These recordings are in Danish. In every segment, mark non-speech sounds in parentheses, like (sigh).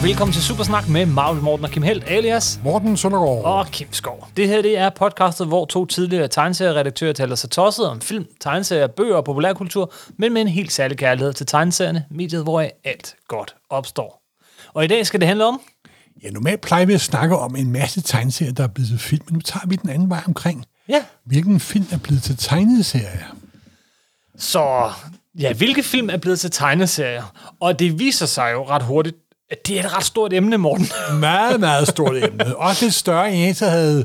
og velkommen til Supersnak med Marvel Morten og Kim Helt, alias Morten Søndergaard. og Kim Skov. Det her det er podcastet, hvor to tidligere tegneserieredaktører taler sig tosset om film, tegneserier, bøger og populærkultur, men med en helt særlig kærlighed til tegneserierne, mediet, hvor alt godt opstår. Og i dag skal det handle om... Ja, normalt plejer vi at snakke om en masse tegneserier, der er blevet til film, men nu tager vi den anden vej omkring. Ja, Hvilken film er blevet til tegneserier? så... Ja, hvilke film er blevet til tegneserier? Og det viser sig jo ret hurtigt, det er et ret stort emne, Morten. (laughs) Meget, meget stort emne. Også lidt større end jeg så havde...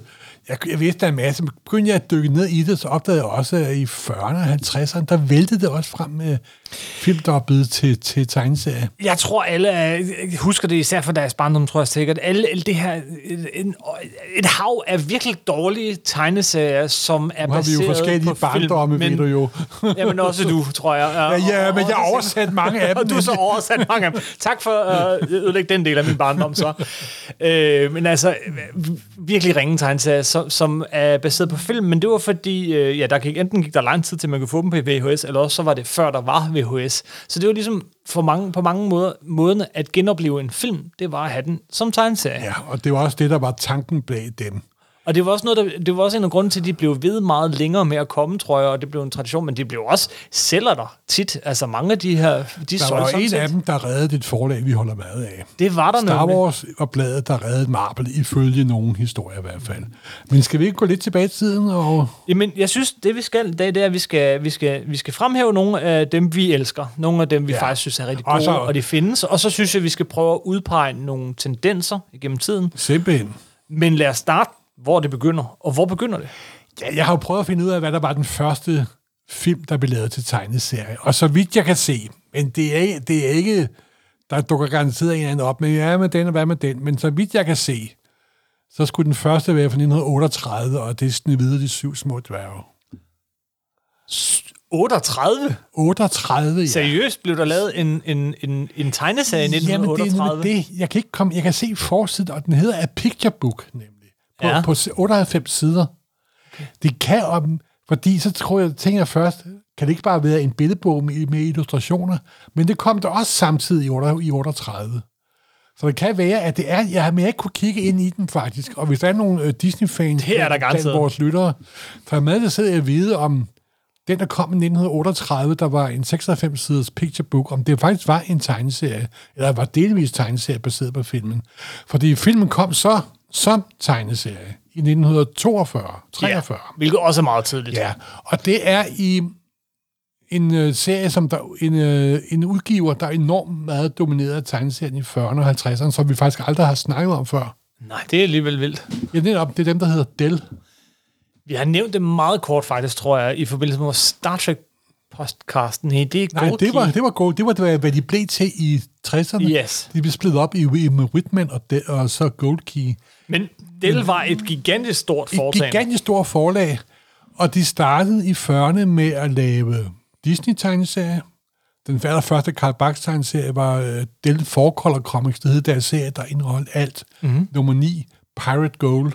Jeg, jeg vidste, der en masse. Men Begyndte jeg at dykke ned i det, så opdagede jeg også, at i 40'erne og 50'erne, der væltede det også frem med film, der er blevet til, til tegneserier. Jeg tror, alle er, husker det især fra deres barndom, tror jeg sikkert. Alle, det her, et, en, et hav af virkelig dårlige tegneserier, som er Nu har vi baseret jo forskellige på barndomme, film. ved du jo. (laughs) Jamen også du, tror jeg. Ja, ja, men jeg har oversat mange af (laughs) dem. Og du har så oversat mange af dem. Tak for at uh, ødelægge den del af min barndom, så. Øh, men altså, virkelig ringe tegneserier, som, som er baseret på film, men det var fordi, øh, ja, der gik, enten gik der lang tid til, man kunne få dem på VHS, eller også så var det før, der var VHS. Så det var ligesom for mange, på mange måder, måden at genopleve en film, det var at have den som tegneserie. Ja, og det var også det, der var tanken bag dem. Og det var også noget, der, det var også en af grunden til, at de blev ved meget længere med at komme, tror jeg, og det blev en tradition, men de blev også sælger der tit. Altså mange af de her, de Der var en set. af dem, der reddede et forlag, vi holder meget af. Det var der Star nemlig. Wars var bladet, der reddede Marvel, ifølge nogen historier i hvert fald. Men skal vi ikke gå lidt tilbage i tiden? Og... Jamen, jeg synes, det vi skal i dag, det er, at vi skal, vi skal, vi skal fremhæve nogle af dem, vi elsker. Nogle af dem, vi ja. Faktisk synes er rigtig Og gode, så- og, og de findes. Og så synes jeg, vi skal prøve at udpege nogle tendenser igennem tiden. Simpelthen. Men lad os starte, hvor det begynder. Og hvor begynder det? Ja, jeg har jo prøvet at finde ud af, hvad der var den første film, der blev lavet til tegneserie. Og så vidt jeg kan se, men det er, det er ikke, der dukker garanteret en eller anden op, men ja, med den og hvad med den. Men så vidt jeg kan se, så skulle den første være fra 1938, og det er Snevide de syv små dværge. 38? 38, ja. Seriøst blev der lavet en, en, en, en tegneserie i Jamen, det er 1938? det. Jeg kan ikke komme, jeg kan se forsiden, og den hedder A Picture Book, nemlig. På, Ja. på 98 sider. Det kan om, fordi så tror jeg, tænker jeg først, kan det ikke bare være en billedbog med, med illustrationer? Men det kom der også samtidig i, 8, i 38. Så det kan være, at det er, jeg har mere ikke kunne kigge ind i den faktisk. Og hvis der er nogle øh, Disney-fans Det er der blandt vores lyttere, for med det sidder jeg at vide om den, der kom i 1938, der var en 96-siders picture book, om det faktisk var en tegneserie, eller var delvis tegneserie baseret på filmen. Fordi filmen kom så som tegneserie i 1942, 43. Ja, hvilket også er meget tidligt. Ja, og det er i en øh, serie, som der, en, øh, en udgiver, der er enormt meget domineret af tegneserien i 40'erne og 50'erne, som vi faktisk aldrig har snakket om før. Nej, det er alligevel vildt. Ja, netop, det er dem, der hedder Dell. Vi har nævnt det meget kort faktisk, tror jeg, i forbindelse med vores Star Trek podcasten. Nej, det er Nej, det var, det var godt. Det var, hvad hvad de blev til i 60'erne. Yes. De blev splittet op i, i med Whitman og, de, og så Gold Key. Men Dell var et gigantisk stort Et foretagende. gigantisk stort forlag, og de startede i 40'erne med at lave Disney-tegneserier. Den allerførste Karl Barks tegneserie var uh, Del Four Color Comics, det hed deres serie, der indeholdt alt. Mm-hmm. Nummer 9, Pirate Gold,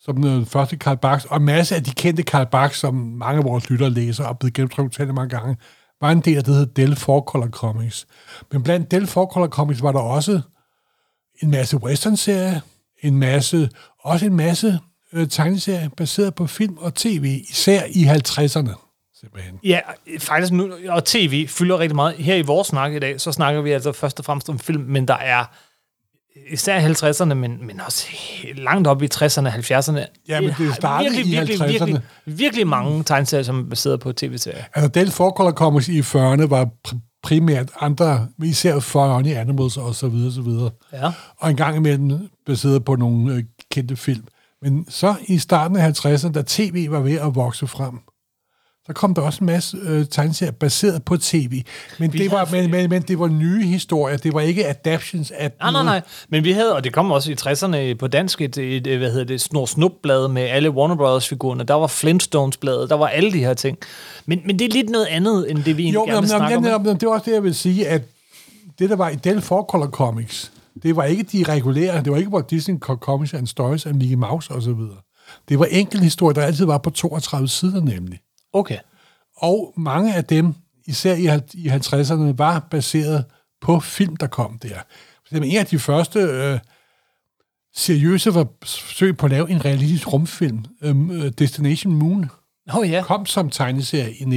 som den første Karl Barks, og masse af de kendte Karl Barks, som mange af vores lyttere læser og er blevet gennemtrykt mange gange, var en del af det, der hed Del Four Color Comics. Men blandt Del Four Color Comics var der også en masse western-serier, en masse, også en masse øh, tegneserier baseret på film og tv, især i 50'erne. Simpelthen. Ja, faktisk nu, og tv fylder rigtig meget. Her i vores snak i dag, så snakker vi altså først og fremmest om film, men der er især i 50'erne, men, men også langt op i 60'erne og 70'erne. Ja, men det startede virkelig, i virkelig, 50'erne. virkelig, virkelig mange tegneserier, som er baseret på tv-serier. Altså, Del Four Color Comics i 40'erne var primært andre, især Funny Animals og så videre, så videre. Ja. Og en gang imellem baseret på nogle øh, kendte film. Men så i starten af 50'erne, da tv var ved at vokse frem, så kom der også en masse øh, tegneserier baseret på tv. Men Vi det, var, havde- men, men, men det var nye historier. Det var ikke adaptions af Nej, nej, nej. Men vi havde, og det kom også i 60'erne på dansk, et, et, et hvad hedder det, Snor Snup-blad med alle Warner Brothers-figurerne. Der var Flintstones-bladet, der var alle de her ting. Men, men det er lidt noget andet, end det vi egentlig Jo, gerne men, vil snakke men, om. men det var også det, jeg vil sige, at det, der var i Del Four Color Comics, det var ikke de regulære, det var ikke Walt Disney Comics and Stories af Mickey Mouse og så videre. Det var enkelte historier, der altid var på 32 sider nemlig. Okay. Og mange af dem, især i, hal- i 50'erne, var baseret på film, der kom der. For en af de første øh, seriøse forsøg på at lave en realistisk rumfilm, øh, Destination Moon, oh, ja. kom som tegneserie i 1950-51.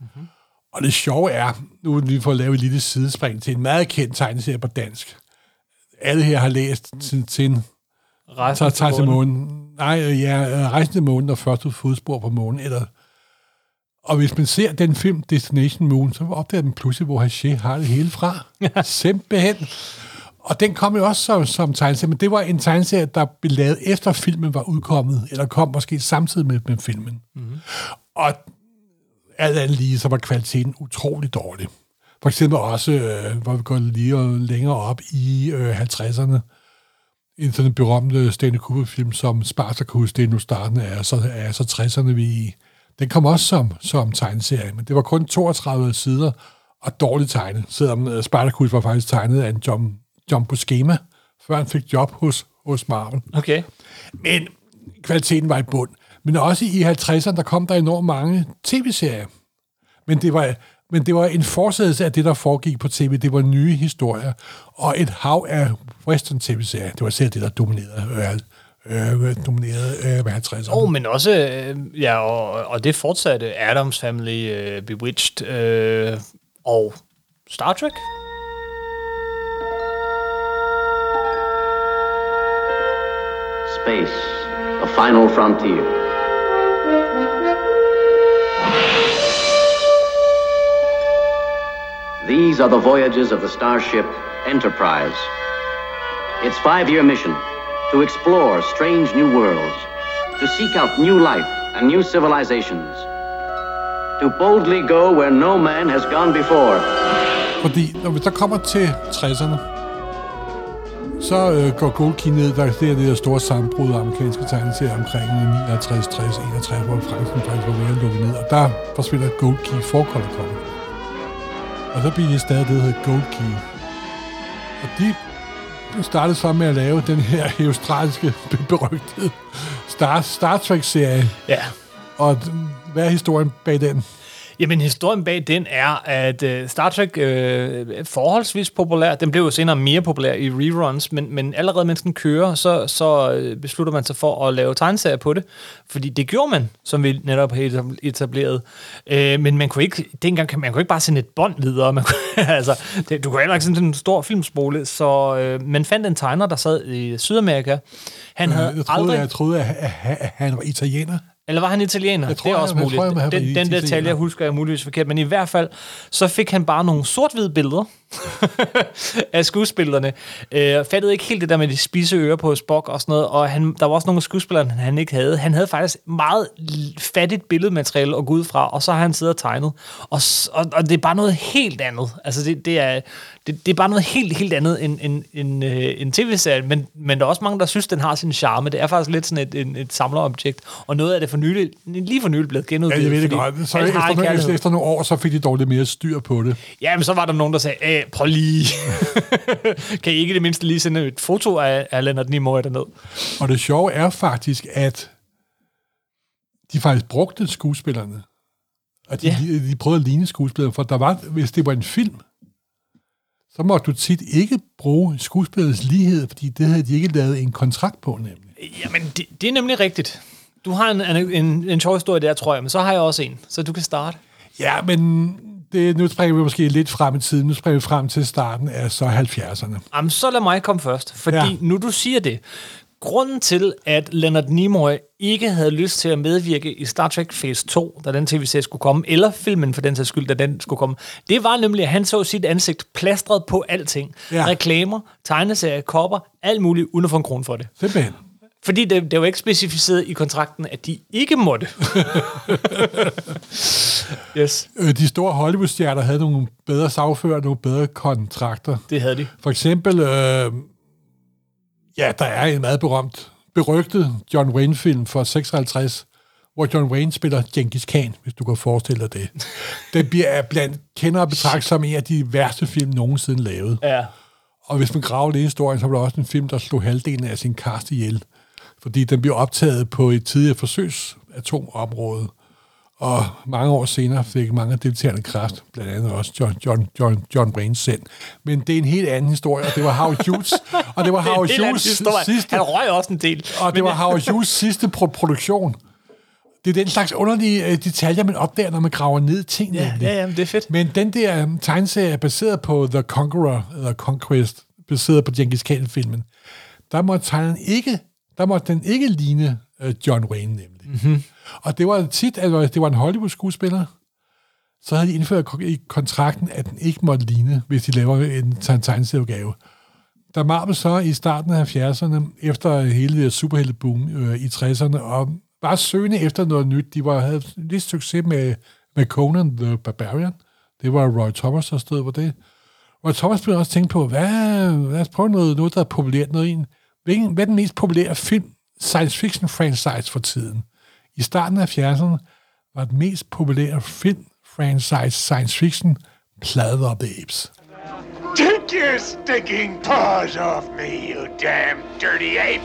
Mm-hmm. Og det sjove er, nu er vi får lavet et lille sidespring til en meget kendt tegneserie på dansk. Alle her har læst til, til Rejsen til, til månen. Nej, ja, Rejsen til månen og første fodspor på månen. Eller, og hvis man ser den film, Destination Moon, så opdager den pludselig, hvor Haché har det hele fra. Simpelthen. Og den kom jo også som, som tegneserie, men det var en tegneserie, der blev lavet efter filmen var udkommet, eller kom måske samtidig med, med filmen. Mm-hmm. Og alt andet lige, så var kvaliteten utrolig dårlig. For eksempel også, øh, hvor vi går lige længere op i øh, 50'erne, en sådan berømte Stanley Kubrick-film som Spartacus, det er nu starten af så, af så 60'erne vi i. Den kom også som, som tegneserie, men det var kun 32 sider og dårligt tegnet, selvom øh, Spartacus var faktisk tegnet af en John, John Buscema, før han fik job hos, hos Marvel. Okay. Men kvaliteten var i bund. Men også i 50'erne, der kom der enormt mange tv-serier. Men det var, men det var en forsættelse af det, der foregik på tv. Det var nye historier. Og et hav af western tv-serier. Det var selv det, der dominerede øh, øh, dominerede øh, 50'erne. Oh, men også, øh, ja, og, og det fortsatte Adams Family, øh, Bewitched øh, og Star Trek. Space, a final frontier. These are the voyages of the starship Enterprise. Its five-year mission, to explore strange new worlds, to seek out new life and new civilizations, to boldly go where no man has gone before. Fordi når vi så kommer til 60'erne, så øh, går Gold Key ned, der er det der store sammenbrud af amerikanske tegneserier omkring 59, 60, 61, hvor Frankrig faktisk var ved at ned, og der forsvinder Gold Key forkoldet kommer. Og så bliver det stadig det, der hedder Gold Key. Og de startede så med at lave den her (laughs) australske berygtede Star, Star Trek-serie. Ja. Og hvad er historien bag den? Jamen, historien bag den er, at uh, Star Trek uh, er forholdsvis populær. Den blev jo senere mere populær i reruns, men, men allerede mens den kører, så, så øh, beslutter man sig for at lave tegneserier på det. Fordi det gjorde man, som vi netop har etableret. Uh, men man kunne ikke, dengang, man kunne ikke bare sende et bånd videre. Man kunne, (laughs) altså, det, du kunne heller ikke sende en stor filmspole. Så uh, man fandt en tegner, der sad i Sydamerika. Han havde jeg troede, aldrig... jeg troede, at han var italiener. Eller var han italiener? Jeg tror, det er også jeg, muligt. Jeg tror, jeg, den, den detalje husker jeg muligvis forkert, men i hvert fald, så fik han bare nogle sort-hvide billeder (laughs) af skuespillerne. Øh, fattede ikke helt det der med de spise ører på Spock og sådan noget, og han, der var også nogle skuespillere, han ikke havde. Han havde faktisk meget fattigt billedmateriale at gå ud fra, og så har han siddet og tegnet. Og, og, og det er bare noget helt andet. Altså, det, det, er, det, det er bare noget helt, helt andet end, end, end, øh, en tv-serie, men, men der er også mange, der synes, den har sin charme. Det er faktisk lidt sådan et, et, et samlerobjekt, og noget af det for nylig, lige for nylig blevet genudgivet. Ja, jeg ved det godt. Så efter, nogle, efter, efter nogle år, så fik de dog lidt mere styr på det. Ja, men så var der nogen, der sagde, prøv lige, (laughs) kan I ikke det mindste lige sende et foto af, af Leonard Nimoy derned? Og det sjove er faktisk, at de faktisk brugte skuespillerne. Og de, yeah. de, de prøvede at ligne skuespillerne, for der var, hvis det var en film, så måtte du tit ikke bruge skuespillernes lighed, fordi det havde de ikke lavet en kontrakt på, nemlig. Jamen, det, det er nemlig rigtigt. Du har en, en, en, en sjov historie der, tror jeg, men så har jeg også en, så du kan starte. Ja, men det, nu springer vi måske lidt frem i tiden. Nu springer vi frem til starten af så 70'erne. Jamen, så lad mig komme først, fordi ja. nu du siger det, grunden til, at Leonard Nimoy ikke havde lyst til at medvirke i Star Trek Phase 2, da den tv-serie skulle komme, eller filmen for den sags skyld, da den skulle komme, det var nemlig, at han så sit ansigt plastret på alting. Ja. Reklamer, tegneserier, kopper, alt muligt, uden at få en krone for det. Simpelthen. Fordi det, det var ikke specificeret i kontrakten, at de ikke måtte. (laughs) yes. Øh, de store Hollywood-stjerner havde nogle bedre sagfører, nogle bedre kontrakter. Det havde de. For eksempel, øh, ja, der er en meget berømt, berygtet John Wayne-film fra 56, hvor John Wayne spiller Genghis Khan, hvis du kan forestille dig det. Den bliver blandt kender og betragtet som en af de værste film nogensinde lavet. Ja. Og hvis man graver lidt i historien, så var der også en film, der slog halvdelen af sin cast ihjel fordi den blev optaget på et tidligere forsøgsatomområde. Og mange år senere fik mange af deltagerne kræft, blandt andet også John, John, John, John Brain selv. Men det er en helt anden historie, og det var Howard Hughes. (laughs) Og det var Det Howard anden Hughes sidste, Han røg også en del. og det var Howard Hughes sidste pro- produktion. Det er den slags underlige øh, detaljer, man opdager, når man graver ned ting. Ja, nemlig. ja, det er fedt. Men den der um, tegneserie er baseret på The Conqueror, eller Conquest, baseret på Genghis Khan-filmen. Der må tegneren ikke, der må den ikke ligne uh, John Wayne nemlig. Mm-hmm. Og det var tit, at det var en Hollywood-skuespiller, så havde de indført i kontrakten, at den ikke måtte ligne, hvis de laver en tegneserieudgave. Da Marvel så i starten af 70'erne, efter hele det superhelteboom øh, i 60'erne, og var søgende efter noget nyt, de var, havde lidt succes med, med Conan the Barbarian. Det var Roy Thomas, der stod på det. Roy Thomas blev også tænkt på, hvad, lad os prøve noget, noget der er populært. Noget i en, hvilken, hvad er den mest populære film, science fiction franchise for tiden? I starten af 70'erne var den mest populære film franchise science fiction Planet of the Apes. Take your stinking paws off me, you damn dirty ape!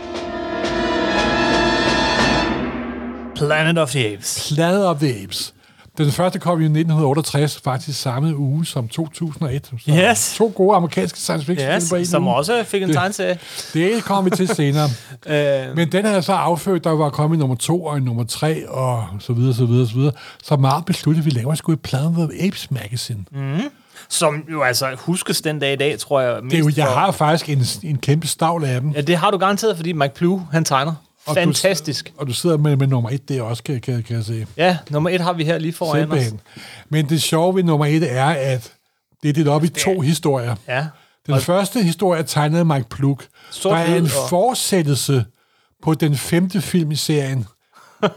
Planet of the Apes. Planet of the Apes. Den første kom i 1968, faktisk samme uge som 2001. Så Yes. To gode amerikanske science fiction Yes, film på en som uge. også fik en Det- tegneserie. Det kommer vi til senere. (laughs) Øh, Men den er så affødt, der var kommet i nummer to og nummer tre, og så videre, så videre, så videre. Så meget besluttede, at vi laver sgu et Planet of Apes magazine. Mm. som jo altså huskes den dag i dag, tror jeg. Det er jo, mest jeg for- har faktisk en, en kæmpe stavl af dem. Ja, det har du garanteret, fordi Mike Plough, han tegner. Og du- Fantastisk. Og du sidder med, med nummer et der også, kan, kan, kan jeg se. Ja, nummer et har vi her lige foran os. Men det sjove ved nummer et er, at det er delt op i to historier. Ja. Den og første historie er tegnet af Mike Plug. Der er en fortsættelse på den femte film i serien. uh,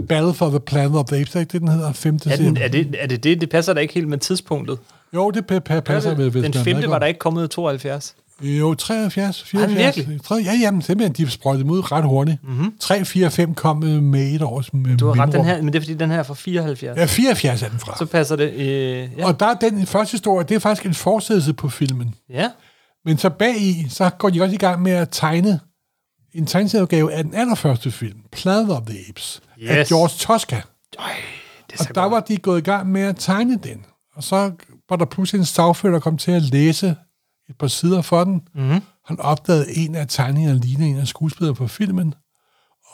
(laughs) Battle for the Planet of the Apes, er ikke det, den hedder? Femte Er, den, er, det, er det det? Det passer da ikke helt med tidspunktet. Jo, det pa- pa- passer ved, hvis den man femte var der ikke kommet i 72. Jo, 73, 74. virkelig? Tre, ja, jamen, simpelthen, de sprøjtede ud ret hurtigt. Mm-hmm. 3, 4, 5 kom øh, med et års med Du har ret, den her, men det er fordi, den her er fra 74. Ja, 74 er den fra. Så passer det. Øh, ja. Og der er den første historie, det er faktisk en fortsættelse på filmen. ja. Men så bag i, så går de også i gang med at tegne en tegneserieudgave af den allerførste film, Planet of the Apes, yes. af. George Tosca. Øj, det er Og der godt. var de gået i gang med at tegne den. Og så var der pludselig en sagfører, der kom til at læse et par sider for den. Mhm. Mm-hmm. Han opdagede en af tegningerne lignede en af skuespillerne på filmen.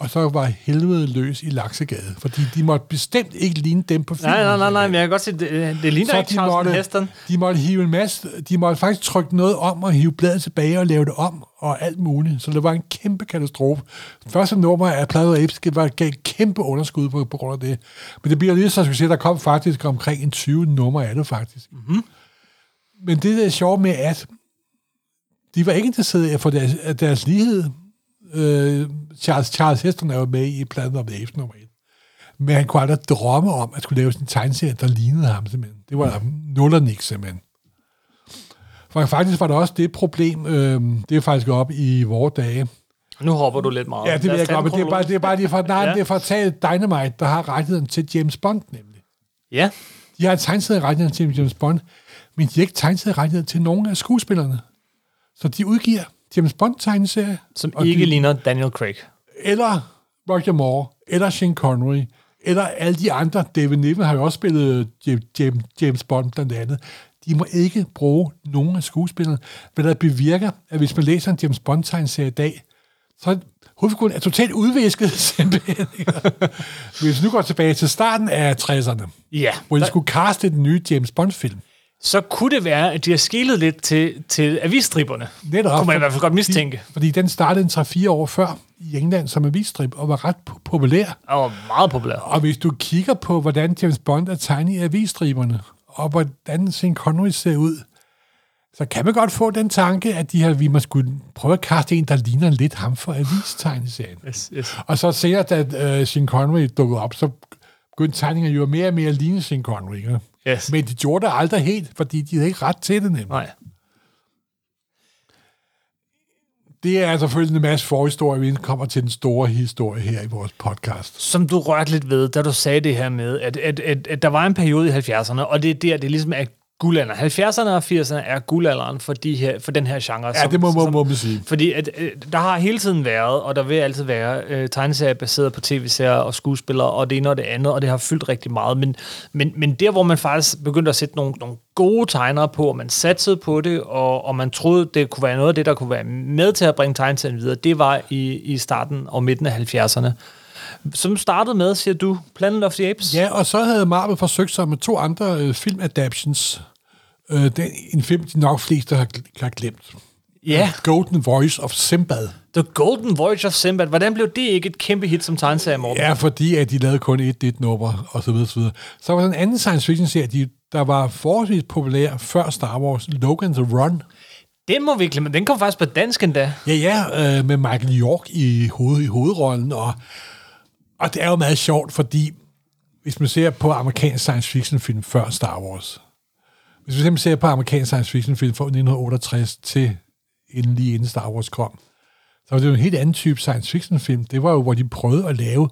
Og så var helvede løs i Laksegade, fordi de måtte bestemt ikke ligne dem på filmen. Nej, nej, nej, nej, men jeg kan godt se, det, det ligner Så ikke de Charleston måtte, Heston. de måtte hive en masse, de måtte faktisk trykke noget om og hive bladet tilbage og lave det om og alt muligt. Så det var en kæmpe katastrofe. Første nummer af Planet of Apes var gav et kæmpe underskud på, på grund af det. Men det bliver lige så succes. Der kom faktisk omkring en 20 nummer af det faktisk. Mm-hmm. Men det der er sjovt med, at de var ikke interesserede i at få deres, deres lighed. Øh, Charles, Charles Heston er jo med i Planet of the Apes nummer 1. Men han kunne aldrig drømme om at skulle lave sådan en tegneserie, der lignede ham simpelthen. Det var nul og niks simpelthen. For faktisk var der også det problem, øh, det er faktisk op i vores dage. Nu hopper du lidt meget. Ja, det vil jeg godt, men det er bare, det er bare lige for, nej, Ja. det er for at tage Dynamite, der har rettigheden til James Bond nemlig. Ja, De har tegneserie rettigheden til James Bond, men de har ikke tegneserie rettigheden til nogen af skuespillerne. Så de udgiver James Bond-tegneserie, som ikke de- ligner Daniel Craig. eller Roger Moore, eller Sean Connery, eller alle de andre. David Niven har jo også spillet James, Bond blandt andet. De må ikke bruge nogen af skuespillerne, hvad der bevirker, at hvis man læser en James Bond-tegneserie i dag, så hovedfiguren er totalt udvæsket (laughs) simpelthen. hvis vi nu går tilbage til starten af 60'erne, Ja, hvor de der, skulle caste den nye James Bond-film. Så kunne det være, at de har skilet lidt til, til avisstriberne. Netop. Kunne man i hvert fald godt mistænke. Fordi, fordi den startede en 3-4 år før i England som avisstrip, og var ret po- populær. Og var meget populær. Og hvis du kigger på, hvordan James Bond er tegnet i avisstriberne, og hvordan Sean Connery ser ud, så kan man godt få den tanke, at de her, vi må skulle prøve at kaste en, der ligner lidt ham for avistegneserien. (laughs) Yes, yes. Og så senere, da uh, Sean Connery dukkede op, så begyndte tegningerne jo mere og mere at ligne Sean Connery. Ikke? Yes. Men de gjorde det aldrig helt, fordi de havde ikke ret til det nemlig. Nej. Det er selvfølgelig en masse forhistorie, vi kommer til den store historie her i vores podcast. Som du rørte lidt ved, da du sagde det her med, at, at, at, at der var en periode i 70'erne, og det er der, det ligesom er guldalderen. 70'erne og 80'erne er guldalderen for, de her, for den her genre. Ja, det må, må, må man sige. Fordi at, øh, der har hele tiden været, og der vil altid være, øh, tegneserier baseret på tv-serier og skuespillere, og det ene og det andet, og det har fyldt rigtig meget. Men, men, men der, hvor man faktisk begyndte at sætte nogle, nogle gode tegnere på, og man satsede på det, og, og man troede, det kunne være noget af det, der kunne være med til at bringe tegneserien videre, det var i, i starten og midten af 70'erne. Som startede med, siger du, Planet of the Apes? Ja, og så havde Marvel forsøgt sig med to andre øh, film-adaptions. Øh, det er en film, de nok fleste har, har glemt. Ja. Golden Voice of Simbad. The Golden Voyage of Sinbad. Hvordan blev det ikke et kæmpe hit som tegneserie, Morten? Ja, fordi at de lavede kun et, et nummer, og så videre, så videre. Så var der en anden science fiction serie, de, der var forholdsvis populær før Star Wars, Logan's Run. Den må vi glemme. Den kom faktisk på dansk endda. Ja, ja, øh, med Michael York i, hoved, i hovedrollen, og, og det er jo meget sjovt, fordi hvis man ser på amerikansk science fiction film før Star Wars, hvis man simpelthen ser på amerikansk science fiction film fra 1968 til inden lige inden Star Wars kom, så var det jo en helt anden type science fiction film. Det var jo, hvor de prøvede at lave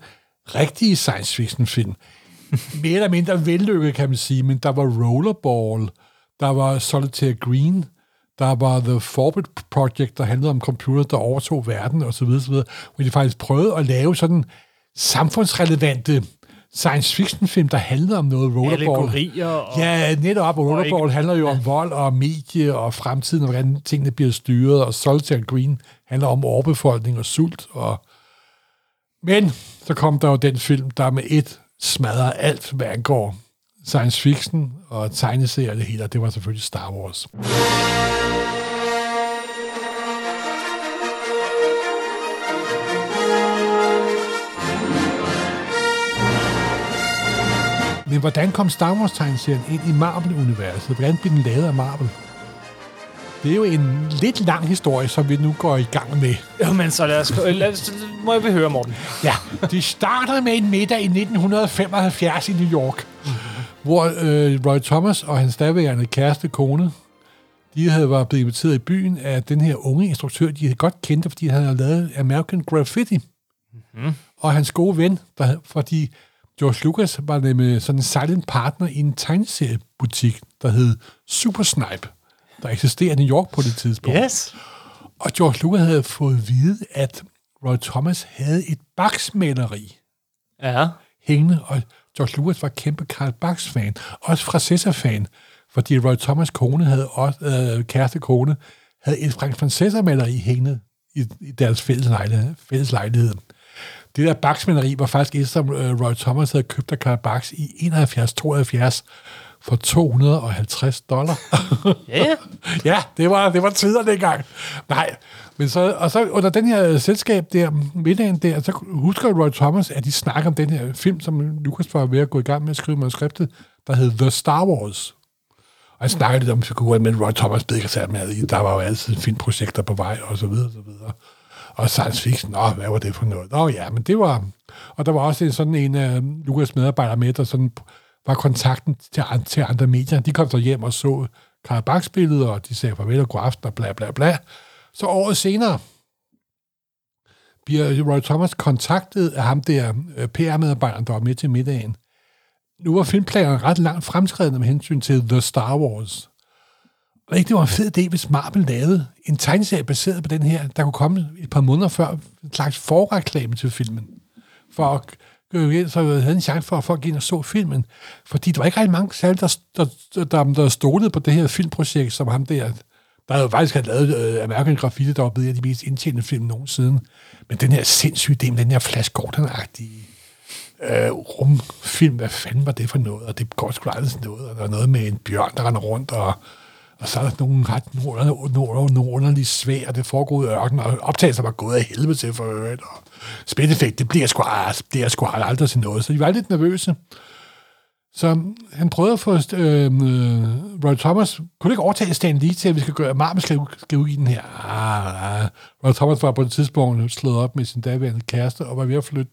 rigtige science fiction film. (laughs) Mere eller mindre vellykket, kan man sige, men der var Rollerball, der var Solitaire Green, der var The Forbid Project, der handlede om computer, der overtog verden, og så videre, så videre, hvor de faktisk prøvede at lave sådan samfundsrelevante science fiction film, der handlede om noget rollerball. Allegorier og- Ja, netop. Og rollerball ikke- handler jo om vold og medie og fremtiden, og hvordan tingene bliver styret, og Solitaire Green handler om overbefolkning og sult. Og... Men så kom der jo den film, der med et smadrer alt, hvad angår science fiction og tegneserier og det hele, og det var selvfølgelig Star Wars. Men hvordan kom Star Wars-tegneserien ind i Marvel-universet? Hvordan blev den lavet af Marvel? Det er jo en lidt lang historie, som vi nu går i gang med. Jamen, så lad os, lad os, må jeg høre, Morten. Ja, det starter med en middag i 1975 i New York, hvor øh, Roy Thomas og hans daværende kæreste kone, de havde været blevet inviteret i byen af den her unge instruktør, de havde godt kendt, fordi han havde lavet American Graffiti. Mm-hmm. Og hans gode ven, der, fordi George Lucas var nemlig sådan en silent partner i en tegneseriebutik, der hed Super Snipe, der eksisterer i New York på det tidspunkt. Yes. Og George Lucas havde fået at vide, at Roy Thomas havde et baksmaleri Ja. hængende, og George Lucas var kæmpe Karl Barks-fan, også fra Cæsar-fan, fordi Roy Thomas' kone havde også, øh, kæreste kone, havde et Frank von Cæsar-maleri hængende i, i deres fælles lejlighed, fælles lejlighed. Det der baksmaleri var faktisk et, som øh, Roy Thomas havde købt af Karl Barks i 71-72 for 250 dollar. (laughs) Ja. ja, det var, det var tider dengang. Nej, men så, og så under den her selskab der, middagen der, så husker Roy Thomas, at de snakker om den her film, som Lucas var ved at gå i gang med at skrive manuskriptet, der hed The Star Wars. Og han snakkede lidt om figurer, men Roy Thomas blev ikke sat med. Der var jo altid filmprojekter på vej, og så videre, og så videre. Og science fiction, åh, hvad var det for noget? Åh ja, men det var... Og der var også en, sådan en af Lukas medarbejdere med, der sådan var kontakten til, til andre medier. De kom så hjem og så Karl Bachs billeder, og de sagde farvel og god aften og bla bla bla. Så året senere bliver Roy Thomas kontaktet af ham der øh, PR-medarbejderen, der var med til middagen. Nu var filmplanerne ret langt fremskredende med hensyn til The Star Wars. Og ikke det var en fed idé, hvis Marvel lavede en tegneserie baseret på den her, der kunne komme et par måneder før en slags forreklame til filmen. For at så havde en chance for, at folk gik ind og så filmen. Fordi der var ikke rigtig mange særligt, der, der, der, der stolede på det her filmprojekt, som ham der, der jo faktisk havde lavet øh, American Graffiti, der var blevet af de mest indtjenende film nogensinde. Men den her sindssyge idé med den her Flash Gordon-agtige øh, rumfilm, hvad fanden var det for noget? Og det går sgu aldrig sådan noget. Og der er noget med en bjørn, der render rundt, og, og så er der nogle, nogle, nogle, nogle svær, og det foregår i ørken, og optagelser var gået af helvede til for øvrigt, og spændeffekt, det bliver sgu, det bliver sgu aldrig til noget. Så de var lidt nervøse. Så han prøvede at få øh, øh, Roy Thomas, kunne du ikke overtage Stan Lee til, at vi skal gøre, Marvel skal, skal i den her? Ah, ah. Roy Thomas var på et tidspunkt slået op med sin daværende kæreste, og var ved at flytte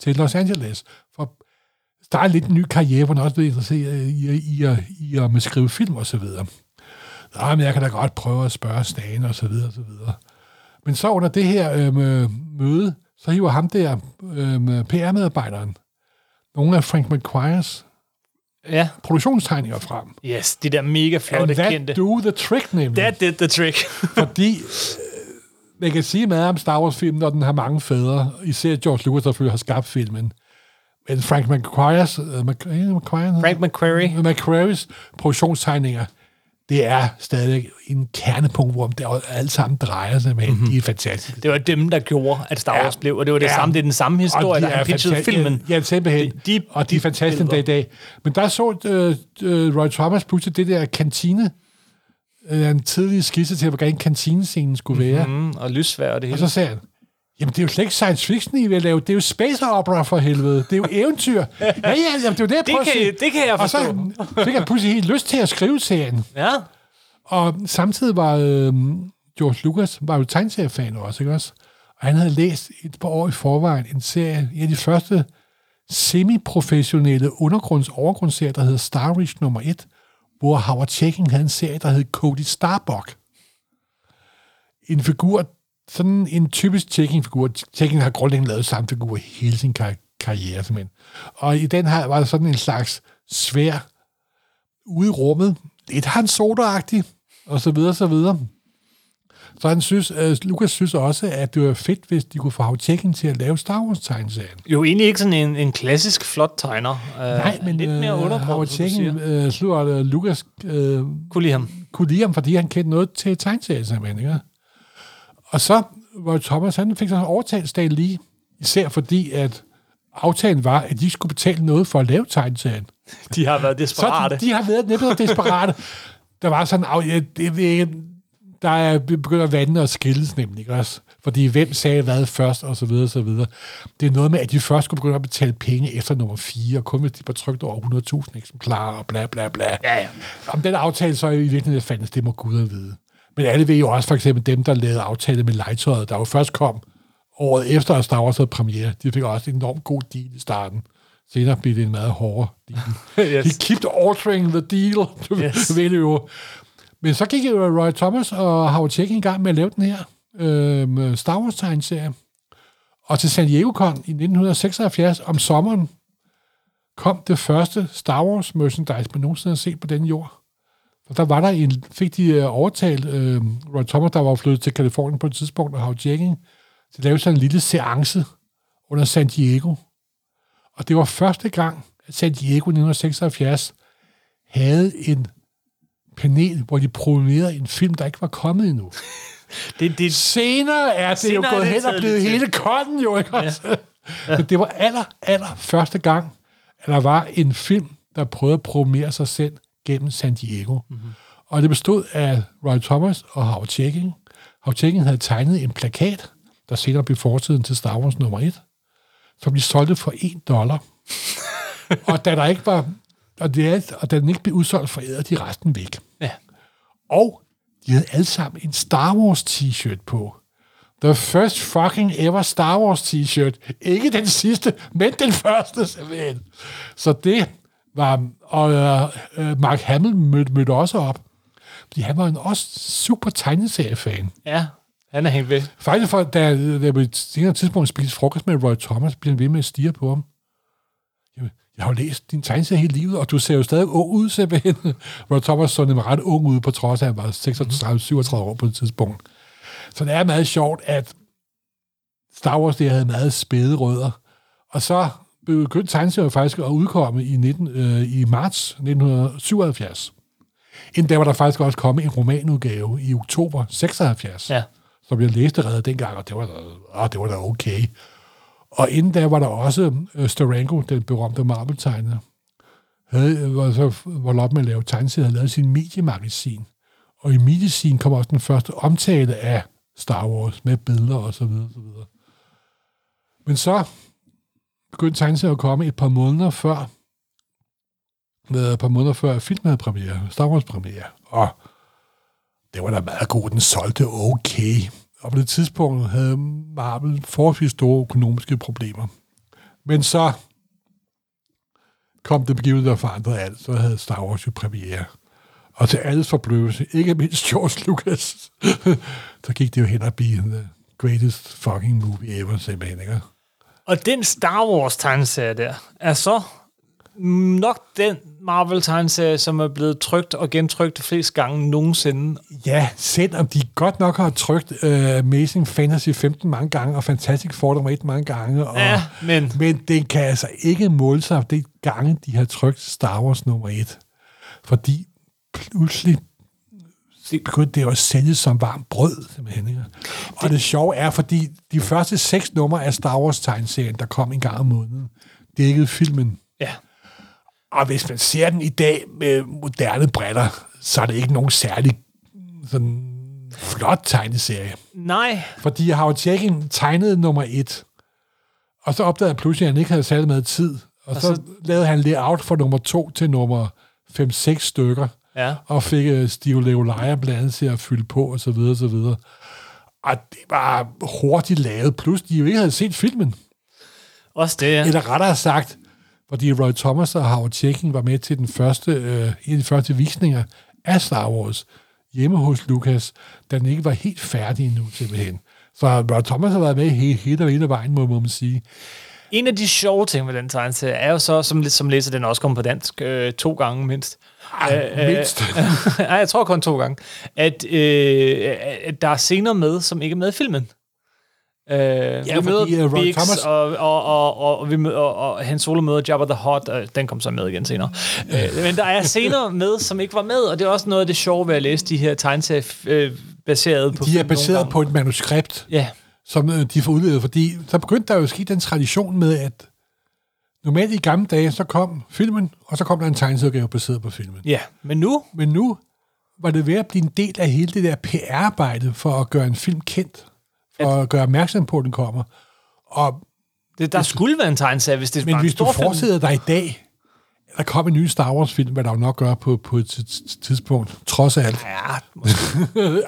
til Los Angeles, for at starte lidt en ny karriere, hvor han også blev interesseret i, i, i, at- i at skrive film og Nå, men jeg kan da godt prøve at spørge Stan og så videre og så videre. Men så under det her øh, møde, så hiver ham der, øh, PR-medarbejderen, nogle af Frank McQuires Ja. produktionstegninger frem. Yes, de der mega And flotte, that kendte. do the trick, nemlig. That did the trick. (laughs) Fordi øh, man kan sige meget om Star Wars-filmen, når den har mange fædre. Især George Lucas, der selvfølgelig har skabt filmen. Men Frank McQuarrie's, uh, McQuarrie, Frank McQuarrie. McQuarrie's produktionstegninger, det er stadig en kernepunkt, hvor det alt sammen drejer sig med. Mm-hmm. De er fantastiske. Det var dem, der gjorde, at Star Wars Ja. blev, og det var det Ja. samme, det er den samme historie, de der han er pitchede fanta- filmen. Ja, ja, simpelthen. De- de- og de er fantastiske den dag i dag. Men der så uh, uh, Roy Thomas pludselig det der kantine, uh, en tidlig skisse til, hvordan kantinescenen skulle være. Mm, og lysvær og det Og hele. så sagde han, jamen det er jo slet ikke science fiction, I vil lave. Det er jo space opera for helvede. Det er jo eventyr. ja, ja, jamen, det er jo det, jeg prøver at kan- sige. det kan jeg Og så fik han pludselig helt lyst til at skrive serien. Ja. Og samtidig var øh, George Lucas var jo tegneseriefan også, ikke også? Og han havde læst et par år i forvejen en serie, en af de første semi-professionelle undergrunds overgrundsserier, der hedder Star Reach nummer 1, hvor Howard Checking havde en serie, der hed Cody Starbuck. En figur, sådan en typisk Checking-figur. Checking har grundlæggende lavet samme figur hele sin kar- karriere, simpelthen. Og i den her var der sådan en slags svær ude i rummet, lidt han soda og så videre, så videre. Så han synes, uh, Lucas synes også, at det var fedt, hvis de kunne få Checking til at lave Star Wars-tegneserien. Jo, egentlig ikke sådan en, en klassisk flot tegner. Uh, Nej, men lidt mere uh, undergrund, siger. uh, slutter, uh, Lucas uh, Kunne lide ham. kunne lide ham, fordi han kendte noget til tegneserien, simpelthen. Ikke? Og så var Thomas, han fik så overtalt Stan Lee, især fordi, at aftalen var, at de skulle betale noget for at lave tegneserien. (laughs) De har været Så desperate. de, de har været næppe desperate. (laughs) Der var sådan, ja, det, der er begyndt at vande og skilles nemlig, ikke også? Fordi hvem sagde hvad først, og så videre, og så videre. Det er noget med, at de først skulle begynde at betale penge efter nummer 4, og kun hvis de var trykt over 100.000 eksemplarer, og bla bla bla. Ja, ja. Om den aftale så i virkeligheden fandtes, det må Gud at vide. Men alle ved jo også for eksempel dem, der lavede aftale med legetøjet, der jo først kom året efter, at Star Wars havde premiere. De fik også en enormt god deal i starten. Senere blev det en meget hårdere deal. (laughs) Yes. He kept altering the deal. (laughs) Yes. ved jo. Men så gik jo Roy Thomas og Howard Checking i gang med at lave den her øh, Star Wars tegneserie. Og til San Diego Con i 1976 om sommeren kom det første Star Wars merchandise, man nogensinde har set på den jord. Og der var der en, fik de øh, overtalt øh, Roy Thomas, der var flyttet til Kalifornien på et tidspunkt, og Howard Checking, til at lave sådan en lille seance under San Diego. Og det var første gang, at San Diego i 1976 havde en panel, hvor de programmerede en film, der ikke var kommet endnu. (laughs) Det, det, Senere er det Senere jo gået det hen og blevet hele konden jo, ikke også? Men det var aller, aller første gang, at der var en film, der prøvede at programmere sig selv gennem San Diego. Mm-hmm. Og det bestod af Roy Thomas og Howard Checking. Howard Checking havde tegnet en plakat, der senere blev forsiden til Star Wars nummer 1, som de solgte for 1 dollar. (laughs) og da der ikke var, og, det og da den ikke blev udsolgt, forærede de resten væk. ja. Og de havde alle sammen en Star Wars t-shirt på. The first fucking ever Star Wars t-shirt. Ikke den sidste, men den første, simpelthen. Så det var... Og uh, Mark Hamill mødte, mødte også op. Fordi han var en også super tegneseriefan. ja, han er hængt ved. Faktisk, for, da jeg på et senere tidspunkt spiste frokost med Roy Thomas, blev han ved med at stige på ham. Jamen, Jeg har jo læst din tegneserie hele livet, og du ser jo stadig ung ud, simpelthen. (laughs) Roy Thomas så nemlig ret ung ud, på trods af, at han var 36-37 år på et tidspunkt. Så det er meget sjovt, at Star Wars det havde meget spæde rødder. Og så begyndte tegneserien faktisk at udkomme i, 19, øh, i marts 1977. Inden da var der faktisk også kommet en romanudgave i oktober 76 Ja. som jeg læste reddet dengang, og det var da, ah, det var da okay. Og inden da var der også uh, Steranko, den berømte Marvel-tegner, havde, var så var op med at lave tegneserier, havde lavet sin mediemagasin. Og i medicin kom også den første omtale af Star Wars med billeder og så videre, så videre. Men så begyndte tegneserien at komme et par måneder før, med et par måneder før filmen havde premiere, Star Wars premiere. Og det var da meget god, den solgte okay. Og på det tidspunkt havde Marvel forholdsvis store økonomiske problemer. Men så kom det begivenhed, der forandrede alt. Så havde Star Wars jo premiere. Og til alles forbløvelse, ikke mindst George (laughs) Lucas, så gik det jo hen og blive the greatest fucking movie ever, simpelthen, ikke? Og den Star Wars tegneserie der, er så nok den Marvel-tegneserie, som er blevet trygt og gentrykt flest gange nogensinde. Ja, selvom de godt nok har trykt uh, Amazing Fantasy 15 mange gange, og Fantastic Four nummer 1 mange gange. Og, Ja, men- Men det kan altså ikke måle sig det gange, de har trykt Star Wars nummer 1. Fordi pludselig begyndte det jo at sælges som varmt brød, simpelthen. Ikke? Og det sjove er, fordi de første seks numre af Star Wars-tegneserien, der kom en gang om måneden, dækkede filmen. Ja. Og hvis man ser den i dag med moderne briller, så er det ikke nogen særlig sådan flot tegneserie. Nej, Fordi Howard Chaykin tegnede nummer et, og så opdagede han pludselig, at han ikke havde særlig meget tid. Og, og så, så lavede han layout for nummer to til nummer 5-6 stykker, Ja. og fik uh, Steve Leolaia blandt andet til at fylde på, og så videre, og så videre. Og det var hurtigt lavet, plus de jo ikke havde set filmen. også det, ja. Eller rettere sagt, fordi Roy Thomas og Howard Chaykin var med til den første, øh, en af de første visninger af Star Wars hjemme hos Lucas, da den ikke var helt færdig endnu simpelthen. Så Roy Thomas har været med hele, hele, hele vejen, må, må man sige. En af de sjove ting ved den tegneserie er jo så, som, som læser den også kommer på dansk øh, to gange mindst. Ej, mindst. (laughs) Nej, jeg tror kun to gange. At, øh, at der er scener med, som ikke er med i filmen. Øh, ja, vi møder fordi, øh, Roy Biggs, Thomas- og, og, og, og, og, vi møder, og, og Han Solo møder Jabba the Hutt, og den kom så med igen senere. øh, men der er scener (laughs) med, som ikke var med, og det er også noget af det sjove ved at læse de her tegneserier øh, baseret på De er baseret på et manuskript, Ja, som øh, de får udlevet, fordi så begyndte der jo at ske den tradition med, at normalt i gamle dage, så kom filmen, og så kom der en tegneserieudgave baseret på filmen. ja, men nu Men nu var det ved at blive en del af hele det der PR-arbejde for at gøre en film kendt, for at gøre opmærksom på, at den kommer. Og, Det, der skulle være en tegneserie, hvis det men var hvis en du forestiller dig i dag, at der kom en ny Star Wars-film, hvad der jo nok gør på, på et tidspunkt, trods alt. Ja,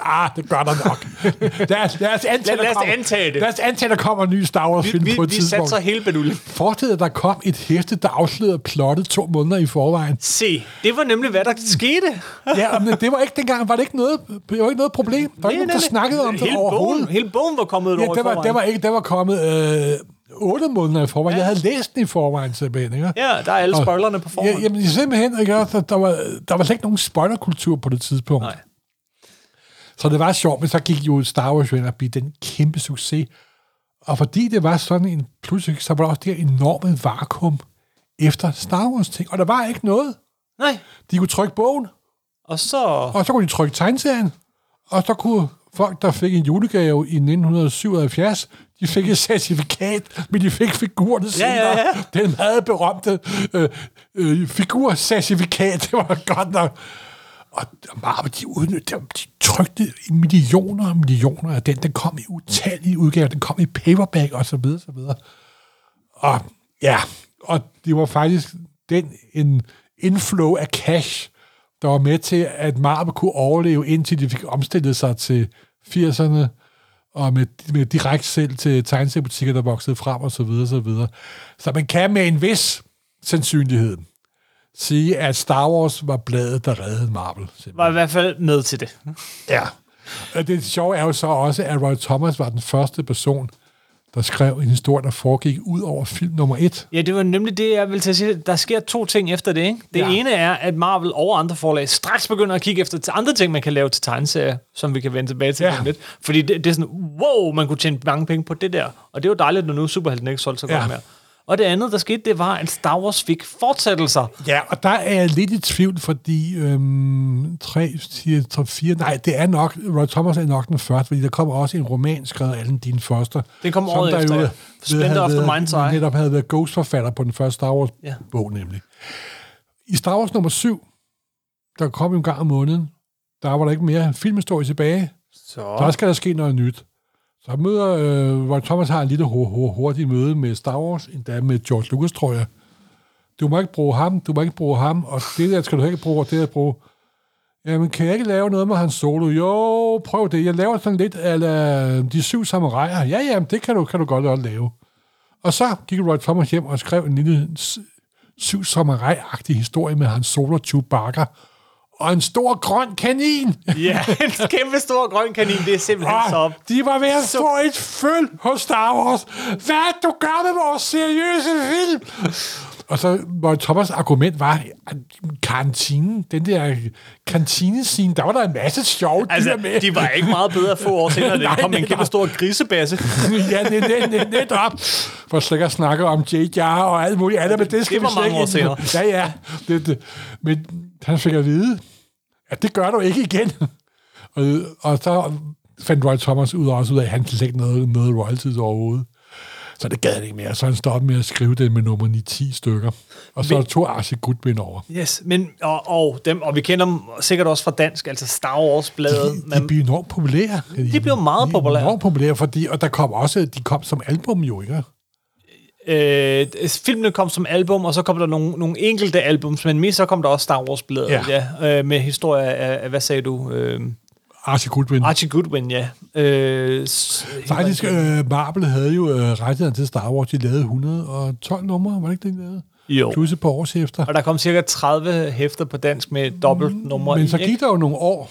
(laughs) ah, det gør der nok. lad, os, lad, os antage, Lad- lad os antage det. Lad os antage, der kommer en ny Star Wars-film vi, på et vi tidspunkt. satser hele beduljen. Forestil dig, der kom et hæfte, der afslørede plottet to måneder i forvejen. Se, det var nemlig, hvad der skete. Ja, men det var ikke dengang, var det ikke noget, det var ikke noget problem. Der var ikke nogen, der snakkede om det hele overhovedet. Bogen, hele bogen var kommet et Ja, år det i var, forvejen. det var, ikke, det var kommet øh, otte måneder i forvejen. Ja. Jeg havde læst den i forvejen, simpelthen. Ikke? Ja, der er alle Og- spoilerne på forhånd. Ja, jamen, simpelthen, ikke? Der, der, var, der var slet ikke nogen spoilerkultur på det tidspunkt. Nej. Så det var sjovt, men så gik jo Star Wars ind og blev den kæmpe succes. Og fordi det var sådan en pludselig, så var der også det her enorme vakuum efter Star Wars ting. Og der var ikke noget. Nej. De kunne trykke bogen, Og så... og så kunne de trykke tegneserien, og så kunne folk, der fik en julegave i 1977, de fik et certifikat, men de fik figurerne Ja, senere. ja, ja. Den meget berømte øh, øh, figurcertifikat, det var godt nok. Og Marvel, de, udnyttede, de trykte i millioner og millioner af den. Den kom i utallige udgaver, den kom i paperback og så videre, så videre. Og ja, og det var faktisk den en inflow af cash, der var med til, at Marvel kunne overleve, indtil de fik omstillet sig til 80'erne, og med, med direkte selv til tegneseriebutikker, der voksede frem, og så videre, så videre. Så man kan med en vis sandsynlighed sige, at Star Wars var bladet, der reddede Marvel. simpelthen. Var i hvert fald med til det. Ja. Og det sjove er jo så også, at Roy Thomas var den første person, der skrev en historie, der foregik ud over film nummer et. Ja, det var nemlig det, jeg ville til at sige. Der sker to ting efter det, ikke? Det Ja. ja. ene er, at Marvel og andre forlag straks begynder at kigge efter til andre ting, man kan lave til tegneserier, som vi kan vende tilbage til Ja. ja. lidt. Fordi det, det er sådan, wow, man kunne tjene mange penge på det der. Og det er jo dejligt, når nu Superhelten ikke solgte så Ja. godt mere. Og det andet, der skete, det var, at Star Wars fik fortsættelser. Ja, og der er jeg lidt i tvivl, fordi øhm, 3, 4, 3, 4, nej, det er nok, Roy Thomas er nok den første, fordi der kommer også en roman skrevet af Allen Dean Foster. Den kom som året der efter, jo ja. Havde of the været- Mind's Eye. Netop havde været Ghost-forfatter på den første Star Wars-bog, Ja. nemlig. I Star Wars nummer 7, der kom en gang om måneden, der var der ikke mere filmhistorie tilbage. Så. Der skal der ske noget nyt. Så møder øh, Roy Thomas har en lille hu- hurtig møde med Star Wars, endda med George Lucas, tror jeg. Du må ikke bruge ham, du må ikke bruge ham, og det der skal du ikke bruge, og det der bruge. Jamen, kan jeg ikke lave noget med hans solo? Jo, prøv det. Jeg laver sådan lidt af de syv samuraier. Ja, ja, det kan du, kan du godt, også lave. Og så gik Roy Thomas hjem og skrev en lille syv samurai historie med hans solo Chewbacca og en stor grøn kanin. (laughs) Ja, en kæmpe stor grøn kanin, det er simpelthen så op. Og de var ved at få et føl hos Star Wars. Hvad du gør med vores seriøse film? Og så, hvor Thomas' argument var, at kantinen, den der kantinescene, der var der en masse sjove dyr Altså, med. de var ikke meget bedre få år senere, da (laughs) kom en kæmpe stor grisebasse. ja, net, net, net, netop. For slet at snakke om J. Jar og alt muligt andet, men det skal Det var vi mange år på. Ja, ja. Det, det. Men han fik at vide, at det gør du ikke igen. (laughs) og, og så fandt Roy Thomas ud også ud af, at han slet ikke noget, noget royalties overhovedet. Så det gad han ikke mere. Så han stoppede med at skrive det med nummer 9-10 stykker. Og så Men- tog Archie Goodwin over. Yes, men, og, og, dem, og vi kender dem sikkert også fra dansk, altså Star Wars-bladet. De, de blev enormt populære. De blev meget De populære. Enormt populære, fordi, og der kom også, de kom som album jo, ikke? Øh, filmene kom som album, og så kom der nogle, nogle enkelte albums, men mest så kom der også Star Wars-bladet, Ja. ja. øh, med historie af, af, hvad sagde du? Øh, Archie Goodwin. Archie Goodwin, ja. Øh, Faktisk, øh, Marvel havde jo øh, rettigheden til Star Wars. De lavede 112 numre, var det ikke det, de lavede? Jo. Plus et par års efter. Og der kom cirka 30 hæfter på dansk med dobbelt nummer Men i, så ikke? gik der jo nogle år,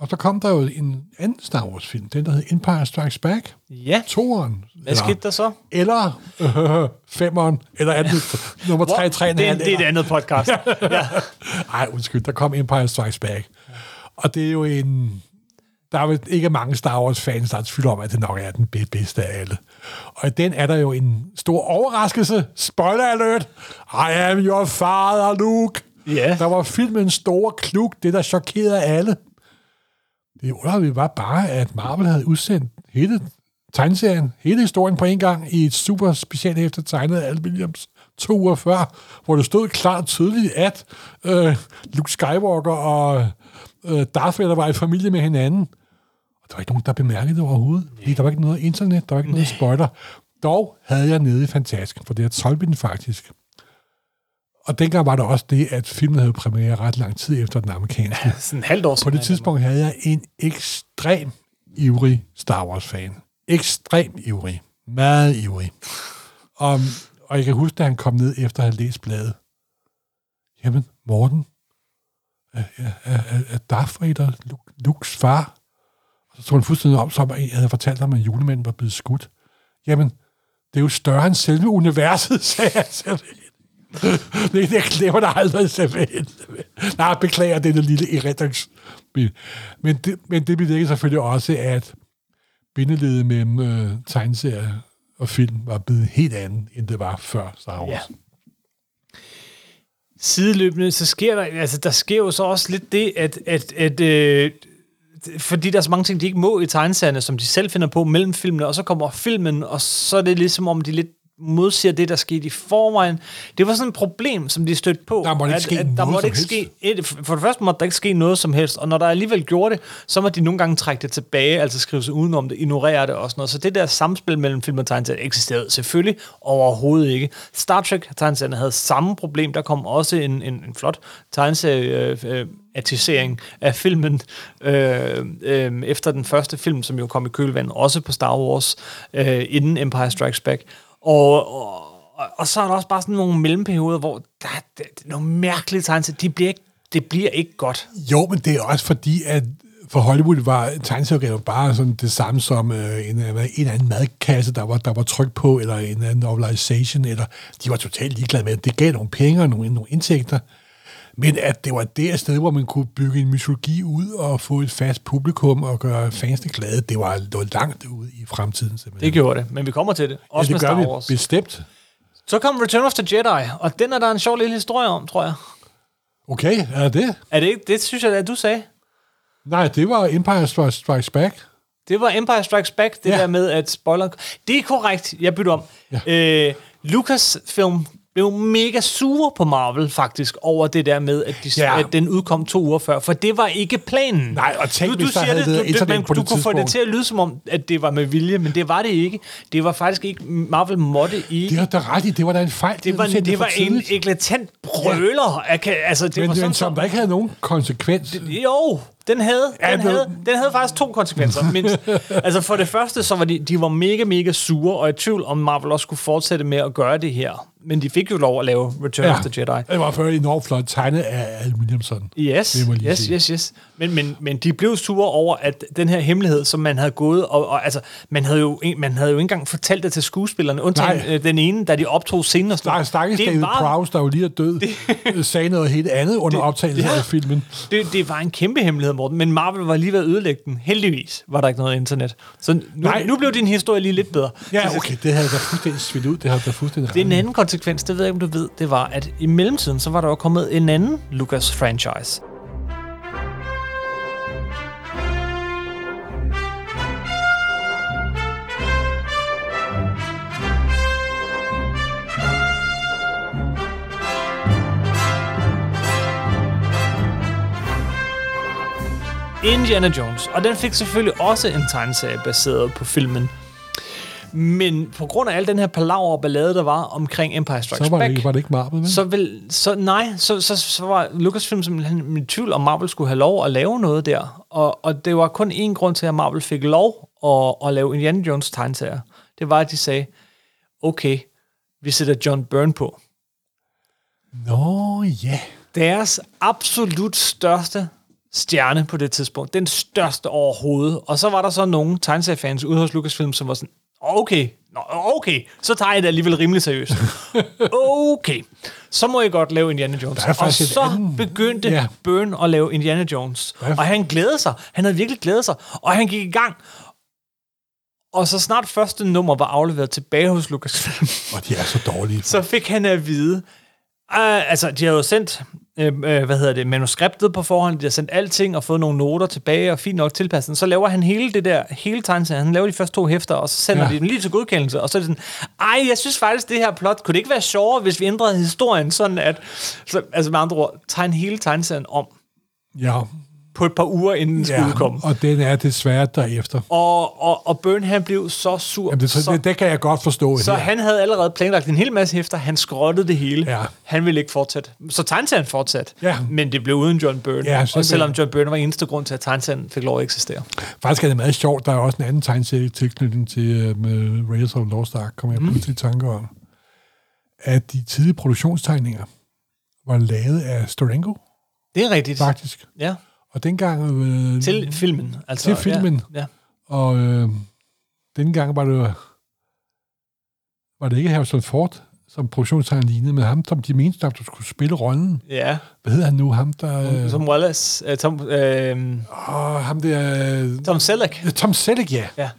og så kom der jo en anden Star Wars-film, den der hed Empire Strikes Back, Ja, toeren. hvad skete der så? Eller øh, (laughs) femeren, eller anden, nummer 3, 3, det, er- det er et andet podcast. ja. Nej, (laughs) undskyld, der kom Empire Strikes Back. Og det er jo en... Der er vel ikke mange Star Wars-fans, der er tvivl om, at det nok er den be- bedste af alle. Og i den er der jo en stor overraskelse. Spoiler alert! I am your father, Luke! Ja. Der var filmen Store Klug, det der chokerede alle. Det underlige var bare, at Marvel havde udsendt hele tegneserien, hele historien på en gang, i et super specielt efter tegnet af Al Williams to uger før, hvor det stod klart og tydeligt, at øh, Luke Skywalker og øh, Darth Vader var i familie med hinanden. Og der var ikke nogen, der bemærkede det overhovedet. Fordi der var ikke noget internet, der var ikke noget spoiler. Dog havde jeg nede i Fantastisk, for det er solgte den faktisk. Og dengang var der også det, at filmen havde premiere ret lang tid efter den amerikanske. Sådan en halvt år På det tidspunkt havde jeg en ekstrem ivrig Star Wars-fan. Ekstrem ivrig. Meget ivrig. Og, og jeg kan huske, da han kom ned efter at have læst bladet. Jamen, Morten, er, er, er, er Darth Vader Luke, Lukes far? Og så tog han fuldstændig om, som jeg havde fortalt ham, at julemanden var blevet skudt. Jamen, det er jo større end selve universet, (laughs) sagde jeg simpelthen. (laughs) det, det glemmer der aldrig simpelthen. Nej, beklager denne lille erindrings. Men det, men det bevirker selvfølgelig også, at bindeledet mellem øh, tegneserier og film var blevet helt andet, end det var før Star Wars. Ja. Sideløbende, så sker der, altså der sker jo så også lidt det, at, at, at øh, fordi der er så mange ting, de ikke må i tegneserierne, som de selv finder på mellem filmene, og så kommer filmen, og så er det ligesom om, de lidt modsiger det, der skete i forvejen. Det var sådan et problem, som de stødte på. Der måtte ikke ske der noget måtte som ikke ske, et, for det første måtte der ikke ske noget som helst, og når der alligevel gjorde det, så må de nogle gange trække det tilbage, altså skrive sig udenom det, ignorere det og sådan noget. Så det der samspil mellem film og tegneserier eksisterede selvfølgelig overhovedet ikke. Star Trek tegneserierne havde samme problem. Der kom også en, en, en flot tegneserie øh, øh, atisering af filmen øh, øh, efter den første film, som jo kom i kølvandet, også på Star Wars, øh, inden Empire Strikes Back. Og, og, og, så er der også bare sådan nogle mellemperioder, hvor der, er- der, er nogle mærkelige tegneserier. De bliver ikke, det bliver ikke godt. Jo, men det er også fordi, at for Hollywood var tegneserieudgaver bare sådan det samme som øh, en, en eller anden madkasse, der var, der var tryk på, eller en anden novelization, eller de var totalt ligeglade med det. Det gav nogle penge og nogle, nogle indtægter. Men at det var det sted, hvor man kunne bygge en mytologi ud og få et fast publikum og gøre fansene glade, det var, det var langt ude i fremtiden. Simpelthen. Det gjorde det, men vi kommer til det. Også ja, med det gør Star vi Wars. bestemt. Så kom Return of the Jedi, og den er der en sjov lille historie om, tror jeg. Okay, er det? Er det ikke? Det synes jeg, at du sagde. Nej, det var Empire Strikes- Strikes Back. Det var Empire Strikes Back, det Ja. der med, at spoiler... Det er korrekt, jeg bytter om. Ja. Øh, Lucasfilm blev mega sure på Marvel, faktisk, over det der med, at, de, Ja. at den udkom to uger før, for det var ikke planen. Nej, og tænk, du, du hvis siger havde det, været du, man, du det kunne få det til at lyde som om, at det var med vilje, men det var det ikke. Det var faktisk ikke... Marvel måtte ikke... Det har du ret i, det var da en fejl. det var, det for var en eklatant brøler. Ja. Altså, det men, var sådan, men som der ikke havde nogen konsekvens. Jo, Den havde, Ja, den, det- havde, den havde faktisk to konsekvenser. mindst. (laughs) altså for det første, så var de, de var mega, mega sure, og i tvivl om Marvel også skulle fortsætte med at gøre det her. Men de fik jo lov at lave Return ja. of the Jedi. Det var før enormt flot tegnet af Al Williamson. Yes, Det yes, sige. yes, yes. Men, men, men de blev sure over, at den her hemmelighed, som man havde gået, og, og altså, man havde, jo, man havde jo ikke engang fortalt det til skuespillerne, undtagen Nej. øh, den ene, da de optog scenen. og stakkels Det David var- Prowse, der jo lige er død, det, sagde noget helt andet under (laughs) optagelsen ja. af filmen. Det, det var en kæmpe hemmelighed, Morten, men Marvel var lige ved at ødelægge den. Heldigvis var der ikke noget internet. Så nu, Nej. nu blev din historie lige lidt bedre. Ja, okay, det havde da fuldstændig svidt ud. Det havde da fuldstændig Det er en anden konsekvens, det ved jeg ikke, om du ved, det var, at i mellemtiden, så var der jo kommet en anden Lucas-franchise. Indiana Jones, og den fik selvfølgelig også en tegneserie baseret på filmen. Men på grund af al den her palaver og ballade, der var omkring Empire Strikes Så var det, Back, ikke, var det ikke Marvel, vel? så, vil, så nej, så, så, så var Lucasfilm simpelthen i tvivl om Marvel skulle have lov at lave noget der. Og, og det var kun én grund til, at Marvel fik lov at, at lave Indiana Jones tegneserier. Det var, at de sagde, okay, vi sætter John Byrne på. Nå, ja. Deres absolut største stjerne på det tidspunkt. Den største overhovedet. Og så var der så nogle tegneseriefans ude hos Lucasfilm, som var sådan, okay, Nå, okay, så tager jeg det alligevel rimelig seriøst. (laughs) Okay, så må jeg godt lave Indiana Jones. Og så andet- begyndte ja. Byrne at lave Indiana Jones. Og han glædede sig. Han havde virkelig glædet sig. Og han gik i gang. Og så snart første nummer var afleveret tilbage hos Lucasfilm, Og de er så dårlige. så fik han at vide, uh, altså de har jo sendt, uh, uh, hvad hedder det, manuskriptet på forhånd, de har sendt alting og fået nogle noter tilbage og fint nok tilpasset. Så laver han hele det der, hele tegneserien, han laver de første to hæfter, og så sender ja. de dem lige til godkendelse, og så er det sådan, ej, jeg synes faktisk, det her plot, kunne det ikke være sjovere, hvis vi ændrede historien sådan, at, så, altså med andre ord, tegne hele tegneserien om. Ja, på et par uger, inden den skulle ja udkomme. og den er desværre derefter. Og, og, og Byrne, han blev så sur. Jamen, det, så, det, det kan jeg godt forstå. så her. han havde allerede planlagt en hel masse hæfter. Han skrottede det hele. Ja. Han ville ikke fortsætte. Så tegneserien fortsat. Ja. Men det blev uden John Byrne. Ja, og selvom John Byrne var eneste grund til, at tegneserien fik lov at eksistere. Faktisk er det meget sjovt. Der er også en anden tegneserie tilknytning til uh, med Raiders of Lost Ark, kommer jeg pludselig i tanke om. At de tidlige produktionstegninger var lavet af Storenko, Det er rigtigt. faktisk. Ja. Og dengang... Øh, Til filmen. Altså, Til filmen. Ja. ja. Og øh, dengang var det var det ikke Harrison Ford, som produktionstegner lignede, men ham, som de mente, der skulle spille rollen. ja. Hvad hedder han nu? Ham, der... Øh, Som Wallace. Uh, Tom, uh, åh, ham der... Øh, Tom Selleck. Tom Selleck, ja. Ja.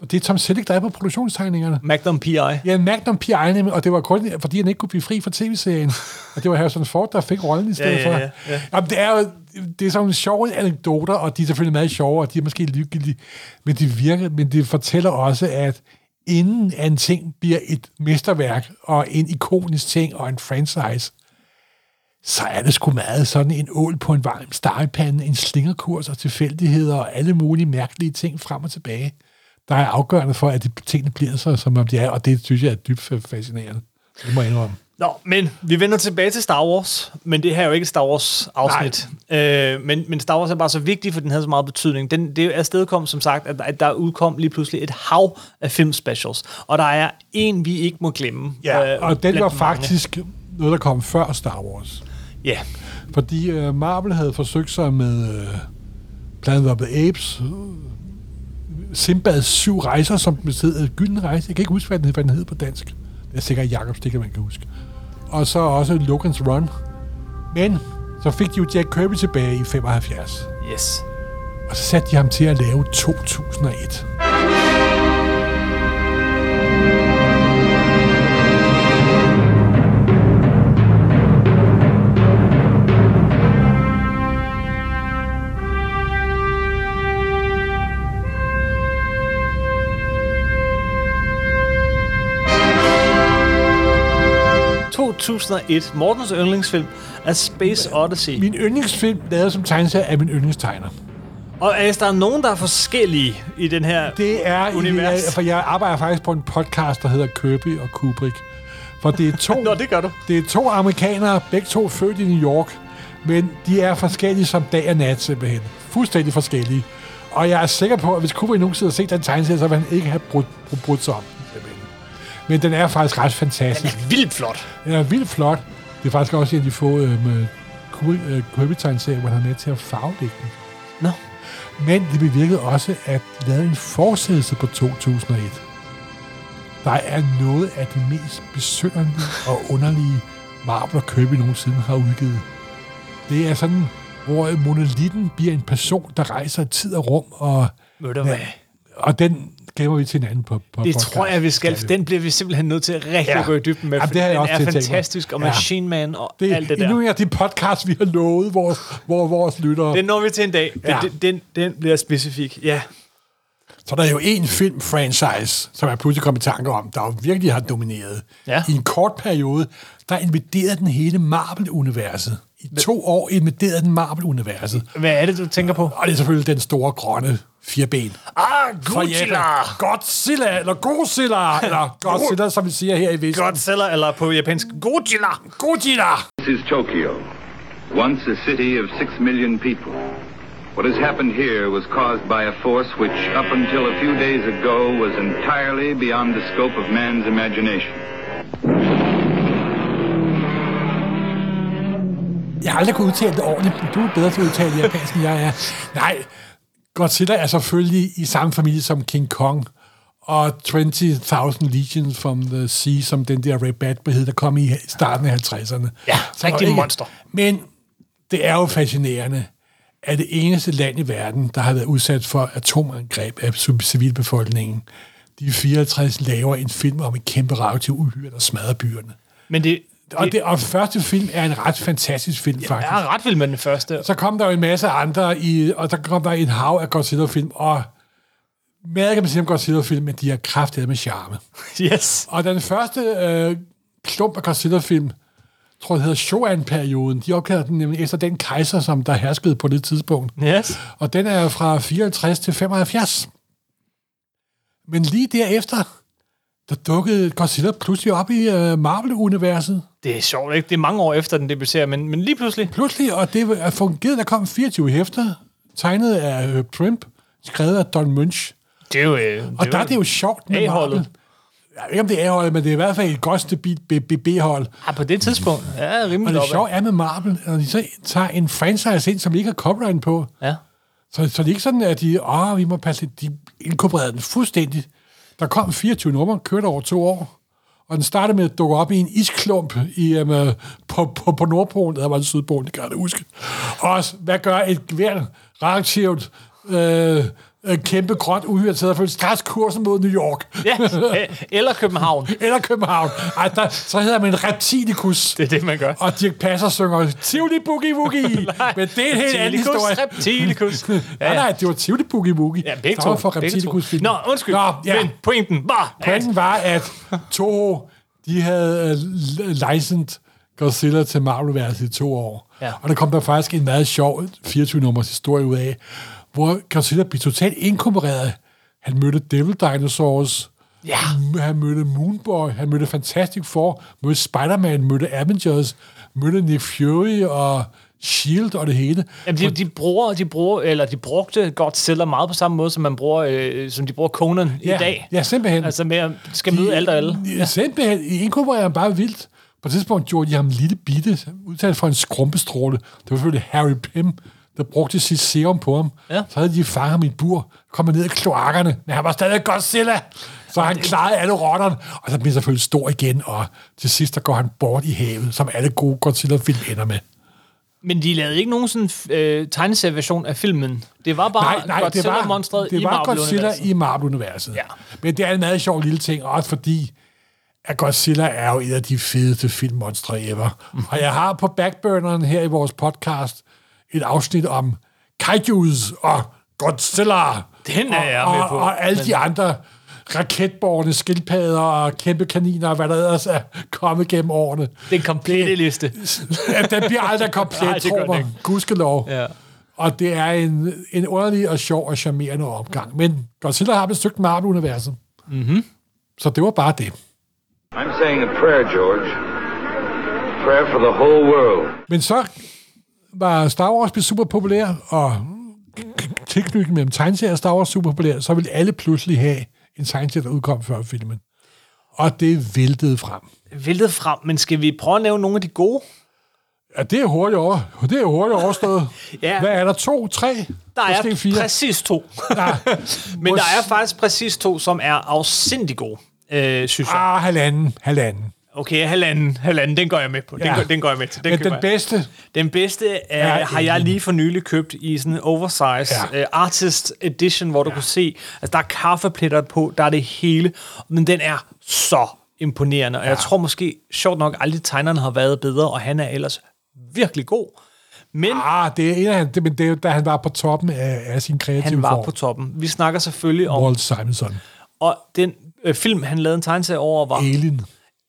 Og det er Tom Selleck, der er på produktionstegningerne. Magnum P.I. Ja, Magnum P.I. nemlig, og det var kun, fordi han ikke kunne blive fri fra tv-serien. (laughs) og det var Harrison Ford, der fik rollen i stedet Ja, ja, ja, for. ja. Jamen, det er jo det er sådan nogle sjove anekdoter, og de er selvfølgelig meget sjove, og de er måske lykkelige, men de virker, men det fortæller også, at inden en ting bliver et mesterværk, og en ikonisk ting, og en franchise, så er det sgu meget sådan en ål på en varm stegepande, en slingerkurs og tilfældigheder og alle mulige mærkelige ting frem og tilbage, der er afgørende for, at de tingene bliver så, som om de er, og det synes jeg er dybt fascinerende. Det må jeg indrømme. Nå, men vi vender tilbage til Star Wars, men det her er jo ikke et Star Wars-afsnit. Øh, men, men Star Wars er bare så vigtig, for den havde så meget betydning. Den, det afstedkom som sagt, at, at der udkom lige pludselig et hav af filmspecials, og der er en, vi ikke må glemme. Ja, øh, og den var mange. faktisk noget, der kom før Star Wars. Ja, Fordi øh, Marvel havde forsøgt sig med øh, Planet of the Apes, Simbads syv rejser, som den hed Gylden Rejse. Jeg kan ikke huske, hvad den, hed, hvad den hed på dansk. Det er sikkert Jacob Stikker, man kan huske. Og så også Logan's Run. Men så fik de jo Jack Kirby tilbage i 75. yes. Og så satte de ham til at lave 2001. – 2001, Mortens yndlingsfilm, er Space Odyssey. Min yndlingsfilm, lavet som tegneserie, er min yndlingstegner. Og hvis der er nogen, der er forskellige i den her... Det er, Univers. I, for jeg arbejder faktisk på en podcast, der hedder Kirby og Kubrick. For det er to, (laughs) Nå, det gør du. det er to amerikanere, begge to født i New York, Men de er forskellige som dag og nat, simpelthen. Fuldstændig forskellige. Og jeg er sikker på, at hvis Kubrick nogensinde havde set den tegneserie, så ville han ikke have brudt, brudt, sig om. Men den er faktisk ret fantastisk. Vildt flot. Den er vildt flot. Det er faktisk også en af de få øh, med Kirby-tegneserier, hvor han er med til at farvelægge den. Nå. Men det bevirkede også, at de lavede en fortsættelse på 2001. Der er noget af det mest besønderlige og underlige Marvel og Kirby nogensinde har udgivet. Det er sådan, hvor monolitten bliver en person, der rejser i tid og rum, og, Ved du hvad? og den gemmer vi til en anden på, på Det podcast. tror jeg, vi skal. Den bliver vi simpelthen nødt til at rigtig Ja. gå i dybden med, Jamen, det har jeg den også er fantastisk, og. Machine Man og det alt det er endnu der. en af de podcasts, vi har lovet vores, vores, vores lyttere. Den når vi til en dag. Den, Ja. den, den, den bliver specifik. Ja. Så der er jo en film-franchise, som jeg pludselig kom i tanke om, der jo virkelig har domineret. Ja. I en kort periode, der invaderede den hele Marvel-universet. I to år invaderede den Marvel-universet. Hvad er det, du tænker på? Og det er selvfølgelig den store grønne fireben. Ah, Japan. Godzilla, eller Godzilla, eller (laughs) Godzilla, som vi siger her i Vesten. Godzilla, eller på japansk, Godzilla. Godzilla! This is Tokyo, once a city of six million people. What has happened here was caused by a force which, up until a few days ago, was entirely beyond the scope of man's imagination. Jeg har aldrig kunnet udtale det ordentligt. Du er bedre til at udtale japansk, end jeg er. Nej, Godzilla er selvfølgelig i samme familie som King Kong, og 20.000 Legions from the Sea, som den der Ray Batman hed, der kom i starten af 50'erne. Ja, Så rigtig ikke- monster. Men det er jo fascinerende, at det eneste land i verden, der har været udsat for atomangreb af civilbefolkningen, de 54 laver en film om et kæmpe radioaktiv uhyre, der smadrer byerne. Men det, Og, det, og første film er en ret fantastisk film, faktisk. jeg er ret vild med den første. Så kom der jo en masse andre, i, og der kom der en hav af Godzilla-film, og meget kan man sige om Godzilla-film, men de er kraftigt med charme. (laughs) Yes. Og den første øh, klump af Godzilla-film, tror jeg hedder Shoan-perioden, de opkalder den nemlig efter den kejser, som der herskede på det tidspunkt. Yes. Og den er fra 54 til 75. Men lige derefter, der dukkede Godzilla pludselig op i øh, Marvel-universet. Det er sjovt, ikke? Det er mange år efter, den debuterer, men, men lige pludselig... Pludselig, og det er fungeret, der kom 24 hæfter, tegnet af øh, Primp, skrevet af Don Munch. Det er jo... Øh, Og det der er det jo sjovt med A-holdet. Marvel. Jeg ved ikke, om det er A-holdet, men det er i hvert fald et godt B-hold. Ah, på det tidspunkt. Ja, Og rimelig det op. sjove er med Marvel, når de så tager en franchise ind, som de ikke har copyright på, Ja. så, så det er ikke sådan, at de, åh, vi må passe lidt, de inkorporerede den fuldstændig. Der kom 24 numre, kørte over to år, og den startede med at dukke op i en isklump i, um, på, på, på Nordpolen, der var det Sydpolen, det kan jeg da huske. Og også, hvad gør et hvert reaktivt øh, øh, kæmpe grønt uhyre til at følge straks kursen mod New York. ja. (laughs) øh, Eller København. Eller København. Ej, der, så hedder man en reptilikus. Det er det, man gør. Og Dirk Passer synger Tivoli Boogie Woogie. (laughs) Men det er en helt anden historie. Reptilikus. (laughs) Ja, nej, nej, det var Tivoli Boogie Woogie. Ja, begge to. for to. film. Nå, undskyld. Nå, ja. Men pointen var... Pointen var, at Toho, de havde uh, licensed Godzilla til Marvel-verset i to år. Ja. Og der kom der faktisk en meget sjov 24-nummers historie ud af, hvor Godzilla blev totalt inkorporeret. Han mødte Devil Dinosaurs, Ja. han mødte Moonboy, han mødte Fantastic Four, mødte Spider-Man, mødte Avengers, mødte Nick Fury og S.H.I.E.L.D. og det hele. Jamen, de, de, bruger, de, bruger, eller de brugte Godzilla meget på samme måde, som man bruger, øh, som de bruger Conan ja, i dag. Ja, simpelthen. Altså med at skal møde alt og alle. Ja. Simpelthen, I inkorporerer ham bare vildt. På et tidspunkt gjorde de ham lille bitte, udtalt for en skrumpestråle. Det var selvfølgelig Harry Pym, der brugte sit serum på ham. Ja. Så havde de fanget ham i et bur, kom ned i kloakkerne, men han var stadig Godzilla. Så han klarede alle rotterne, og så blev han selvfølgelig stor igen, og til sidst der går han bort i havet, som alle gode Godzilla-film ender med. Men de lavede ikke nogen sådan øh, tegneserieversion af filmen. Det var bare Nej, nej, det var, Godzilla-monstret det i var Godzilla Marvel-universet. i Marvel-universet. Ja. Men det er en meget sjov lille ting, også fordi at Godzilla er jo et af de fedeste filmmonstre ever. Mhm. Og jeg har på backburneren her i vores podcast et afsnit om kaijus og Godzilla. Den er jeg og, med og, på. Og alle de andre raketborgerne, skildpadder og kæmpe kaniner, og hvad der ellers er kommet gennem årene. Den komplette liste. Ja, den bliver aldrig komplet, (laughs) Nej, tror ikke. Gudskelov. Ja. Og det er en, en underlig og sjov og charmerende omgang. Men Godzilla har besøgt Marvel-universet. Mm-hmm. Så det var bare det. I'm saying a prayer, George. A prayer for the whole world. Men så var Star Wars blevet super populær, og tilknytning mellem tegneserier og Star Wars super populær, så ville alle pludselig have en tegneserie, der udkom før filmen. Og det væltede frem. Væltet frem, men skal vi prøve at nævne nogle af de gode? Ja, det er hurtigt over. Det er hurtigt overstået. (laughs) Ja. Hvad er der? To, tre? Der er fire? præcis to. Ja. (laughs) men der er faktisk præcis to, som er afsindig gode, øh, synes jeg. Ah, halvanden. Halvanden. Okay, halvanden, halvanden, den går jeg med på. Den, Ja. går, den går jeg med til. Den, Men den jeg. bedste, Den bedste Er har jeg lige for nylig købt i sådan en oversize Ja. ja. uh, artist edition, hvor du kan se, altså der er kaffepletter på, der er det hele, men den er så imponerende, og jeg tror måske, sjovt nok, aldrig tegneren har været bedre, og han er ellers virkelig god. Men ah, det er en af det, men det er da han var på toppen af, af sin kreative han var form. på toppen. Vi snakker selvfølgelig om, Walt Simonson. og den øh, film, han lavede en tegneserie over, var Alien.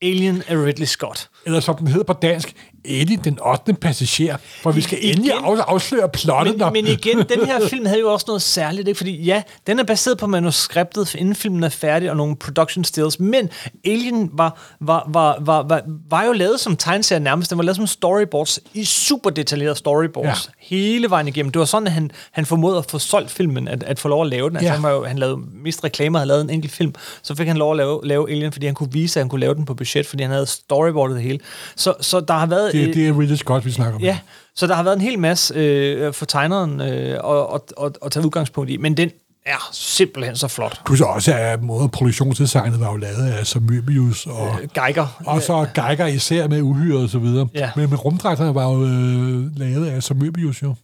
Alien af Ridley Scott. Eller som den hedder på dansk, Alien, den 8. passager. For vi skal endelig Igen. af, afsløre plottet. Men, når- men igen, (laughs) den her film havde jo også noget særligt, ikke? fordi ja, den er baseret på manuskriptet, inden filmen er færdig, og nogle production stills, men Alien var, var, var, var, var, var jo lavet som tegneserie nærmest, den var lavet som storyboards, i super detaljerede storyboards, ja. hele vejen igennem. Det var sådan, at han, han formåede at få solgt filmen, at, at få lov at lave den. Altså, Ja. han, var jo, han lavede mest reklamer, havde lavet en enkelt film, så fik han lov at lave, lave Alien, fordi han kunne vise, at han kunne lave den på budget, fordi han havde storyboardet det hele. Så, så der har været... det, øh, det er Ridley Scott, vi snakker om. Ja, så der har været en hel masse øh, for tegneren øh, at, at, at, at tage udgangspunkt i, men den er simpelthen så flot. Plus også, at måde produktionsdesignet var jo lavet af som Möbius, og, Øh, Geiger. og så Geiger især med uhyre og så videre. Ja. Men, men rumdragterne var jo øh, lavet af som Möbius jo.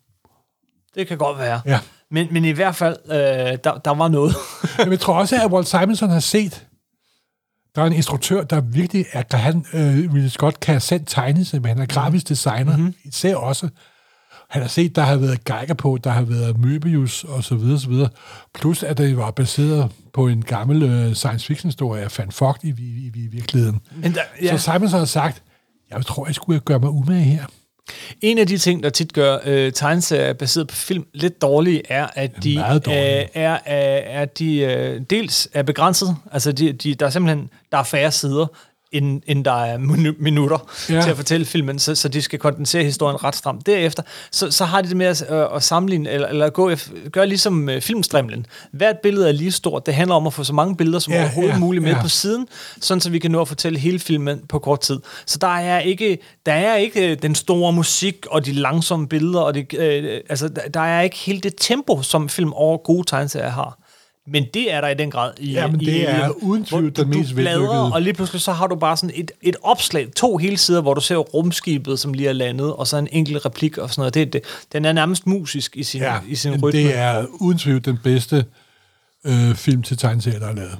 Det kan godt være. Ja. Men, men i hvert fald, øh, der, der var noget. Men jeg tror også, at Walt Simonson har set, der er en instruktør, der virkelig er, kan han, øh, Ridley Scott kan selv tegne sig, men han er grafisk designer, mm-hmm. især også. Han har set, der har været Geiger på, der har været Möbius og så videre, så videre. Plus, at det var baseret på en gammel øh, science fiction historie af Van Vogt i, i, i, i virkeligheden. Men der, Ja. Så Simonson har sagt, jeg tror, jeg skulle gøre mig umage her. En af de ting, der tit gør øh, tegneserier baseret på film lidt dårlige, er, at de, Meget dårlige. øh, er, er, er de øh, dels er begrænset. Altså, de, de, der er simpelthen der er færre sider, end, end der er minu- minutter Ja. til at fortælle filmen, så, så de skal kondensere historien ret stramt. Derefter, så, så har de det med at, øh, at sammenligne, eller, eller gå gøre ligesom øh, filmstrimlen. Hvert billede er lige stort. Det handler om at få så mange billeder som Ja, overhovedet ja, muligt med ja. på siden, sådan så vi kan nå at fortælle hele filmen på kort tid. Så der er ikke, der er ikke øh, den store musik og de langsomme billeder, og det, øh, altså, der, der er ikke helt det tempo, som film over gode tegneserier har. Men det er der i den grad i Jamen, i, det er i- uden tvivl den mest vellykkede. og lige pludselig så har du bare sådan et, et opslag, to hele sider, hvor du ser rumskibet, som lige er landet, og så en enkelt replik og sådan noget. Det, det, den er nærmest musisk i sin, Ja, i sin men rytme. det er uden tvivl den bedste øh, film til tegneserier, der er lavet.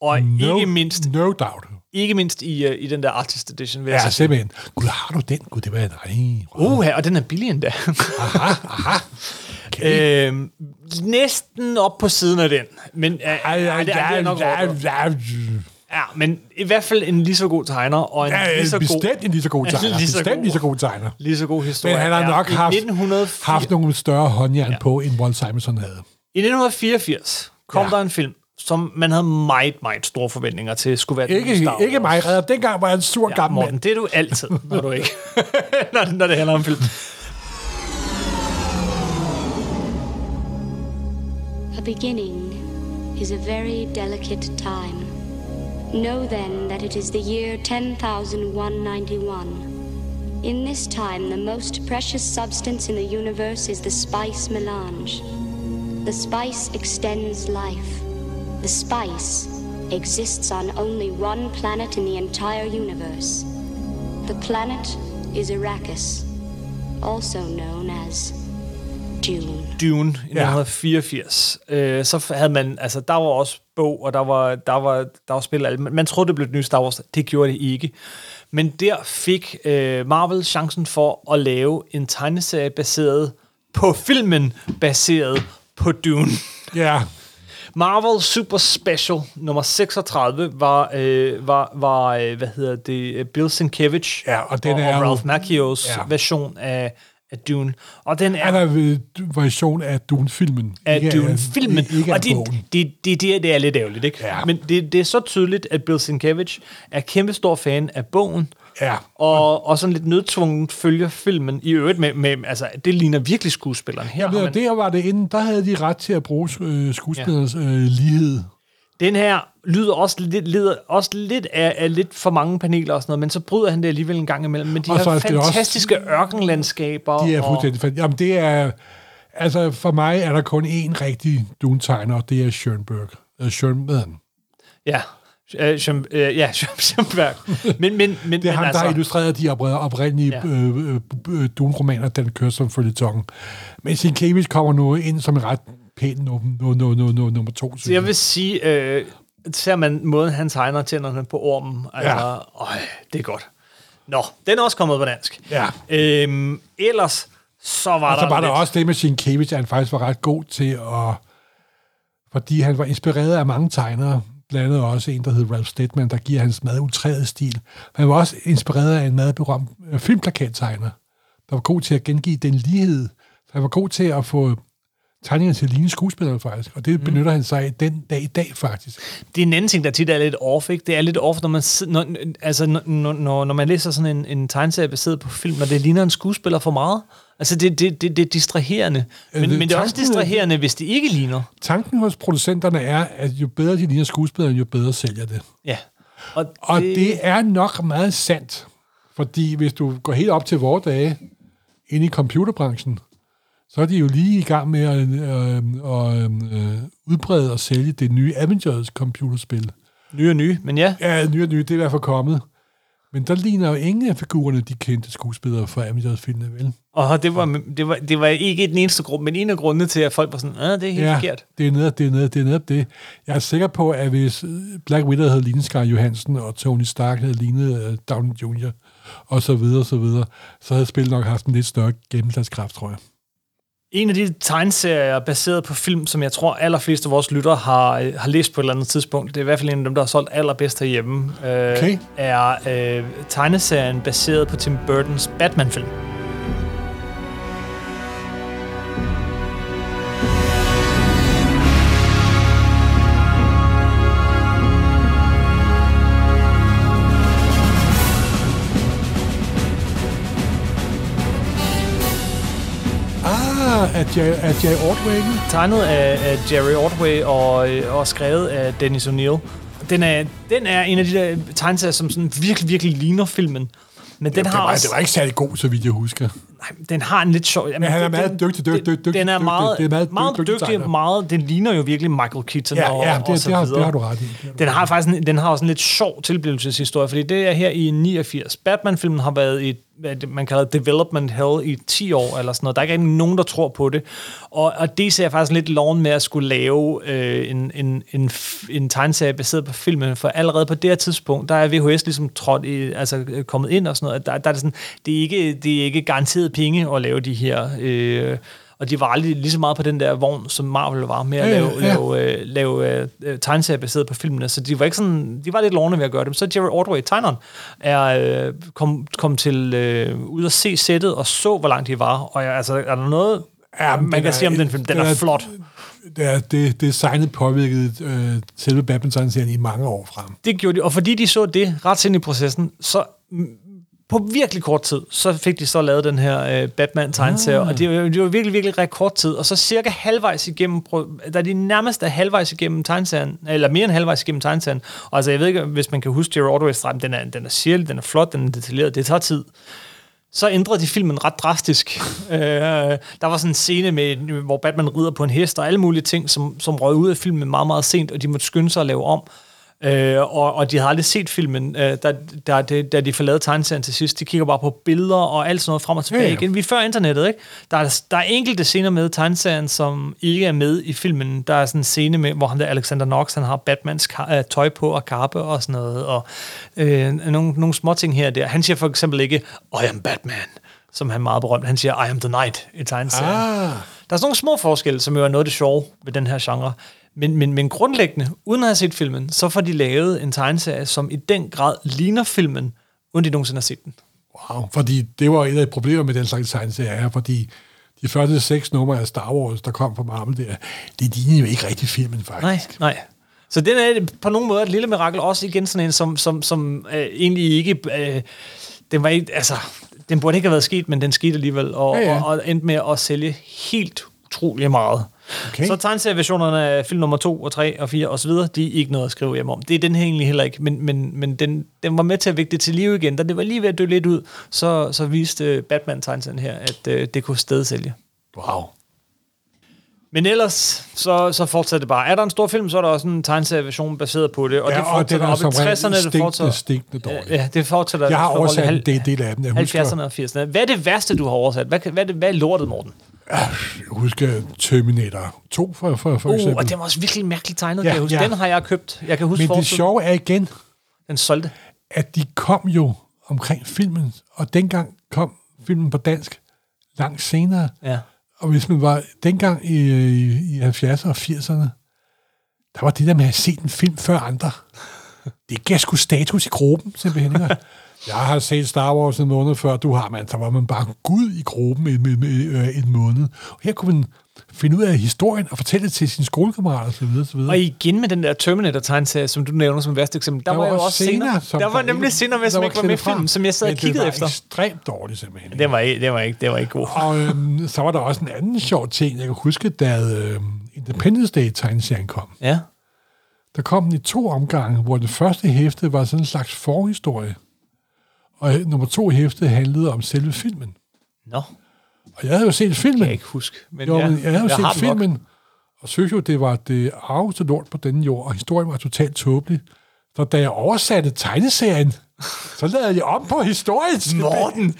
og No, ikke mindst, No doubt. ikke mindst i, uh, i den der artist edition, vil jeg Ja, sige. simpelthen. Gud, har du den? Gud, det var en ej. Uh, og den er billig endda. Aha, aha. Okay. (laughs) øhm, næsten op på siden af den. Men, uh, Ej, ej, det, er, det er nok ja, ja, ja, men i hvert fald en lige så god tegner, og en ja, lige så god, bestemt en lige så god Ja, (laughs) tegner. lige så Bestemt god. lige så god tegner. lige så god historie. Men han har nok haft, 1904 haft nogle større håndjern på, end Walt Simonson havde. I 1984 kom Ja. ja. der en film, som man havde meget, meget store forventninger til, skulle være Ikke, Star ikke Wars. mig, redder. Dengang var jeg en sur Ja, gammel Morten, mand. det er du altid, når du ikke, (laughs) når, når det handler om film. A beginning is a very delicate time. Know then that it is the year 10,191. In this time, the most precious substance in the universe is the spice melange. The spice extends life. The spice exists on only one planet in the entire universe. The planet is Arrakis, also known as Dune. Dune i 1984. Øh, så havde man, altså der var også bog, og der var, der var, der var spil, alt. man, troede, det blev et nyt Star Wars. Det gjorde det ikke. Men der fik øh, Marvel chancen for at lave en tegneserie baseret på filmen, baseret på Dune. Ja, Marvel Super Special nummer 36 var, øh, var, var øh, hvad hedder det, Bill Sienkiewicz Ja, og den og, er og Ralph Macchios Ja. ja. version af, af Dune. Og den er... Er der version af Dune-filmen? af Dune-filmen. Ikke, og det, det, det, det, det er lidt ærgerligt, ikke? Ja. Men det, det er så tydeligt, at Bill Sienkiewicz er kæmpe stor fan af bogen, Ja. og, og sådan lidt nødtvunget følger filmen i øvrigt med, med altså, det ligner virkelig skuespilleren. Her har man... der var det inden, der havde de ret til at bruge øh, skuespillernes øh, lighed. Den her lyder også lidt, lider også lidt af, af lidt for mange paneler og sådan noget, men så bryder han det alligevel en gang imellem. Men de Og her er det også- fantastiske ørkenlandskaber. De er og, fuldstændig fandt. Jamen, det er... Altså, for mig er der kun én rigtig Dune-tegner, og det er Schoenberg. Øh, han? Ja, øh, som, øh, ja, (laughs) Schönberg. Men, men, men, Det er men ham, altså, der har illustreret de oprindelige Ja. øh, øh, Dune-romaner, den kører som følgetong. Men Sienkiewicz kommer nu ind som en ret pæn nummer, no, no, no, no, nummer to. Så jeg vil sige, øh, ser man måden, han tegner tænderne på ormen, altså, ja. Øj, det er godt. Nå, den er også kommet på dansk. Ja. Øhm, ellers, så var Og så der var der lidt, også det med Sienkiewicz, at han faktisk var ret god til at... Fordi han var inspireret af mange tegnere, blandt andet også en, der hed Ralph Steadman, der giver hans meget utræede stil. Han var også inspireret af en meget berømt øh, filmplakattegner, der var god til at gengive den lighed. Så han var god til at få tegningerne til at ligne skuespillere faktisk, og det benytter han sig af den dag i dag faktisk. det er en anden ting, der tit er lidt off, ikke? Det er lidt off, når man, når, altså, når, når, når man læser sådan en, en tegneserie baseret på film, når det ligner en skuespiller for meget. Altså, det, det, det, det er distraherende. Men, Øh, men det er også er- distraherende, hvis det ikke ligner. Tanken hos producenterne er, at jo bedre de ligner skuespillere, jo bedre sælger det. Ja. Og, Og det, det er nok meget sandt, fordi hvis du går helt op til vores dage ind i computerbranchen, så er de jo lige i gang med at øh, øh, øh, udbrede og sælge det nye Avengers computerspil. nye og nye, men ja. Ja, nye og nye, det er i hvert fald kommet. Men der ligner jo ingen af figurerne, de kendte skuespillere fra Avengers-filmene, vel? Og det var, det, var, det var ikke den eneste grund, men en af grundene til, at folk var sådan, ah, det er helt ja, forkert. det er netop det, er netop, det er netop det. Jeg er sikker på, at hvis øh, Black Widow havde lignet Scar Johansson, og Tony Stark havde lignet uh, Downey Jr., og så videre, og så videre, så havde spillet nok haft en lidt større gennemslagskraft, tror jeg. En af de tegneserier baseret på film, som jeg tror allerfleste af vores lyttere har, øh, har læst på et eller andet tidspunkt, det er i hvert fald en af dem, der har solgt allerbedst herhjemme, øh, Okay. er øh, tegneserien baseret på Tim Burtons Batman-film. At Jerry, at Jerry Ordway, ikke? Tegnet af, af Jerry Ordway og, øh, og skrevet af Dennis O'Neill. Den er, den er en af de der tegneserier, som sådan virkelig, virkelig ligner filmen. Men den det, har var, også... det var ikke særlig god, så vidt jeg husker. Den har en lidt sjov... Jamen, han er meget den- dygtig, dygtig, den- dygtig, Den er dygtig. meget, Det er meget meget dygtig dygtig, meget... Den ligner jo virkelig Michael Keaton Ja, og, ja og det, så det, har, det har du ret i. Den har faktisk en, den har også en lidt sjov tilblivelseshistorie, fordi det er her i 89. Batman-filmen har været i hvad man kalder development hell i 10 år eller sådan noget. Der er ikke nogen, der tror på det. Og, og det ser faktisk lidt loven med at skulle lave øh, en, en, en, en tegneserie baseret på filmen, for allerede på det her tidspunkt, der er VHS ligesom trådt i, altså øh, kommet ind og sådan noget. Der, der er det, sådan, det, er ikke, det er ikke garanteret penge at lave de her... Øh, og de var aldrig lige så meget på den der vogn, som Marvel var med at Ja, ja, lave, ja. lave, øh, lave øh, tegneserier baseret på filmene, så de var ikke sådan, de var lidt lovende ved at gøre det. Men så Jerry Ordway, tegneren, er øh, kom, kom til øh, ud at se sættet og så, hvor langt de var. Og jeg, altså, er der noget, Ja, man kan er- sige om den film? Den, den er, er- flot. Det, er, det, designet påvirkede øh, selve Batman-serien i mange år frem. Det gjorde de, og fordi de så det ret ind i processen, så på virkelig kort tid, så fik de så lavet den her øh, Batman-tegneserie, ah. og det var, det var virkelig, virkelig rekordtid, og så cirka halvvejs igennem, da de nærmest er halvvejs igennem tegneserien, eller mere end halvvejs igennem tegneserien, og altså jeg ved ikke, hvis man kan huske Jerry Ordway's streg, den er, den er sirlig, den er flot, den er detaljeret, det tager tid. Så ændrede de filmen ret drastisk. (laughs) øh, der var sådan en scene, med, hvor Batman rider på en hest og alle mulige ting, som, som røg ud af filmen meget, meget sent, og de måtte skynde sig at lave om. Øh, og, og de havde aldrig set filmen, øh, da, da, da, de forlavede tegneserien til sidst. De kigger bare på billeder og alt sådan noget frem og tilbage Ja, ja. igen. Vi er før internettet, ikke? Der er, der er enkelte scener med tegneserien, som ikke er med i filmen. Der er sådan en scene med, hvor han der Alexander Knox, han har Batmans ka- øh, tøj på og kappe og sådan noget. Og øh, nogle, nogle små ting her og der. Han siger for eksempel ikke, I am Batman, som han er meget berømt. Han siger, I am the Knight i tegneserien. Ah, Der er sådan nogle små forskelle, som jo er noget af det sjove ved den her genre. Men, men, men grundlæggende, uden at have set filmen, så får de lavet en tegneserie, som i den grad ligner filmen, uden de nogensinde har set den. Wow, fordi det var et af problemerne med den slags tegneserier fordi de første seks numre af Star Wars, der kom fra Marvel der, det lignede jo ikke rigtig filmen, faktisk. Nej, nej. Så den er på nogle måder et lille mirakel, også igen sådan en, som, som, som øh, egentlig ikke... Øh, den var ikke, altså, den burde ikke have været sket, men den skete alligevel, og, ja. ja. Og, og endte med at sælge helt utrolig meget. Okay. Så tegneserieversionerne af film nummer 2 og 3 og 4 og så videre, de er ikke noget at skrive hjem om. Det er den her egentlig heller ikke, men, men, men den, den var med til at vække det til live igen. Da det var lige ved at dø lidt ud, så, så viste øh, Batman-tegneserien her, at øh, det kunne stadig sælge. Wow. Men ellers, så, så fortsætter det bare. Er der en stor film, så er der også en tegneserieversion baseret på det. Og Ja, det og den fortsætter er op i som regel 60'erne. Det stinkende, fortsætter, stinkende dårlig. Ja, det fortsætter. Jeg har oversat en del, af dem. Jeg husker, 70'erne og 80'erne. Hvad er det værste, du har oversat? Hvad, hvad, det, hvad er lortet, Morten? Jeg husker Terminator 2 for, for, for Uh, eksempel. og det var også virkelig mærkeligt tegnet, Ja, kan jeg huske. ja. Den har jeg købt. Jeg kan huske Men det forsiden. sjove er igen, Den solgte. at de kom jo omkring filmen, og dengang kom filmen på dansk langt senere. Ja. Og hvis man var dengang i, i, i 70'erne og 80'erne, der var det der med at se en film før andre. (laughs) Det gav sgu status i gruppen, simpelthen. (laughs) Jeg har set Star Wars en måned før du har, man. Der var man bare gud i gruppen en, en, en, en måned. Og her kunne man finde ud af historien og fortælle det til sine skolekammerater osv. osv. Og igen med den der Terminator-tegneserie, som du nævner som værste eksempel, der, der var, jo også scener. som Der var nemlig scener med, som ikke var med i filmen, som jeg sad og kiggede det var efter. ekstremt dårligt, simpelthen. Det var, ikke, det var ikke, det var ikke god. Og øhm, så var der også en anden sjov ting, jeg kan huske, da øhm, Independence Day-tegneserien kom. Ja. Der kom den i to omgange, hvor det første hæfte var sådan en slags forhistorie, og nummer to hæfte handlede om selve filmen. Nå, Og jeg havde jo set filmen. kan jeg ikke huske. Men jo, ja, men jeg havde jo set har den nok. filmen, og synes jo, det var det arveste lort på denne jord, og historien var totalt tåbelig. Så da jeg oversatte tegneserien, så lavede jeg om på historien. Morten!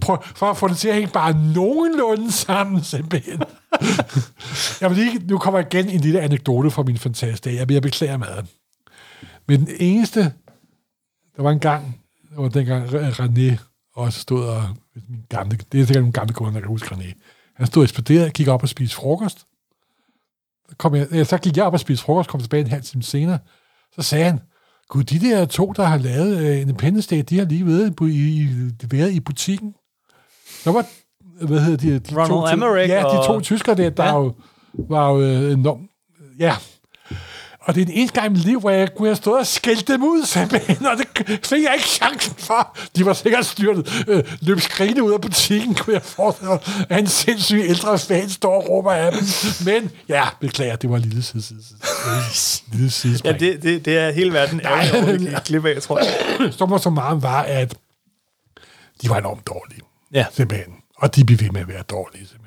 Prøv, for at få det til at hænge bare nogenlunde sammen, simpelthen. jeg vil lige, nu kommer igen en lille anekdote fra min fantastiske Jeg, jeg beklager meget. Men den eneste, der var en gang, det var dengang Re- René også stod og, min gamle, det er sikkert nogle gamle kunder, der kan huske René. Han stod og ekspederede, gik op og spiste frokost. Så, kom jeg, så gik jeg op og spiste frokost, kom tilbage en halv time senere. Så sagde han, Gud, de der to, der har lavet uh, Independence Day, de har lige været i, i, været i butikken. Der var, hvad hedder de? de Ronald to, Emmerich Ja, de to og- tyskere der, der ja. jo, var jo øh, enormt... Ja. Og det er den eneste gang i mit liv, hvor jeg kunne have stået og skældt dem ud, simpelthen, og det fik jeg ikke chancen for. De var sikkert styrtet. Øh, løb skrigende ud af butikken, kunne jeg forestille mig, at en sindssyg ældre fan står og råber af dem. Men ja, beklager, det var en lille side, side, side, lille Ja, det, det, det er hele verden ærgerlig over, det gik glip af, tror jeg. Summa summarum var, at de var enormt dårlige. Ja. Simpelthen. Og de blev ved med at være dårlige, simpelthen.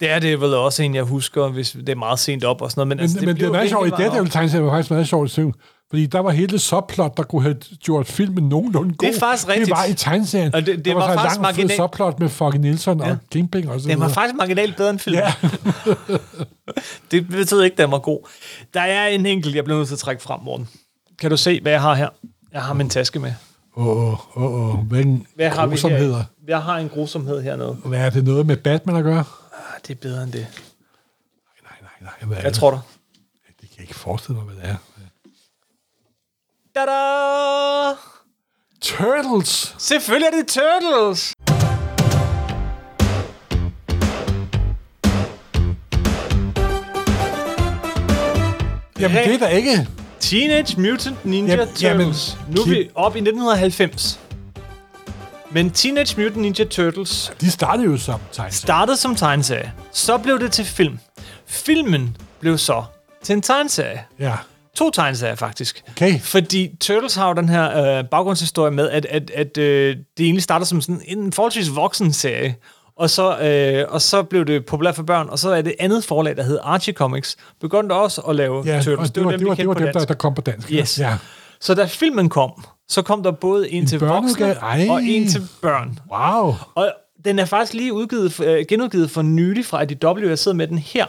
Det er det vel også en, jeg husker, hvis det er meget sent op og sådan noget. Men, Men, altså, altså, men det, det er meget sjovt. I det tegneserie var faktisk meget sjovt at. Fordi der var hele subplot, der kunne have gjort filmen nogenlunde god. Det er faktisk rigtigt. Det var i tegneserien. Og det- det der var var, så faktisk lang fed marginal- subplot med Foggy Nielsen Ja. og Kingpin og så Den var faktisk marginalt bedre end filmen. Ja. (laughs) det betyder ikke, at den var god. Der er en enkelt, jeg bliver nødt til at trække frem, Morten. Kan du se, hvad jeg har her? Jeg har min taske med. Åh, åh, åh, åh. Hvad en Hvad har vi her? Jeg har en grusomhed hernede. Hvad er det noget med Batman at gøre? Ah, det er bedre end det. Nej, nej, nej. Hvad er Hvad det? tror du? Det kan jeg ikke forestille mig, hvad det er. Da-da! Turtles! Selvfølgelig er det Turtles! Jamen, det er der ikke. Teenage Mutant Ninja Jamen, Turtles. jamen, nu er vi Kim- op i 1990. Men Teenage Mutant Ninja Turtles De startede jo som tegneserie. startede som tegneserie. Så blev det til film. Filmen blev så til en tegneserie. Ja. To tegneserier, faktisk. Okay. Fordi Turtles har jo den her øh, baggrundshistorie med, at, at, at øh, det egentlig startede som sådan en forholdsvis voksen serie. Og så, øh, og så blev det populært for børn, og så er det andet forlag, der hed Archie Comics, begyndte også at lave Ja, Turtles. og det var, det var, det var dem, der, der kom på dansk. Yes. Ja. Så da filmen kom, så kom der både en, til voksne? Ej. og en til børn. Wow. Og den er faktisk lige udgivet, øh, genudgivet for nylig fra IDW. Jeg sidder med den her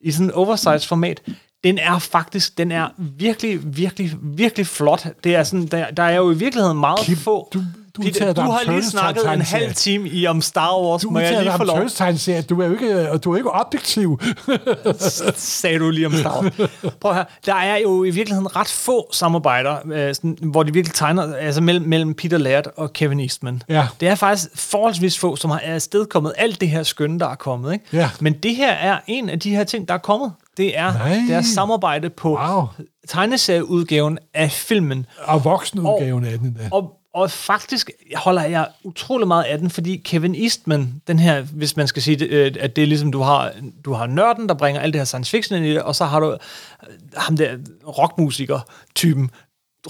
i sådan en oversized format. Den er faktisk, den er virkelig, virkelig, virkelig flot. Det er sådan, der, der er jo i virkeligheden meget Kim, få. Du, Du, Peter, du har lige snakket en halv time i om Star Wars. Du Må jeg lige få lov? Du er jo ikke, og du er ikke objektiv. sagde du lige om Star Wars. Prøv her. Der er jo i virkeligheden ret få samarbejder, øh, sådan, hvor de virkelig tegner, altså mellem, mellem Peter Laird og Kevin Eastman. Ja. Det er faktisk forholdsvis få, som har afstedkommet alt det her skønne, der er kommet. Ikke? Ja. Men det her er en af de her ting, der er kommet. Det er Nej. deres samarbejde på Wow. tegneserieudgaven af filmen. og voksenudgaven af den. Der. Og, og faktisk holder jeg utrolig meget af den, fordi Kevin Eastman, den her, hvis man skal sige, det, øh, at det er ligesom, du har, du har nørden, der bringer alt det her science fiction ind i det, og så har du øh, ham der rockmusiker-typen.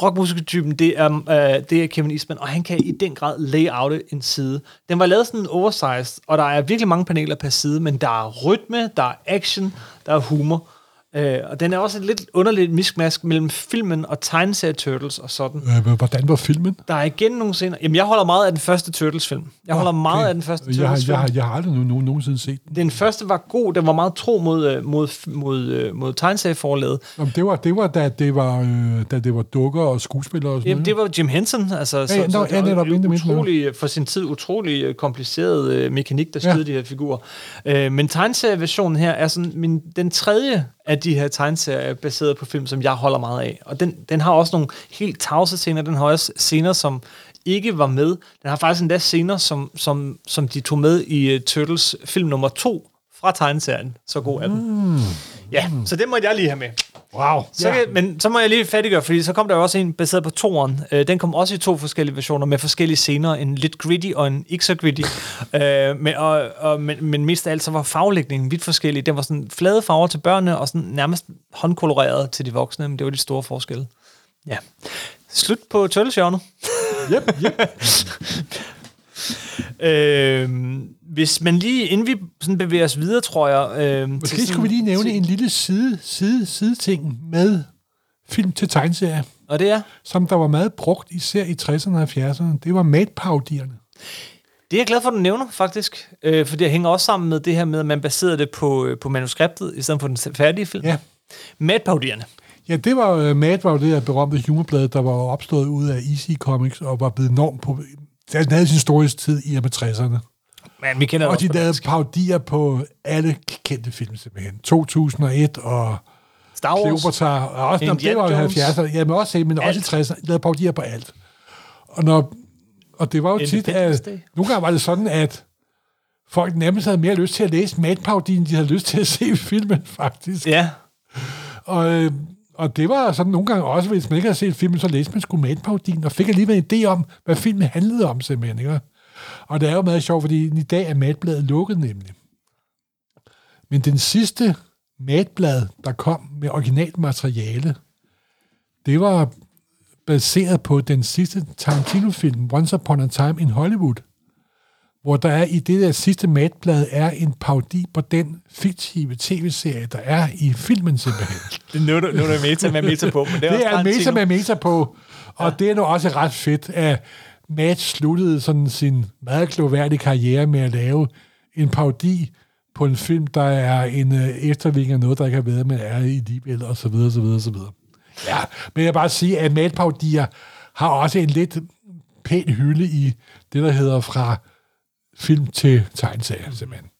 Rockmusiker-typen, det er, øh, det er Kevin Eastman, og han kan i den grad layoute en side. Den var lavet sådan oversized, og der er virkelig mange paneler per side, men der er rytme, der er action, der er humor. Øh, og den er også et lidt underligt miskmask mellem filmen og tegneserie Turtles og sådan. Øh, hvordan var filmen? Der er igen nogle scener. Jamen, jeg holder meget af den første Turtles-film. Jeg holder Okay. meget af den første jeg, har- Turtles-film. jeg, har- jeg har aldrig nu, nu, nogensinde set den. Den første var god. Den var meget tro mod, øh, mod, mod, øh, mod tegneserieforlaget. Jamen, det var, det var da, det var, øh, da det var dukker og skuespillere og sådan Jamen, noget. det var Jim Henson. Altså, så, ja, så, nå, det ja, var netop, utrolig, for sin tid utrolig øh, kompliceret øh, mekanik, der Ja. styrede de her figurer. Øh, men tegneserieversionen her er sådan min, den tredje af de her tegneserier baseret på film, som jeg holder meget af. Og den, den har også nogle helt tavse scener. Den har også scener, som ikke var med. Den har faktisk endda scener, som, som, som de tog med i uh, Turtles film nummer to fra tegneserien. Så god er den. Mm. Ja, så den måtte jeg lige have med. Wow. Så ja. men så må jeg lige fattiggøre, fordi så kom der også en baseret på toeren. Øh, den kom også i to forskellige versioner med forskellige scener. En lidt gritty og en ikke så gritty. (laughs) øh, men, og, og, men, men mest af alt så var farvelægningen vidt forskellig. Den var sådan flade farver til børnene og sådan nærmest håndkoloreret til de voksne. Men det var de store forskelle. Ja. Slut på Turtles-hjørnet. Yep, yep. (laughs) øh, hvis man lige, inden vi sådan bevæger os videre, tror jeg... Øh, Måske skulle vi lige nævne en lille side, side, side ting med film til tegneserier, Og det er? som der var meget brugt, især i 60'erne og 70'erne. Det var madpaudierne. Det er jeg glad for, at du nævner, faktisk. Øh, for det hænger også sammen med det her med, at man baserede det på, øh, på manuskriptet, i stedet for den færdige film. Ja. Madpaudierne. Ja, det var uh, Mad var jo det her berømte humorblad, der var opstået ud af Easy Comics og var blevet enormt på... Den havde sin storhedstid i og med 60'erne. Men vi kender Og også de lavede paudier på alle kendte film simpelthen. 2001 og Star Wars. Cleopatra, og også, når det var jo Jones. 70'erne, ja, men også, men også i 60'erne, de lavede paudier på alt. Og, når, og det var jo tit, at Day. nogle gange var det sådan, at folk nærmest havde mere lyst til at læse madpaudien, end de havde lyst til at se filmen, (laughs) faktisk. Ja. Og, øh, og det var sådan nogle gange også, hvis man ikke havde set filmen, så læste man sgu madpaudien, og fik alligevel en idé om, hvad filmen handlede om, simpelthen. Ikke? Og det er jo meget sjovt, fordi i dag er madbladet lukket nemlig. Men den sidste madblad, der kom med originalt materiale, det var baseret på den sidste Tarantino-film, Once Upon a Time in Hollywood, hvor der er i det der sidste madblad er en parodi på den fiktive tv-serie, der er i filmen simpelthen. (laughs) Det, nu, er du- nu er der meta med meta på, men det er, (laughs) Det er meta med meta på, og ja. det er nu også ret fedt, at Matt sluttede sådan sin meget kloværdige karriere med at lave en parodi på en film, der er en øh, eftervirkning af noget, der ikke har været, men er i livet, og så videre, så videre, så videre. Ja, men jeg vil bare sige, at Matt-parodier har også en lidt pæn hylde i det, der hedder fra film til tegnesager, simpelthen.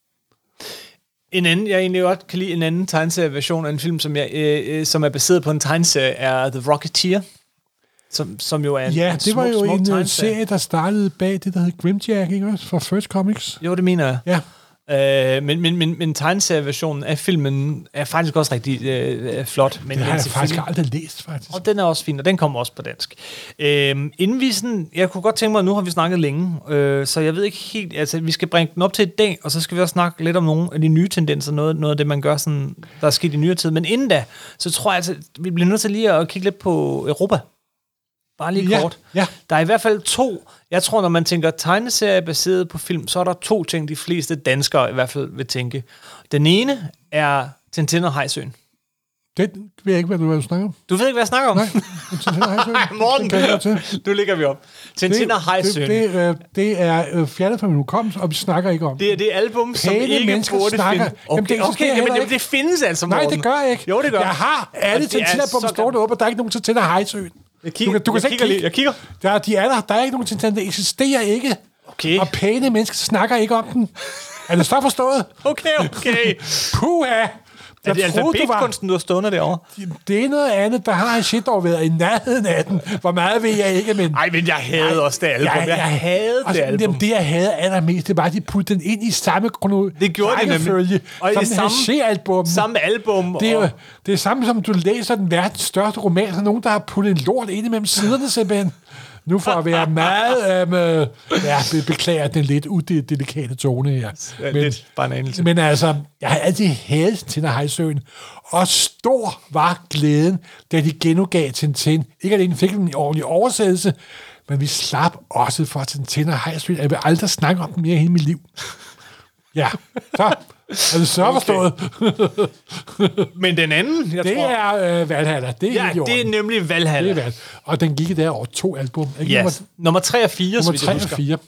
En anden, jeg egentlig godt kan lide, en anden tegneserieversion af en film, som, jeg, øh, øh, som er baseret på en tegneserie, er The Rocketeer. Som, som jo er en, Ja, en det var smuk, jo smuk en øh, tegneserie. serie, der startede bag det, der hed Grimjack, ikke også? Fra First Comics. Jo, det mener jeg. Ja. Øh, men, men, men, men tegneserieversionen af filmen er faktisk også rigtig øh, flot. Men Det har jeg faktisk selvfølgelig- aldrig læst, faktisk. Og den er også fin, og den kommer også på dansk. Øhm, inden vi sådan, jeg kunne godt tænke mig, at nu har vi snakket længe, øh, så jeg ved ikke helt, altså vi skal bringe den op til i dag, og så skal vi også snakke lidt om nogle af de nye tendenser, noget, noget af det, man gør sådan, der er sket i nyere tid. Men inden da, så tror jeg altså, vi bliver nødt til lige at kigge lidt på Europa. Bare lige Ja, kort. ja. Der er i hvert fald to, jeg tror, når man tænker tegneserie baseret på film, så er der to ting, de fleste danskere i hvert fald vil tænke. Den ene er Tintin og Hejsøen. Det ved jeg ikke, hvad du, hvad du snakker om. Du ved ikke, hvad jeg snakker om? Nej, Tintin og Hejsøen. (laughs) Morten, til. nu ligger vi op. Tintin og Hejsøen. Det, det, øh, det er øh, fjernet fra min hukommelse, og vi snakker ikke om Det er det album, som Pæne ikke burde snakker- finde. Jamen, Okay, det eksisterer okay jamen, jamen, det findes altså, Nej, Morten. det gør jeg ikke. Jo, det gør. Jeg har alle det er Tintin-album stående op, og der er ikke nogen Tintin og Hejsøen. Jeg kigger, Du kan- du kan jeg selv kigger lige. Jeg kigger. Der, er- de er der. Der er ikke nogen ting, der eksisterer ikke. Okay. Og pæne mennesker snakker ikke om den. Er det så forstået? Okay, okay. (laughs) Puha! Er det Jeg troede, du var... alfabetkunsten, du har stående derovre? Det er noget andet. Der har en shit dog været i nærheden af den. Hvor meget ved jeg ikke, men... Nej, men jeg havde også det album. Jeg, jeg havde og det album. Jamen, det, jeg havde allermest, det var, at de puttede den ind i samme krono... Det gjorde de nemlig. Og i som samme- album. Samme album. Det er, og, det er samme som, du læser den verdens største roman, så nogen, der har puttet en lort ind imellem siderne, simpelthen. Nu at være meget... Øhm, øh, ja, be- beklager den lidt udelikate tone her. Ja, lidt bare en anelse. Men altså, jeg har altid hadet Tintin Hejsøen, og stor var glæden, da de genudgav Tintin. Ikke den fik en ordentlig oversættelse, men vi slap også for Tintin og Hejsøen. Jeg vil aldrig snakke om dem mere i hele mit liv. Ja, så er det så forstået. (laughs) Men den anden, jeg Det tror... er øh, Valhalla. Det er ja, i det er nemlig det Valhalla. er Val. Og den gik der over to album. Ikke? Ja, Nummer, nummer 3 og 4, så nummer vidt jeg 3 og husker. 4.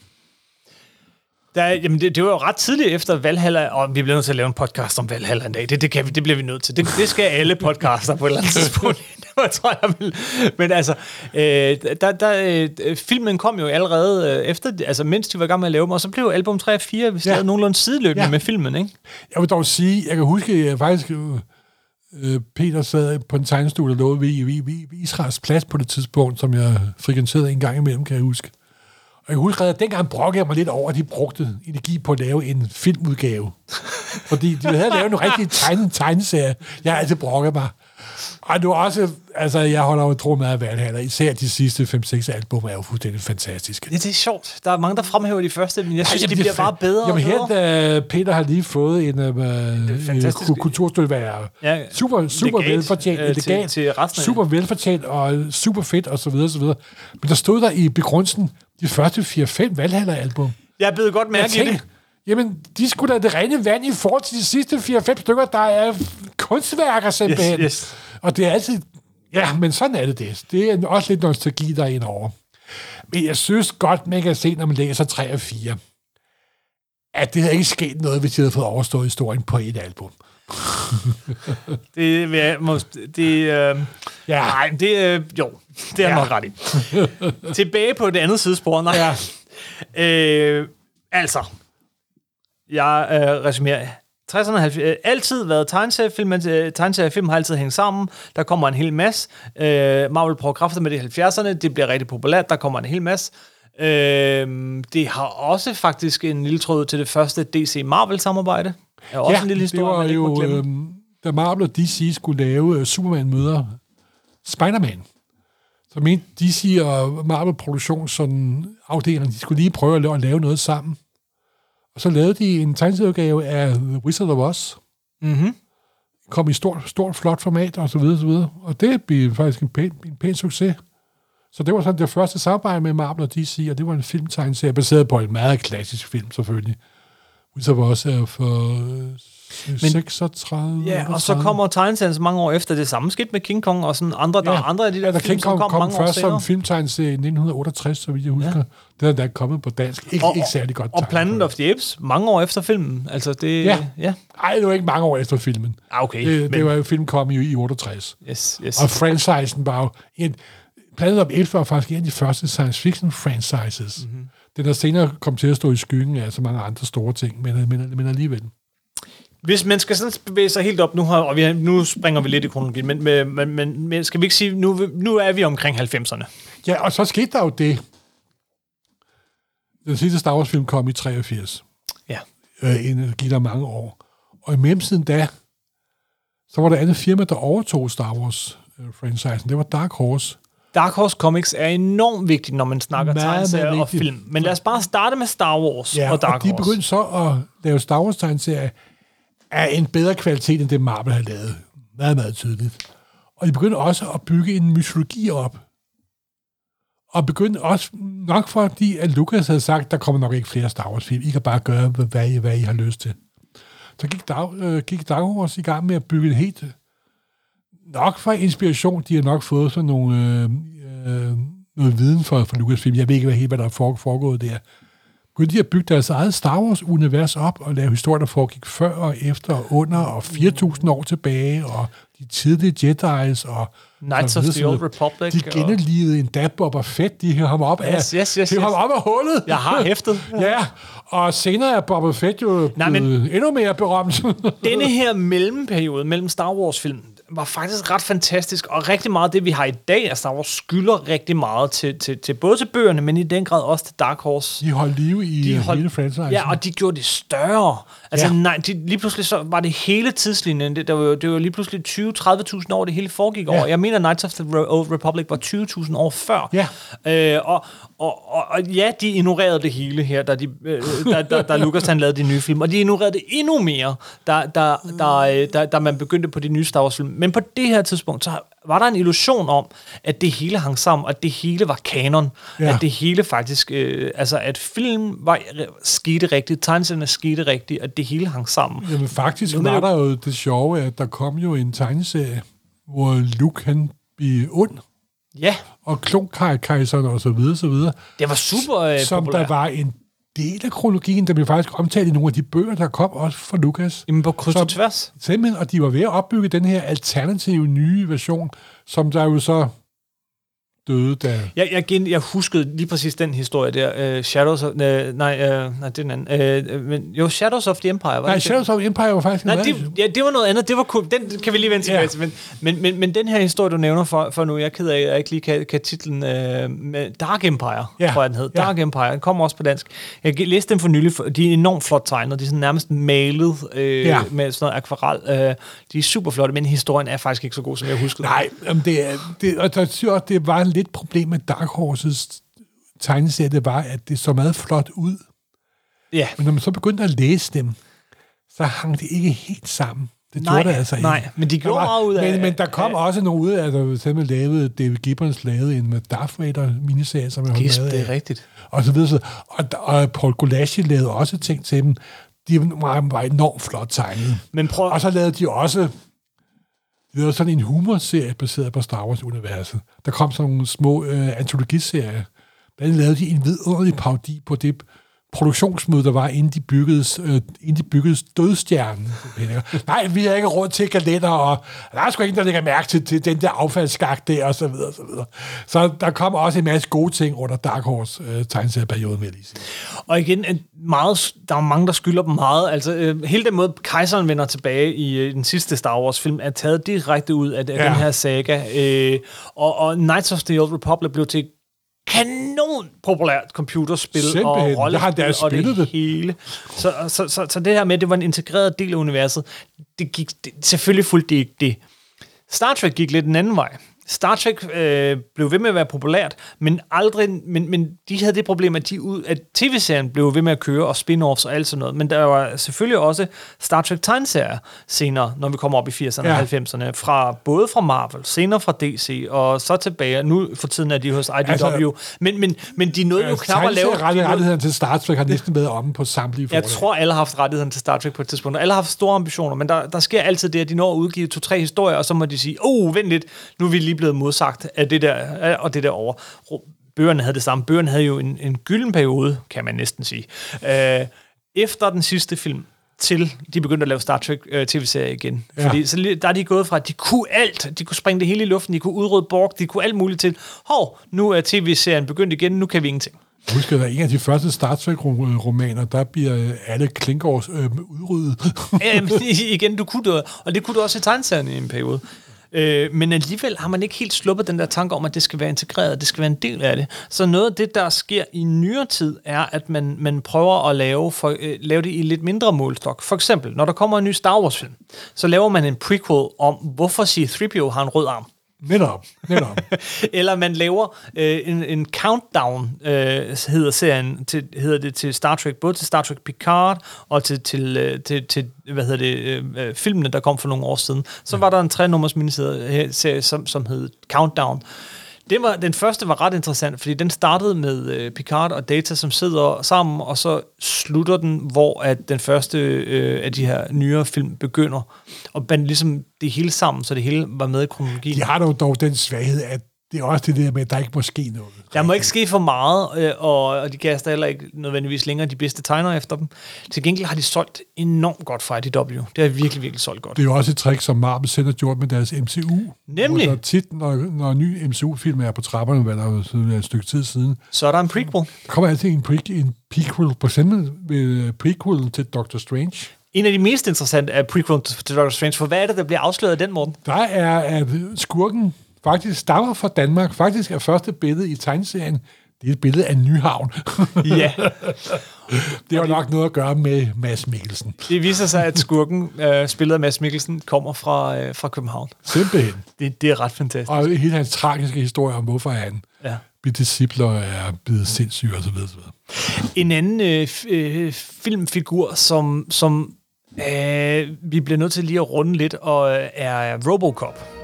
Der, er- jamen det, det var jo ret tidligt efter Valhalla, og vi bliver nødt til at lave en podcast om Valhalla en dag. Det, det, kan vi, det bliver vi nødt til. Det, det skal alle podcaster på et eller andet (laughs) tidspunkt. det var, tror jeg, vil. Men altså, øh, der, der, øh, filmen kom jo allerede øh, efter, altså mens de var i gang med at lave dem, og så blev album 3 og 4 hvis Ja. nogenlunde sideløbende Ja. ja. med filmen, ikke? Jeg vil dog sige, jeg kan huske, at jeg faktisk, øh, Peter sad på en tegnestue, der lå ved, ved, ved, ved Israels plads på det tidspunkt, som jeg frekventerede en gang imellem, kan jeg huske. Og jeg husker, at dengang brokkede jeg mig lidt over, at de brugte energi på at lave en filmudgave. Fordi de havde lavet en rigtig tegne, tegneserie. Jeg har altid brokket mig. Og nu også, altså, jeg holder jo tro med at Valhalla. Især de sidste 5-6 album er jo fuldstændig fantastiske. Ja, det er sjovt. Der er mange, der fremhæver de første, men jeg synes, Ej, de jamen, bliver det er bare bedre Jamen og bedre. helt, uh, Peter har lige fået en uh, fantastisk. uh, kulturstøtteværer. Ja, super, super legat, velfortjent. øh, til- legat, til resten af- super velfortjent og super fedt og så videre, så videre. Men der stod der i begrundelsen de første 4-5 Valhalla-album. Jeg blev godt mærke i tænkte, det. jamen, de skulle da det rene vand i forhold til de sidste 4-5 stykker, der er kunstværker simpelthen. Yes, yes. Og det er altid... Ja, men sådan er det det. Det er også lidt nostalgi, der er indover. Men jeg synes godt, man kan se, når man læser 3 og 4, at det havde ikke sket noget, hvis de havde fået overstået historien på et album. (laughs) Det, vil jeg, måske, det, øh, Ja. nej, det, øh, jo, det er ja. Ja. nok ret i. (laughs) Tilbage på det andet sidespor. Nej. Ja. Øh, altså, jeg øh, resumerer. 60'erne har øh, altid været tegneseriefilm, men øh, tegneseriefilm har altid hængt sammen. Der kommer en hel masse. Øh, Marvel prøver kræfter med det i 70'erne. Det bliver rigtig populært. Der kommer en hel masse. Øh, det har også faktisk en lille tråd til det første DC-Marvel-samarbejde. Er også ja, en lille historie, det var man jo, øhm, da Marvel og DC skulle lave uh, Superman møder Spider-Man. Så mente DC og Marvel Produktions sådan afdelingen, de skulle lige prøve at lave noget sammen. Og så lavede de en tegneserieudgave af The Wizard of Oz. Mhm. Kom i stort, stort, flot format, og så videre, så videre. Og det blev faktisk en pæn, en pæn succes. Så det var sådan det første samarbejde med Marvel og DC, og det var en filmtegneserie, baseret på en meget klassisk film, selvfølgelig. Wizard of Oz er for øh, 36... Ja, og så kommer tegneserien så mange år efter. Det samme skete med King Kong og sådan andre, der er andre af de der ja, der film, King Kong kom, kom, mange først som filmtegneserie i 1968, så vidt jeg husker. Ja. Den er da kommet på dansk. Ikke, Og- ikke særlig godt Og Planet of the Apes, mange år efter filmen. Altså det, Ja. ja. Ej, det var ikke mange år efter filmen. Ah, okay. Det, men, det var jo, film kom jo i 68. yes, yes. Og franchisen var jo... En, Planet of Apes var faktisk en af de første science fiction franchises. Mhm. Mm-hmm. Den der senere kom til at stå i skyggen af så mange andre store ting, men, men, men alligevel. Hvis man skal sådan bevæge sig helt op nu, her, og vi, nu springer vi lidt i kronologien, men, men, men, men, skal vi ikke sige, nu, nu er vi omkring 90'erne. Ja, og så skete der jo det. Den sidste Star Wars-film kom i 83. Ja. Øh, inden gik der mange år. Og i mellemtiden da, så var der et andet firma, der overtog Star Wars-franchisen. Det var Dark Horse. Dark Horse Comics er enormt vigtigt, når man snakker tegneserier og film. Men lad os bare starte med Star Wars Ja, og Dark og de Horse. begyndte så at lave Star Wars tegneserier af en bedre kvalitet, end det Marvel havde lavet. Meget, meget tydeligt. Og de begyndte også at bygge en mytologi op. Og begyndte også, nok fordi at Lucas havde sagt, der kommer nok ikke flere Star Wars film. I kan bare gøre, hvad I, hvad I har lyst til. Så gik, Dag, øh, gik Dag også i gang med at bygge en helt... Øh, nok for inspiration, de har nok fået sådan nogle... Øh, øh, noget viden fra, for Lucasfilm. Jeg ved ikke hvad helt, hvad der er foregået der begyndte de at bygge deres eget Star Wars-univers op og lave historier, der foregik før og efter og under og 4.000 år tilbage, og de tidlige Jedi's og Knights of the Old. Republic, De genlevede endda Boba Fett. De hævde ham op af, Yes, yes, yes, hævde ham yes. op af hullet. Jeg har hæftet. (laughs) ja, og senere er Boba Fett jo Nej, men- endnu mere berømt. Denne her mellemperiode mellem Star Wars-film var faktisk ret fantastisk, og rigtig meget af det, vi har i dag af Star Wars, skylder rigtig meget til, til, til både til bøgerne, men i den grad også til Dark Horse. de holdt liv i De de holdt- hele franchise. Ja, og de gjorde det større. Altså, Ja. nej, de, lige pludselig så var det hele tidslinjen. Det, der var, det var lige pludselig 20-30.000 år, det hele foregik Ja. over. Jeg mener, Knights of the Old Republic var 20.000 år før. Ja. Øh, og, og, og, og ja, de ignorerede det hele her, da, de, øh, da, da, da Lucas han lavede de nye film. Og de ignorerede det endnu mere, da, da, da, øh, da, da man begyndte på de nye Star Wars film. Men på det her tidspunkt, så var der en illusion om, at det hele hang sammen, at det hele var kanon. Ja. At det hele faktisk, øh, altså at film var, skete rigtigt, tegneserierne skete rigtigt, at det hele hang sammen. Jamen faktisk Nu var der jo det sjove, at der kom jo en tegneserie, hvor Luke han blev ond, Ja, og klonkejseren og så videre, så videre, det var super øh, som populært. der var en del af kronologien, der blev faktisk omtalt i nogle af de bøger, der kom også fra Lucas. Jamen på kryds og tværs. Simpelthen, og de var ved at opbygge den her alternative nye version, som der jo så døde, da... Jeg, jeg, gen, jeg huskede lige præcis den historie der. Uh, Shadows of... Uh, nej, uh, nej, det er den anden. Uh, men, jo, Shadows of the Empire. Var Nej, det Shadows of Empire var faktisk... Nej, en det, ja, det var noget andet. Det var. Den kan vi lige vende tilbage Ja. til. Men, men, men, men den her historie, du nævner for, for nu, jeg er ked af, at jeg ikke lige kan, kan titlen øh, med Dark Empire, Ja. tror jeg, den hed. Ja. Dark Empire. Den kommer også på dansk. Jeg læste dem for nylig. For, de er enormt flot tegnet. De er sådan nærmest malet øh, Ja. med sådan noget akvarel. Øh, de er super flotte, men historien er faktisk ikke så god, som jeg huskede. Nej, det, er- det, og der synes jeg også, det var lidt problem med Dark Horses tegneserie, det var, at det så meget flot ud. Ja. Men når man så begyndte at læse dem, så hang det ikke helt sammen. Det Nej, gjorde det altså ikke. nej, men de Der gjorde var, meget ud af- Men, men der kom af- også nogle ud af, der simpelthen lavede, David Gibbons lavede en med Darth Vader miniserie, som jeg har lavet det er rigtigt. Og så videre. så- Og, og Paul Gulaski lavede også ting til dem. De var, var enormt flot tegnet. Men prøv... Og så lavede de også vi lavede sådan en humorserie baseret på Star Wars-universet. Der kom sådan nogle små øh, antologiserier. Blandt andet lavede de en vidunderlig parodi på det produktionsmøde, der var, inden de byggede, øh, inden de byggede dødstjernen. Nej, vi har ikke råd til kalender, og der er sgu ingen, der lægger mærke til, til den der affaldsskak der, og så videre, og så videre. Så der kom også en masse gode ting under Dark Horse øh, tegneserieperiode, vil jeg lige sige. Og igen, en meget, der er mange, der skylder dem meget. Altså, øh, hele den måde, kejseren vender tilbage i øh, den sidste Star Wars-film, er taget direkte ud af, af Ja. den her saga. Øh, og, og Knights of the Old Republic blev til kanon populært computerspil Simpelthen. og Jeg har rollespil og det, det. hele. Så, så, så, så det her med, at det var en integreret del af universet, det gik, det, selvfølgelig fulgte det ikke det. Star Trek gik lidt en anden vej. Star Trek øh, blev ved med at være populært, men aldrig, men, men de havde det problem, at, de ud, at tv-serien blev ved med at køre, og spin-offs og alt sådan noget. Men der var selvfølgelig også Star Trek tegneserier senere, når vi kommer op i 80'erne Ja. og 90'erne, fra, både fra Marvel, senere fra DC, og så tilbage. Nu for tiden er de hos IDW. Altså- Altså, men, men, men de nåede jo knap at lave... Rettigheden til Star Trek har næsten været omme på samtlige jeg forlag. tror, alle har haft rettigheden til Star Trek på et tidspunkt, og alle har haft store ambitioner, men der, der sker altid det, at de når at udgive to-tre historier, og så må de sige, oh, vent lidt, nu er vi lige blevet modsagt af det der, af- og det der over. Bøgerne havde det samme. Bøgerne havde jo en, en gylden periode, kan man næsten sige. Øh, efter den sidste film, til de begyndte at lave Star Trek øh, tv-serie igen. Ja. Fordi så der er de gået fra, at de kunne alt. De kunne springe det hele i luften, de kunne udrydde Borg, de kunne alt muligt til. Hov, nu er tv-serien begyndt igen, nu kan vi ingenting. Jeg husker, at en af de første Star Trek-romaner, der bliver øh, alle Klinkårs øh, udryddet. Ja, men (laughs) igen, du kunne det, og det kunne du også i tegneserien i en periode. Øh, men alligevel har man ikke helt sluppet den der tanke om, at det skal være integreret, det skal være en del af det. Så noget af det, der sker i nyere tid, er, at man, man prøver at lave, for, øh, lave det i lidt mindre målstok. For eksempel, når der kommer en ny Star Wars-film, så laver man en prequel om, hvorfor C-3PO har en rød arm netop, netop. (laughs) Eller man laver øh, en, en countdown, øh, hedder serien, til, hedder det til Star Trek, både til Star Trek Picard og til, til, øh, til, til hvad hedder det, øh, øh, filmene, der kom for nogle år siden. Så var der en tre-nummers miniserie, serie, som, som hed Countdown. Det var, den første var ret interessant, fordi den startede med øh, Picard og Data, som sidder sammen, og så slutter den, hvor at den første øh, af de her nyere film begynder. Og bandt ligesom det hele sammen, så det hele var med i kronologien. De har dog, dog den svaghed, at det er også det der med, at der ikke må ske noget. Der må ikke ske for meget, øh, og, de kaster heller ikke nødvendigvis længere de bedste tegner efter dem. Til gengæld har de solgt enormt godt fra IDW. Det har virkelig, virkelig solgt godt. Det er jo også et trick, som Marvel selv har gjort med deres MCU. Nemlig. Hvor der tit, når, når en ny MCU-film er på trapperne, hvad der er jo et stykke tid siden, Så er der en prequel. der kommer altid en, pre- en prequel, for eksempel ved prequel til Doctor Strange. En af de mest interessante er prequel til Doctor Strange, for hvad er det, der bliver afsløret af den, Morten? Der er, at skurken faktisk stammer fra Danmark. Faktisk er første billede i tegneserien, det er et billede af Nyhavn. Ja, (laughs) det har nok noget at gøre med Mads Mikkelsen. det viser sig, at skurken, øh, spillet af Mads Mikkelsen, kommer fra, øh, fra København. Simpelthen. Det, det er ret fantastisk. Og hele hans tragiske historie om, hvorfor han Ja. blev discipler og er blevet sindssyg og så videre. Så videre. En anden øh, øh, filmfigur, som, som øh, vi bliver nødt til lige at runde lidt, og øh, er Robocop.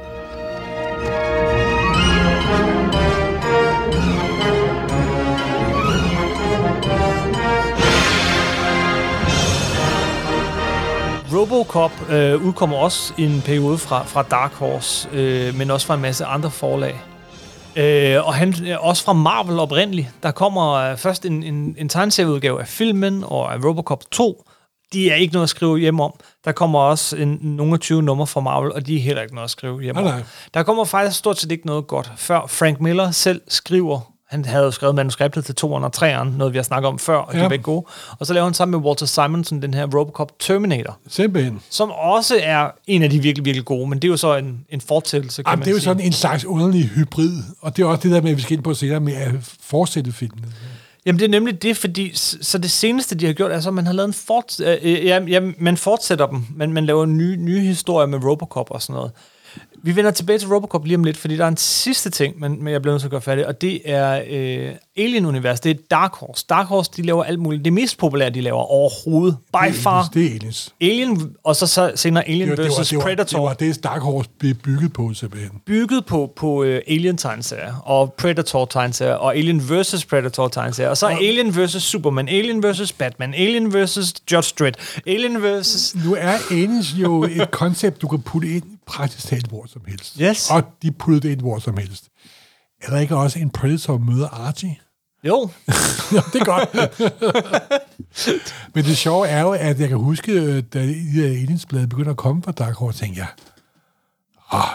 Robocop øh, udkommer også i en periode fra, fra Dark Horse, øh, men også fra en masse andre forlag. Øh, og han er også fra Marvel oprindeligt. Der kommer øh, først en, en, en tegneserieudgave af filmen og af Robocop 2. De er ikke noget at skrive hjem om. Der kommer også en, nogle af 20 numre fra Marvel, og de er heller ikke noget at skrive hjem om. Nej, nej. Der kommer faktisk stort set ikke noget godt, før Frank Miller selv skriver han havde jo skrevet manuskriptet til 203'eren, noget vi har snakket om før, og de Ja. begge gode. Og så laver han sammen med Walter Simonson den her Robocop Terminator, Simpelthen. som også er en af de virkelig, virkelig gode, men det er jo så en, en fortsættelse, kan Jamen, man det er jo sige. sådan en slags underlig hybrid, og det er også det der med, at vi skal ind på senere med at fortsætte filmen. Jamen, det er nemlig det, fordi så det seneste, de har gjort, er så, at man har lavet en fort, øh, øh, ja, ja, man fortsætter dem, men man laver nye, nye historier med Robocop og sådan noget. Vi vender tilbage til Robocop lige om lidt, fordi der er en sidste ting, men, men jeg bliver nødt til at gøre færdig, og det er øh, Alien-univers. Det er Dark Horse. Dark Horse, de laver alt muligt. Det mest populære, de laver overhovedet. By Det er far. aliens, Det er aliens. Alien, og så, så senere Alien Det var, det, vs. det, var, det Predator. var det, Dark Horse blev bygget på, simpelthen. bygget på, på uh, Alien-tegneserier, og Predator-tegneserier, og Alien vs. Predator-tegneserier, og så Alien vs. Superman, Alien vs. Batman, Alien vs. Judge Dredd, Alien vs. Nu er aliens jo et koncept, du kan putte ind praktisk talt hvor som helst. Yes. Og de puttede det ind hvor som helst. Er der ikke også en Predator møder Archie? Jo, (laughs) Ja, det er godt. Men det sjove er jo, at jeg kan huske, da aliensblade begyndte at komme fra Dark Horse, tænkte jeg, ah,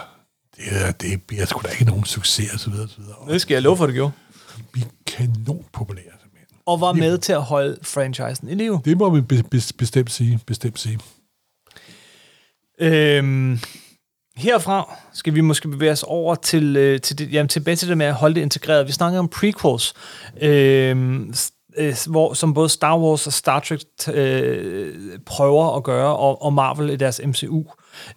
det, er- det bliver sgu da ikke nogen succes, og så videre, og så videre. det skal jeg love for, det gjorde. Vi kanon populære, simpelthen. Og var med til at holde franchisen i live. Det må vi be- be- bestemt sige, bestemt sige. Øhm, herfra skal vi måske bevæge os over til, øh, til det, jamen, tilbage til det med at holde det integreret. Vi snakker om prequels, s- øh, hvor, som både Star Wars og Star Trek øh, prøver at gøre, og, og Marvel i deres MCU.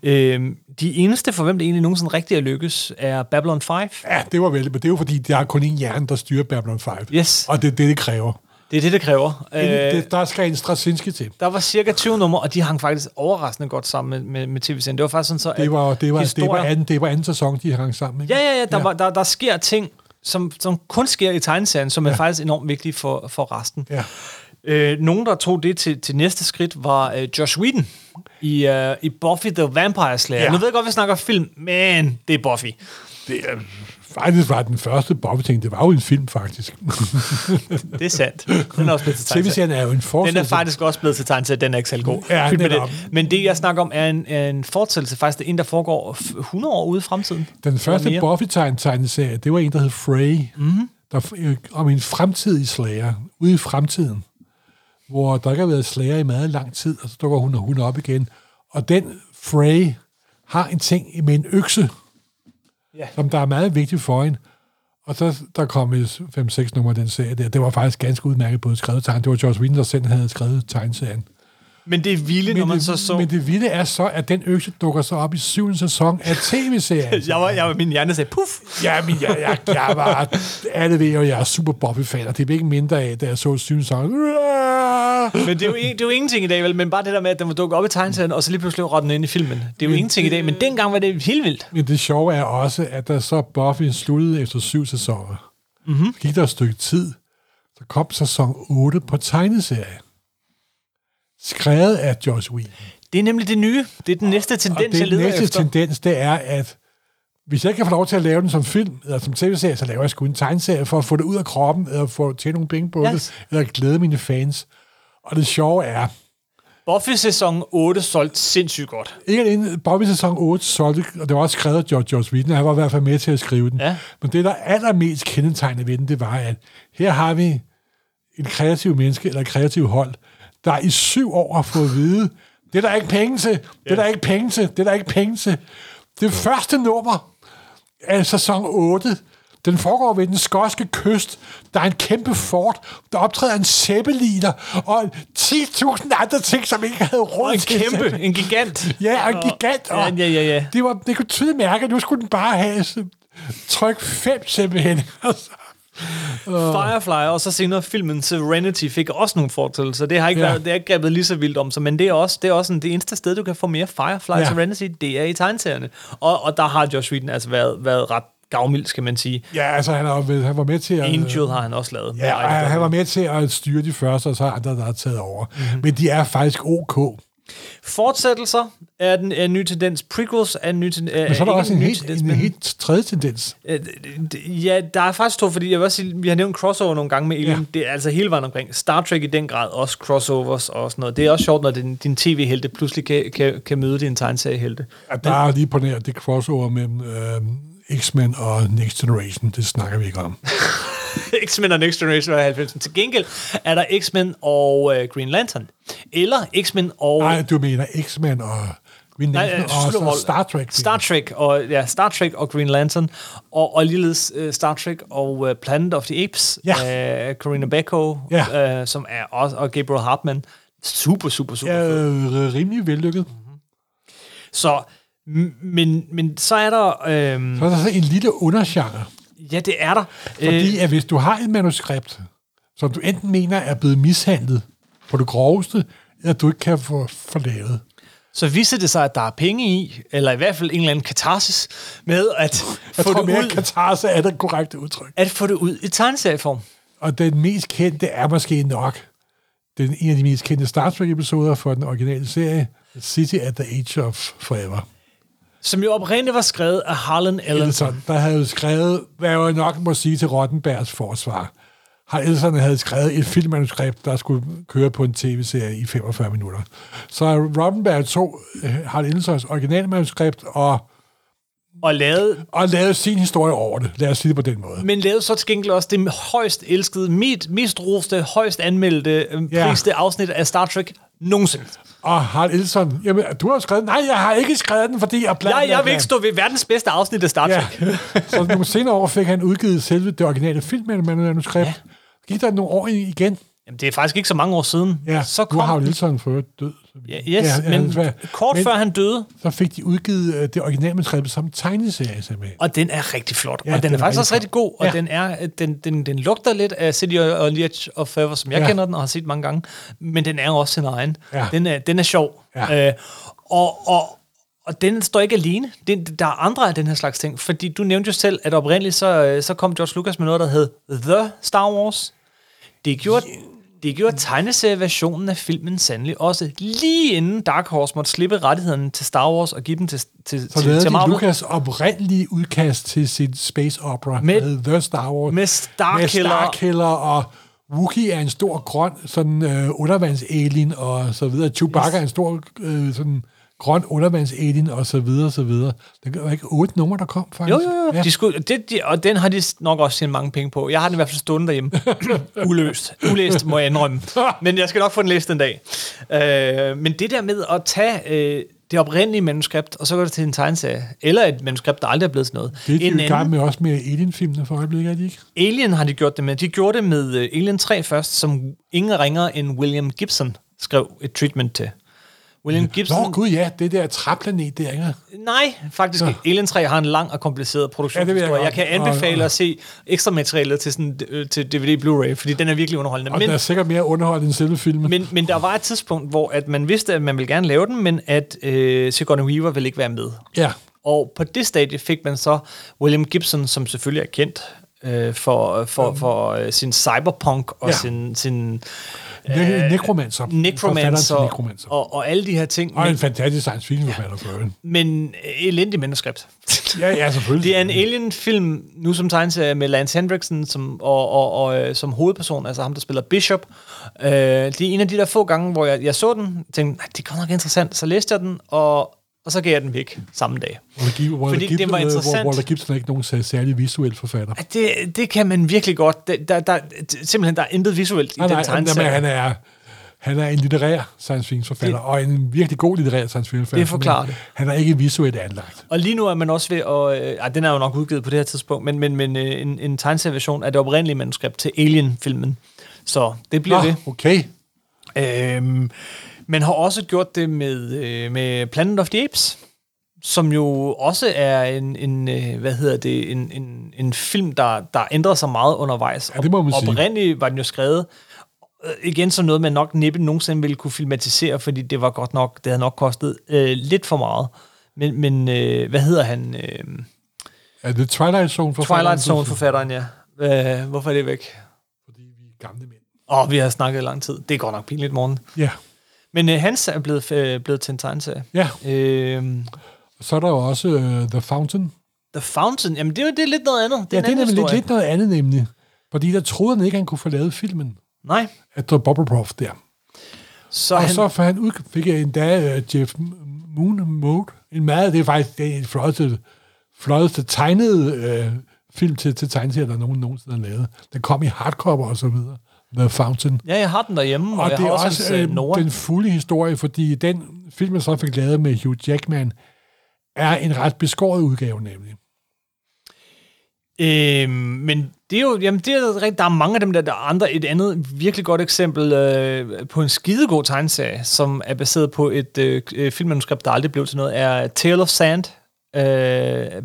Øhm, de eneste, for hvem det egentlig nogensinde rigtig er lykkes, er Babylon 5. Ja, det var vel, men det er jo fordi, der er kun en hjerne, der styrer Babylon 5. Yes. Og det er det, det kræver. Det er det, det kræver. Øh, Øh, det, der skal en Straczynski til. der var cirka 20 numre, og de hang faktisk overraskende godt sammen med, med, med tv-serien. Det var faktisk sådan så, Det var, det var, det var, historier- anden, det var anden sæson, de hang sammen. Ikke? Ja, ja, ja. Der, Ja. Var, der, der sker ting, som, som kun sker i tegneserien, som er faktisk enormt vigtige for, for resten. Ja. Øh, nogen, der tog det til, til næste skridt, var øh, Josh Whedon i, øh, i Buffy the Vampire Slayer. Ja. Nu ved jeg godt, vi snakker film, men det er Buffy. Det er, faktisk var den første Bobby-ting, det var jo en film, faktisk. (laughs) Det er sandt. Den er også blevet til. TV-serien er jo en Den fortsættelse. er faktisk også blevet til tegneserie, den er ikke særlig god. Ja, med netop. det. Men det, jeg snakker om, er en, en fortsættelse. Faktisk det er en, der foregår f- 100 år ude i fremtiden. Den første. Buffy-tegneserie, det var en, der hed Frey, mm-hmm. der, øh, om en fremtidig slager, ude i fremtiden, hvor der ikke har været slager i meget lang tid, og så dukker hun og hun op igen. Og den Frey har en ting med en økse, Ja. som der er meget vigtigt for en. Og så der kom 5-6 nummer af den serie der. Det var faktisk ganske udmærket både skrevet tegn. Det var George Whedon, der selv havde skrevet tegnserien. Men det er vildt, når man det, så så... men det vilde er så, at den økse dukker så op i syvende sæson af tv-serien. (laughs) jeg var, jeg var, min hjerne sagde, puff, Ja, men jeg, jeg, jeg var alle ved, og jeg er super Bobby-fan, og det blev ikke mindre af, da jeg så syvende sæson. Men det er, jo, det er jo ingenting i dag, vel? Men bare det der med, at den var dukket op i tegneserien, og så lige pludselig rød den ind i filmen. Det er jo ingenting i dag, men dengang var det helt vildt. Men det sjove er også, at da så Buffy sluttede efter syv sæsoner, mm-hmm. gik der et stykke tid, så kom sæson 8 på tegneserie. Skrevet af Josh Whedon. Det er nemlig det nye. Det er den næste Og tendens, jeg det leder næste efter. tendens, det er, at hvis jeg kan få lov til at lave den som film, eller som tv-serie, så laver jeg sgu en tegneserie for at få det ud af kroppen, eller få tjene nogle penge på Yes. det, eller glæde mine fans. Og det sjove er, Buffy sæson 8 solgte sindssygt godt. ikke alene Bobby sæson 8 solgte, og det var også skrevet af George, George Whedon, han var i hvert fald med til at skrive den. Ja. Men det, der er allermest kendetegnende ved den, det var, at her har vi en kreativ menneske, eller et kreativ hold, der i syv år har fået at vide, det er der ikke penge til, det er der ikke penge til, det er der ikke penge til. Det første nummer af sæson 8, den foregår ved den skotske kyst. Der er en kæmpe fort. Der optræder en sæbeliner og 10.000 andre ting, som ikke havde råd En til. kæmpe, en gigant. Ja, og en gigant. Ja, Og ja, ja, ja. Det, var, det kunne tydeligt mærke, at nu skulle den bare have tryk 5 simpelthen. (laughs) Firefly, og så senere filmen Serenity fik også nogle fortællelser. Det har ikke, Ja. været, det har ikke grebet lige så vildt om sig, men det er også, det er også en, det eneste sted, du kan få mere Firefly Ja. Serenity, det er i tegneserierne. Og, og der har Josh Whedon altså været, været ret gavmild, skal man sige. ja, altså han, har, været- han var med til at... Angel har han også lavet. Ja, han, han var med til at styre de første, og så er andre, der har taget over. Mm-hmm. Men de er faktisk ok. Fortsættelser er den er en ny tendens. Prequels er en ny tendens. Men så er der også en helt, en helt tredje tendens. Øh, Ja, der er faktisk to, fordi jeg vil også sige, vi har nævnt crossover nogle gange med Alien. Ja. Ja. Det er altså hele vejen omkring. Star Trek i den grad, også crossovers og sådan noget. Det er også sjovt, når din, din tv-helte pludselig kan, kan, kan møde din tegneseriehelte. At der er lige på nær det crossover mellem øh, X-Men og Next Generation. Det snakker vi ikke om. (laughs) X-Men og Next Generation var 90'erne. Til gengæld er der X-Men og uh, Green Lantern. Eller X-Men og... Nej, du mener X-Men og Green Nej, Lantern øh, og så. Star Trek. Star Trek og, ja, Star Trek og Green Lantern. Og, og ligeledes uh, Star Trek og uh, Planet of the Apes. Ja. Uh, Corinna Bacco, Ja. uh, som er også... Og Gabriel Hartman. Super, super, super Ja, øh, rimelig vellykket. Så, m- men, men så er der... Øhm, Så er der så en lille undergenre. ja, det er der. Fordi at hvis du har et manuskript, som du enten mener er blevet mishandlet på det groveste, eller du ikke kan få forlavet. så viser det sig, at der er penge i, eller i hvert fald en eller anden katarsis, med at Jeg få, tror det mere, ud, katarse er det korrekte udtryk. at få det ud i tegneserieform. Og den mest kendte er måske nok den, en af de mest kendte Star Trek-episoder for den originale serie, City at the Age of Forever. Som jo oprindeligt var skrevet af Harlan Ellison. Der havde skrevet, hvad jeg jo nok må sige til Rottenbergs forsvar, har Ellison havde skrevet et filmmanuskript, der skulle køre på en tv-serie i 45 minutter. Så Rottenberg tog øh, Harlan Ellisons originalmanuskript og, og lavede, og lavede sin historie over det. Lad os sige det på den måde. men lavede så til også det højst elskede, mest, mest roste, højst anmeldte, øh, Ja. priste afsnit af Star Trek nogensinde. Og Harald Ellison, jamen, du har jo skrevet, nej, jeg har ikke skrevet den, fordi jeg bla, bla, Jeg, vil ikke stå ved verdens bedste afsnit af Star Ja. Trek. (laughs) så nogle senere år fik han udgivet selve det originale filmmanuskript. Ja. Gik der nogle år igen? Jamen, det er faktisk ikke så mange år siden. Ja, så nu kom har Harald Elson for død. Ja, yes, Ja, ja, ja, men desværre. kort Men- før han døde, Så fik de udgivet øh, det originale manuskript som tegneserie simpelthen. og den er rigtig flot, Ja, og den, den er er faktisk rigtig også rigtig god, og Ja. den, er, den, den, den lugter lidt af City of Edge of Forever, som jeg Ja. kender den og har set mange gange, men den er også sin egen. Ja. Den, er, den er sjov. Ja. Øh, og, og, og den står ikke alene. Den, der er andre af den her slags ting, fordi du nævnte jo selv, at oprindeligt så, øh, så kom George Lucas med noget, der hed The Star Wars. Det gjorde, det gjorde tegneserieversionen af filmen sandelig også, lige inden Dark Horse måtte slippe rettighederne til Star Wars og give dem til, til, Så til, til Marvel. Lucas oprindelige udkast til sit space opera Med- med, The Star Wars. med Starkiller. Med Starkiller og Wookiee er en stor grøn sådan øh, undervandsalien og så videre. Chewbacca er en stor øh, sådan grøn undervandsalien og så videre og så videre. Det var ikke otte numre, der kom faktisk. Jo, jo, jo. Ja. De skulle, det, de, og den har de nok også tjent mange penge på. Jeg har den i hvert fald stående derhjemme. (laughs) Uløst. Ulæst, må jeg indrømme. (laughs) Men jeg skal nok få den læst en dag. Øh, men det der med at tage øh, det oprindelige manuskript, og så går det til en tegneserie, eller et manuskript, der aldrig er blevet til noget. Det er de en jo i gang med også med Alien-filmene for øjeblikket, er de ikke? Alien har de gjort det med. De gjorde det med øh, Alien 3 først, som ingen ringer end William Gibson skrev et treatment til. William Gibson... Nå gud ja, det der træplanet der, ikke? Nej, faktisk ikke. Alien 3 har en lang og kompliceret produktionshistorie. Ja, jeg jeg, kan anbefale Og- og- at se ekstra materialet til, sådan, øh, til DVD Blu-ray, fordi den er virkelig underholdende. Og Men, den er sikkert mere underholdt end selve filmen. men, men der var et tidspunkt, hvor at man vidste, at man ville gerne lave den, men at øh, Sigourney Weaver ville ikke være med. ja, Og på det stadie fik man så William Gibson, som selvfølgelig er kendt øh, for, for, for øh, sin cyberpunk og Ja. sin, sin Ne- Necromancer. necromancer, til Necromancer. og, og alle de her ting. Og en fantastisk science fiction forfatter for øvrigt. men elendig manuskript. (laughs) Ja, ja, selvfølgelig. Det er en Alien-film, nu som tegneserie, med Lance Hendrickson som, og, og, og, øh, som hovedperson, altså ham, der spiller Bishop. Øh, det er en af de der få gange, hvor jeg, jeg så den, tænkte, "Nej, det er godt nok interessant. Så læste jeg den, og, og så gav jeg den væk samme dag. Walter Gib- Walter Fordi det Gibson, var øh, interessant. Walter Gibson er ikke nogen sær- særlig visuel forfatter. Det, det kan man virkelig godt. Der, der, der, simpelthen, der er intet visuelt i Nej, den nej, tegneserie. han er, han er en litterær science fiction forfatter, og en virkelig god litterær science fiction forfatter. Det forklarer det. Han er ikke visuelt anlagt. Og lige nu er man også ved at... Øh, ej, den er jo nok udgivet på det her tidspunkt, men, men, men øh, en, en tegneserieversion af det oprindelige manuskript til Alien-filmen. Så det bliver Nå, det. okay. Øhm, man har også gjort det med, øh, med Planet of the Apes, som jo også er en, en øh, hvad hedder det, en, en, en film, der, der ændrer sig meget undervejs. Ja, det må man sige. Oprindeligt var den jo skrevet, øh, igen som noget, man nok næppe nogensinde ville kunne filmatisere, fordi det var godt nok, det havde nok kostet øh, lidt for meget. Men, men øh, hvad hedder han? Øh, Er det Twilight Zone forfatteren? Twilight Zone-forfatteren, ja. Øh, hvorfor er det væk? Fordi vi er gamle mænd. Åh, vi har snakket i lang tid. Det er godt nok pinligt, morgen. Ja. Men øh, hans er blevet, øh, blevet til en tegneserie. ja. Øh, Så er der jo også uh, The Fountain. The Fountain, jamen det er jo det er lidt noget andet. Det Ja, er det er nemlig lidt, lidt noget andet nemlig. Fordi der troede han ikke, han kunne få lavet filmen. Nej, Efter Bobble Prof der. så Og han, så for han ud, fik jeg endda uh, Jeff Moon Mode. En meget, det er faktisk det er en flotteste, flotteste tegnede uh, film til, til tegneserier, der nogen nogensinde har lavet. Den kom i hardcover og så videre. The Fountain. ja, jeg har den derhjemme, og, Og jeg det har også, også øh, øh, Nora. den fulde historie, fordi den film, jeg så fik lavet med Hugh Jackman, er en ret beskåret udgave nemlig. Øhm, men det er jo, jamen det er rigtigt, der er mange af dem der, der er andre. Et andet virkelig godt eksempel øh, på en skidegod tegneserie, som er baseret på et øh, øh, filmmanuskript, der aldrig blev til noget, er Tale of Sand, øh,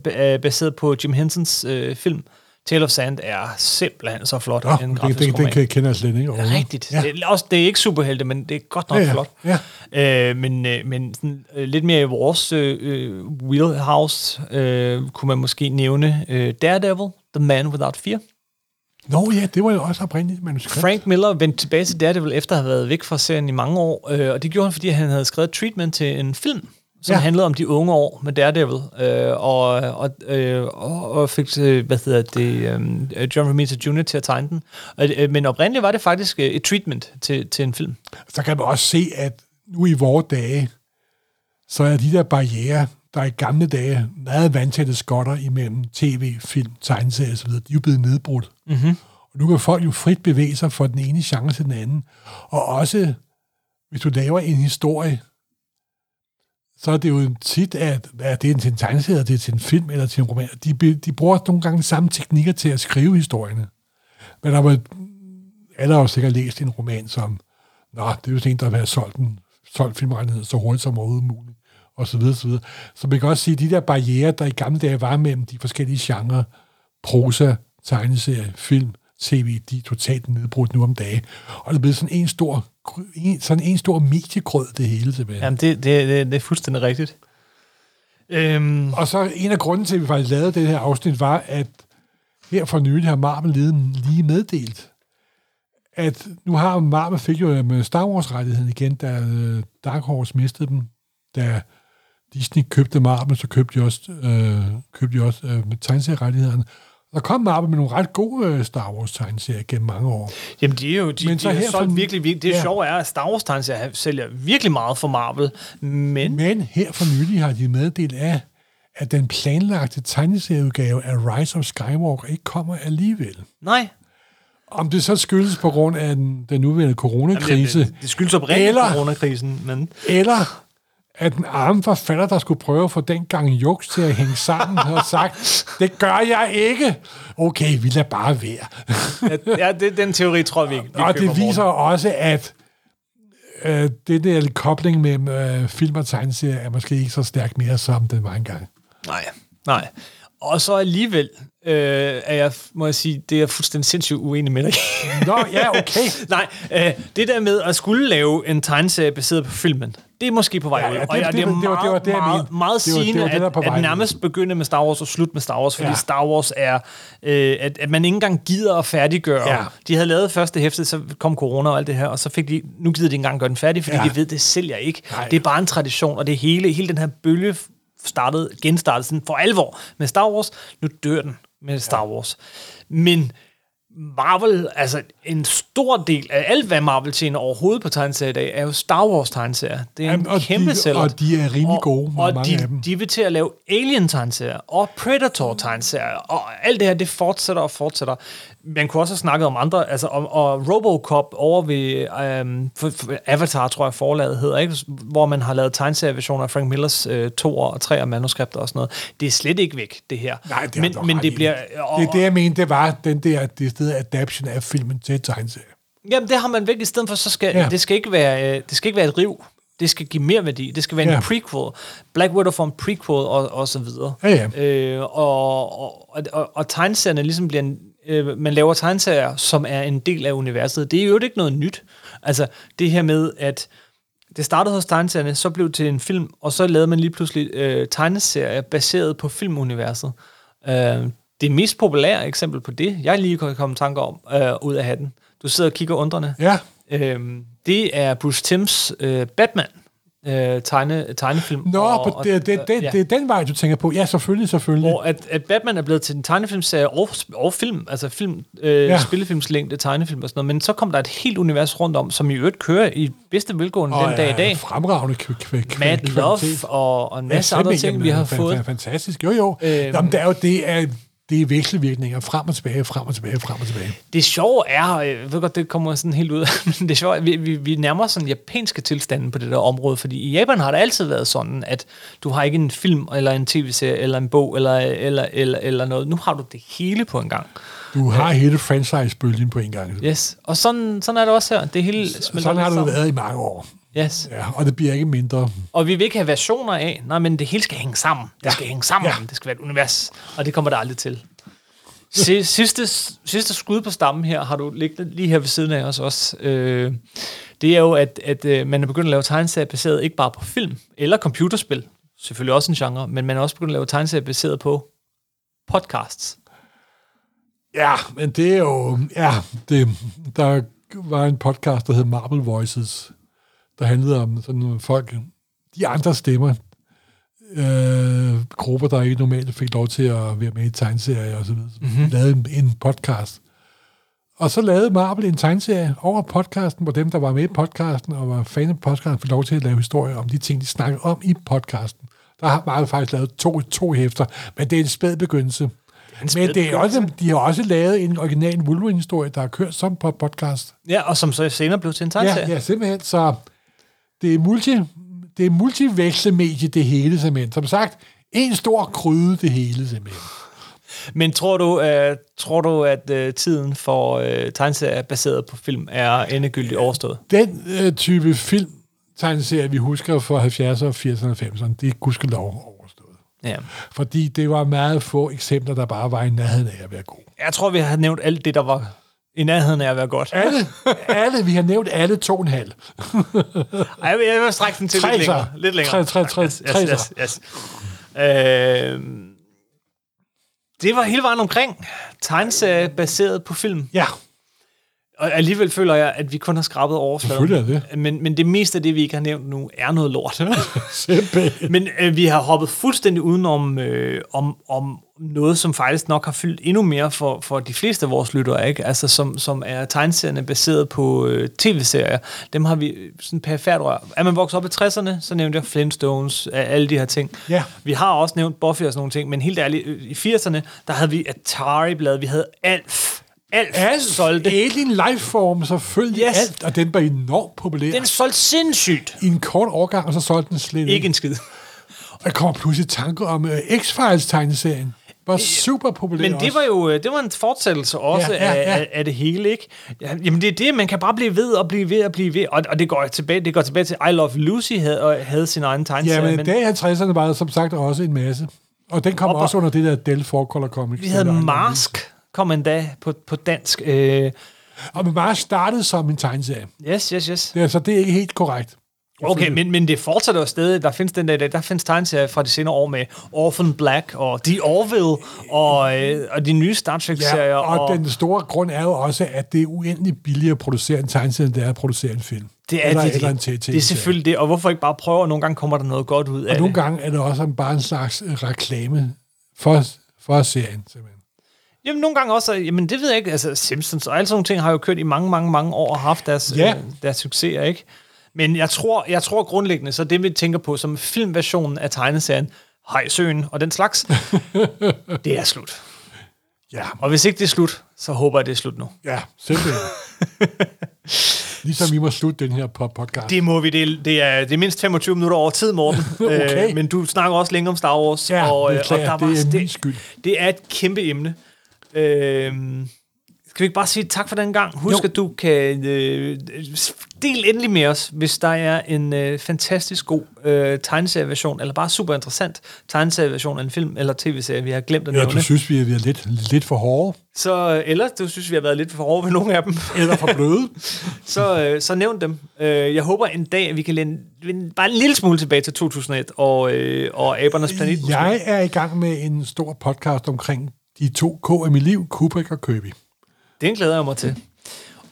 er baseret på Jim Hensons øh, film. Tale of Sand er simpelthen så flot. Nå, en det, det, det, roman. kan jeg kender jeg slet ikke overhovedet. rigtigt. Ja. Det, er også, det er ikke superhelte, men det er godt nok Ja, ja, ja. flot. Ja. Øh, men øh, men sådan, øh, lidt mere i vores øh, øh, wheelhouse øh, kunne man måske nævne øh, Daredevil, The Man Without Fear. Nå ja, det var jo også oprindeligt manuskript. Frank Miller vendte tilbage til Daredevil efter at have været væk fra serien i mange år, øh, og det gjorde han, fordi han havde skrevet treatment til en film, som Ja. handlede om de unge år med Daredevil, øh, og, og, øh, og, og fik, øh, hvad hedder det, øh, John Romita Jr. til at tegne den. Og, øh, men oprindeligt var det faktisk øh, et treatment til, til en film. Så kan man også se, at nu i vores dage, så er de der barriere, der i gamle dage meget vandtætte skotter imellem tv, film, tegneserier osv., de er jo blevet nedbrudt. Mm-hmm. Og nu kan folk jo frit bevæge sig fra den ene genre til den anden. Og også, hvis du laver en historie, så er det jo tit, at, at det er til en tegneserie, det er til en film eller til en roman. De, de bruger nogle gange samme teknikker til at skrive historierne. Men der var, alle har jo sikkert læst en roman som, nå, det er jo sådan en, der har solgt, en, solgt filmrettigheden så hurtigt som overhovedet muligt, og så videre, så videre. Så man kan også sige, at de der barriere, der i gamle dage var mellem de forskellige genrer, prosa, tegneserie, film, tv, de er totalt nedbrudt nu om dagen. Og det er blevet sådan en stor, en, sådan en stor mediegrød, det hele tilbage. Jamen, det, det, det, det er fuldstændig rigtigt. Øhm, Og så en af grunden til, at vi faktisk lavede det her afsnit, var, at her for nylig har Marvel lige, lige meddelt, at nu har Marvel fik jo med Star Wars-rettigheden igen, da øh, Dark Horse mistede dem, da Disney købte Marvel, så købte de også, øh, købte de også øh, tegneserierettighederne. Der kom Marvel med nogle ret gode øh, Star Wars-tegneserier gennem mange år. Jamen, de er jo de, Men de så er her solgt for- virkelig, virkelig. Det ja. sjove er, at Star Wars tegneserier sælger virkelig meget for Marvel, men Men her for nylig har de meddelt af, at den planlagte tegneserieudgave af Rise of Skywalker ikke kommer alligevel. nej. Om det så skyldes på grund af den, den nuværende coronakrise, Jamen, det, det skyldes oprindeligt Eller- coronakrisen, men eller at den arme forfatter, der skulle prøve at få den gang juks til at hænge sammen, har sagt, det gør jeg ikke. Okay, vi lader bare være. ja, det, den teori tror jeg, vi ikke vi Og det viser morgen. også, at øh, det der kobling mellem øh, film og tegneserier er måske ikke så stærk mere, som den var engang. Nej, nej. Og så alligevel øh, er jeg, må jeg sige, det er jeg fuldstændig sindssygt uenig med dig. Nå, ja, okay. (laughs) Nej, øh, det der med at skulle lave en tegneserie baseret på filmen, Det er måske på vej Ja, ud. ja, det- og ja, det- det, er det var- det var- meget, det, jeg meget, mente. meget Det var- det sigende, var det, der at, at nærmest begynde med Star Wars og slutte med Star Wars, fordi Ja. ja. Star Wars er, øh, at, at man ikke engang gider at færdiggøre. Ja. De havde lavet første hæfte, så kom corona og alt det her, og så fik de, nu gider de ikke engang gøre den færdig, fordi Ja. ja. de ved, det sælger ikke. Nej. Det er bare en tradition, og det hele, hele den her bølge startede, genstartede sådan for alvor med Star Wars. Nu dør den med Star Wars. Men Marvel, altså en stor del af alt, hvad Marvel tjener overhovedet på tegneserier i dag, er jo Star Wars tegneserier. Det er en Jamen, og kæmpe de- sælger. og de er rimelig Og- gode, Og mange de, af dem. de vil til at lave Alien tegneserier og Predator tegneserier, og alt det her, det fortsætter og fortsætter. Man kunne også have snakket om andre, altså om og Robocop over ved for Avatar, tror jeg forlaget hedder, ikke? hvor man har lavet tegneserieversioner af Frank Millers uh, to og tre manuskripter og sådan noget. Det er slet ikke væk, det her. Nej, det er men, men det bliver... Og, Det, det, jeg mente, det var den der det sted adaption af filmen til tegneserie. Jamen, det har man væk i stedet for, så skal, ja. det, skal ikke være, øh, det skal ikke være et riv. Det skal give mere værdi. Det skal være Ja. en prequel. Black Widow får en prequel og, og så videre. Ja, ja. Øh, og, og, og, og, og tegneserierne ligesom bliver en, øh, man laver tegneserier, som er en del af universet. Det er jo ikke noget nyt. Altså, det her med, at det startede hos tegneserierne, så blev det til en film, og så lavede man lige pludselig øh, tegneserier baseret på filmuniverset. Øh, det mest populære eksempel på det, jeg lige kan komme tanker om, øh, ud af hatten. Du sidder og kigger undrende. Ja, Øhm, det er Bruce Timms øh, Batman øh, tegne, tegnefilm. Nå, og, og, det, det, det, ja. det er den vej, du tænker på. Ja, selvfølgelig, selvfølgelig. Hvor at, at Batman er blevet til en tegnefilmserie og, og film, altså film, øh, Ja. ja. spillefilmslængde, tegnefilm og sådan noget, men så kom der et helt univers rundt om, som i øvrigt kører i bedste velgående den dag i dag. Fremragende kv- kv- kv- Mad Love og, og en masse Ja, andre ting, vi har fået. fa- Fantastisk. Jo, jo. Øhm. Jamen, det er jo det er, det er vekselvirkninger frem og tilbage, frem og tilbage, frem og tilbage. Det sjove er, øh, jeg ved godt, det kommer sådan helt ud, (laughs) men det sjove er, vi, vi, vi nærmer sådan japanske tilstande på det der område, fordi i Japan har det altid været sådan, at du har ikke en film, eller en tv-serie, eller en bog, eller, eller, eller, eller noget. Nu har du det hele på en gang. Du har hele franchise-bølgen på en gang. Yes. Og sådan, sådan er det også her. Det hele Sådan har det været i mange år. Yes. Ja, og det bliver ikke mindre. Og vi vil ikke have versioner af, nej, men det hele skal hænge sammen. Det Ja. skal hænge sammen. Ja. Det skal være et univers. Og det kommer der aldrig til. Si- sidste, sidste skud på stammen her har du liggende lige her ved siden af os også. Øh, det er jo, at, at øh, man er begyndt at lave tegneserier baseret ikke bare på film eller computerspil. Selvfølgelig også en genre, men man er også begyndt at lave tegneserier baseret på podcasts. Ja, men det er jo... Ja, det, der var en podcast, der hed Marble Voices, der handlede om sådan nogle folk, de andre stemmer, øh, grupper, der ikke normalt fik lov til at være med i tegneserier og så videre, mm-hmm. lavede en, en podcast. Og så lavede Marvel en tegneserie over podcasten, hvor dem, der var med i podcasten og var fan af podcasten, fik lov til at lave historier om de ting, de snakkede om i podcasten. Der har Marvel faktisk lavet to, to hæfter, men det er en spæd begyndelse. Men det er også, de har også lavet en original Wolverine-historie, der har kørt som på podcast. Ja, og som så senere blev til en Ja, tegneserie. ja, simpelthen. Så det er multi, det er multivekselmedie, det hele simpelthen. Som sagt, en stor kryde, det hele simpelthen. Men tror du, uh, tror du at uh, tiden for uh, tegneserier baseret på film er endegyldigt overstået? Den øh, type film, tegneserie, vi husker fra 70'erne, 80'erne og 90'erne, det er gudskelov overstået. Ja. Fordi det var meget få eksempler, der bare var i nærheden af at være gode. Jeg tror, vi har nævnt alt det, der var i nærheden af at være godt. Alle, alle vi har nævnt alle to og en halv. Ej, jeg vil, strække den til lidt længere. Lidt længere. Tre, tre, tre, yes, tre yes, yes, yes. Øh, det var hele vejen omkring. Tegneserie baseret på film. Ja, Og alligevel føler jeg, at vi kun har skrabet overfladen. Selvfølgelig er det. Men, men det meste af det, vi ikke har nævnt nu, er noget lort. (laughs) Men øh, vi har hoppet fuldstændig udenom øh, om, om noget, som faktisk nok har fyldt endnu mere for, for de fleste af vores lyttere, ikke? Altså, som, som er tegneserierne baseret på øh, tv-serier. Dem har vi øh, sådan perifært rør. Er man vokset op i 60'erne, så nævnte jeg Flintstones, alle de her ting. Ja. Vi har også nævnt Buffy og sådan nogle ting, men helt ærligt, øh, i 80'erne, der havde vi Atari-blad, vi havde Alf. Alf, Alt solgte. Alien Lifeform, selvfølgelig Yes. alt, og den var enormt populær. Den solgte sindssygt. I en kort årgang, og så solgte den slet Ikke en skid. Og jeg kommer pludselig tanke om uh, X-Files-tegneserien. Var super populær Men det også. var jo øh, det var en fortsættelse også Ja, ja, ja. Af, af, det hele, ikke? Ja, jamen det er det, man kan bare blive ved og blive ved og blive ved, og, og det går tilbage, det går tilbage til I Love Lucy havde, og havde sin egen Ja, tegneserie, men i dag i 50'erne var der som sagt også en masse. Og den kom Og- også under det der Del Four-Color Comics. vi havde Mask, kom endda på, på dansk. Øh, Og med Mars startede som en tegneserie. yes, yes, yes. Det er, så det er ikke helt korrekt. Okay, men, men det fortsætter jo stadig. Der findes den der, der findes tegneserier fra de senere år med Orphan Black og The Orville og, øh, og de nye Star Trek-serier. Ja, og, og den store grund er jo også, at det er uendelig billigere at producere en tegneserie, end det er at producere en film. det er, eller, det, eller en det, TT. det er selvfølgelig det, og hvorfor ikke bare prøve, og nogle gange kommer der noget godt ud af Og nogle det. gange er det også bare en slags reklame for, for serien, simpelthen. Jamen, nogle gange også, jamen det ved jeg ikke, altså Simpsons og alle sådan nogle ting har jo kørt i mange, mange, mange år og haft deres, Ja. øh, deres succeser, ikke? Men jeg tror, jeg tror grundlæggende, så det vi tænker på som filmversionen af tegneserien, Hejsøen og den slags, (laughs) det er slut. Ja, Og hvis ikke det er slut, så håber jeg, det er slut nu. ja, simpelthen. (laughs) ligesom vi må slutte den her po- podcast. Det må vi. Det, er- det, er, det er mindst 25 minutter over tid, Morten. (laughs) Okay. øh, men du snakker også længe om Star Wars. Ja, og, øh, beklager, og der det er min det, skyld. det er et kæmpe emne. Øh, skal vi ikke bare sige tak for den gang? Husk, Jo. at du kan øh, del endelig med os, hvis der er en øh, fantastisk god øh, tegneserieversion, eller bare super interessant tegneserieversion af en film eller tv-serie, vi har glemt at Ja, nævne. du synes, vi er lidt, lidt for hårde, Så, eller du synes, vi har været lidt for hårde ved nogle af dem. eller for bløde. (laughs) så, øh, så nævn dem. Øh, jeg håber en dag, at vi kan vende bare en lille smule tilbage til 2001 og, øh, og Abernes Planet. måske. Jeg er i gang med en stor podcast omkring de to K af mit liv, Kubrick og Kirby. Den glæder jeg mig til.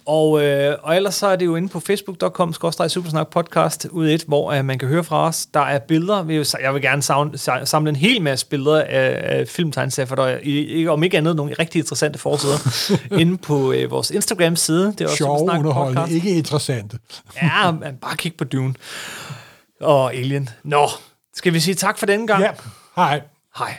Og, øh, og ellers så er det jo inde på facebook.com supersnak podcast ud et, hvor øh, man kan høre fra os. Der er billeder. Vi, jeg vil gerne savne, sa- samle en hel masse billeder af, af filmtegneserier, for der er i- ikke, om ikke andet nogle rigtig interessante forsider (laughs) inde på øh, vores Instagram-side. Det er også underholdende, Podcast. ikke interessante. (laughs) Ja, man, bare kig på Dune. Og Alien. Nå, skal vi sige tak for denne gang? Ja, hej. Hej.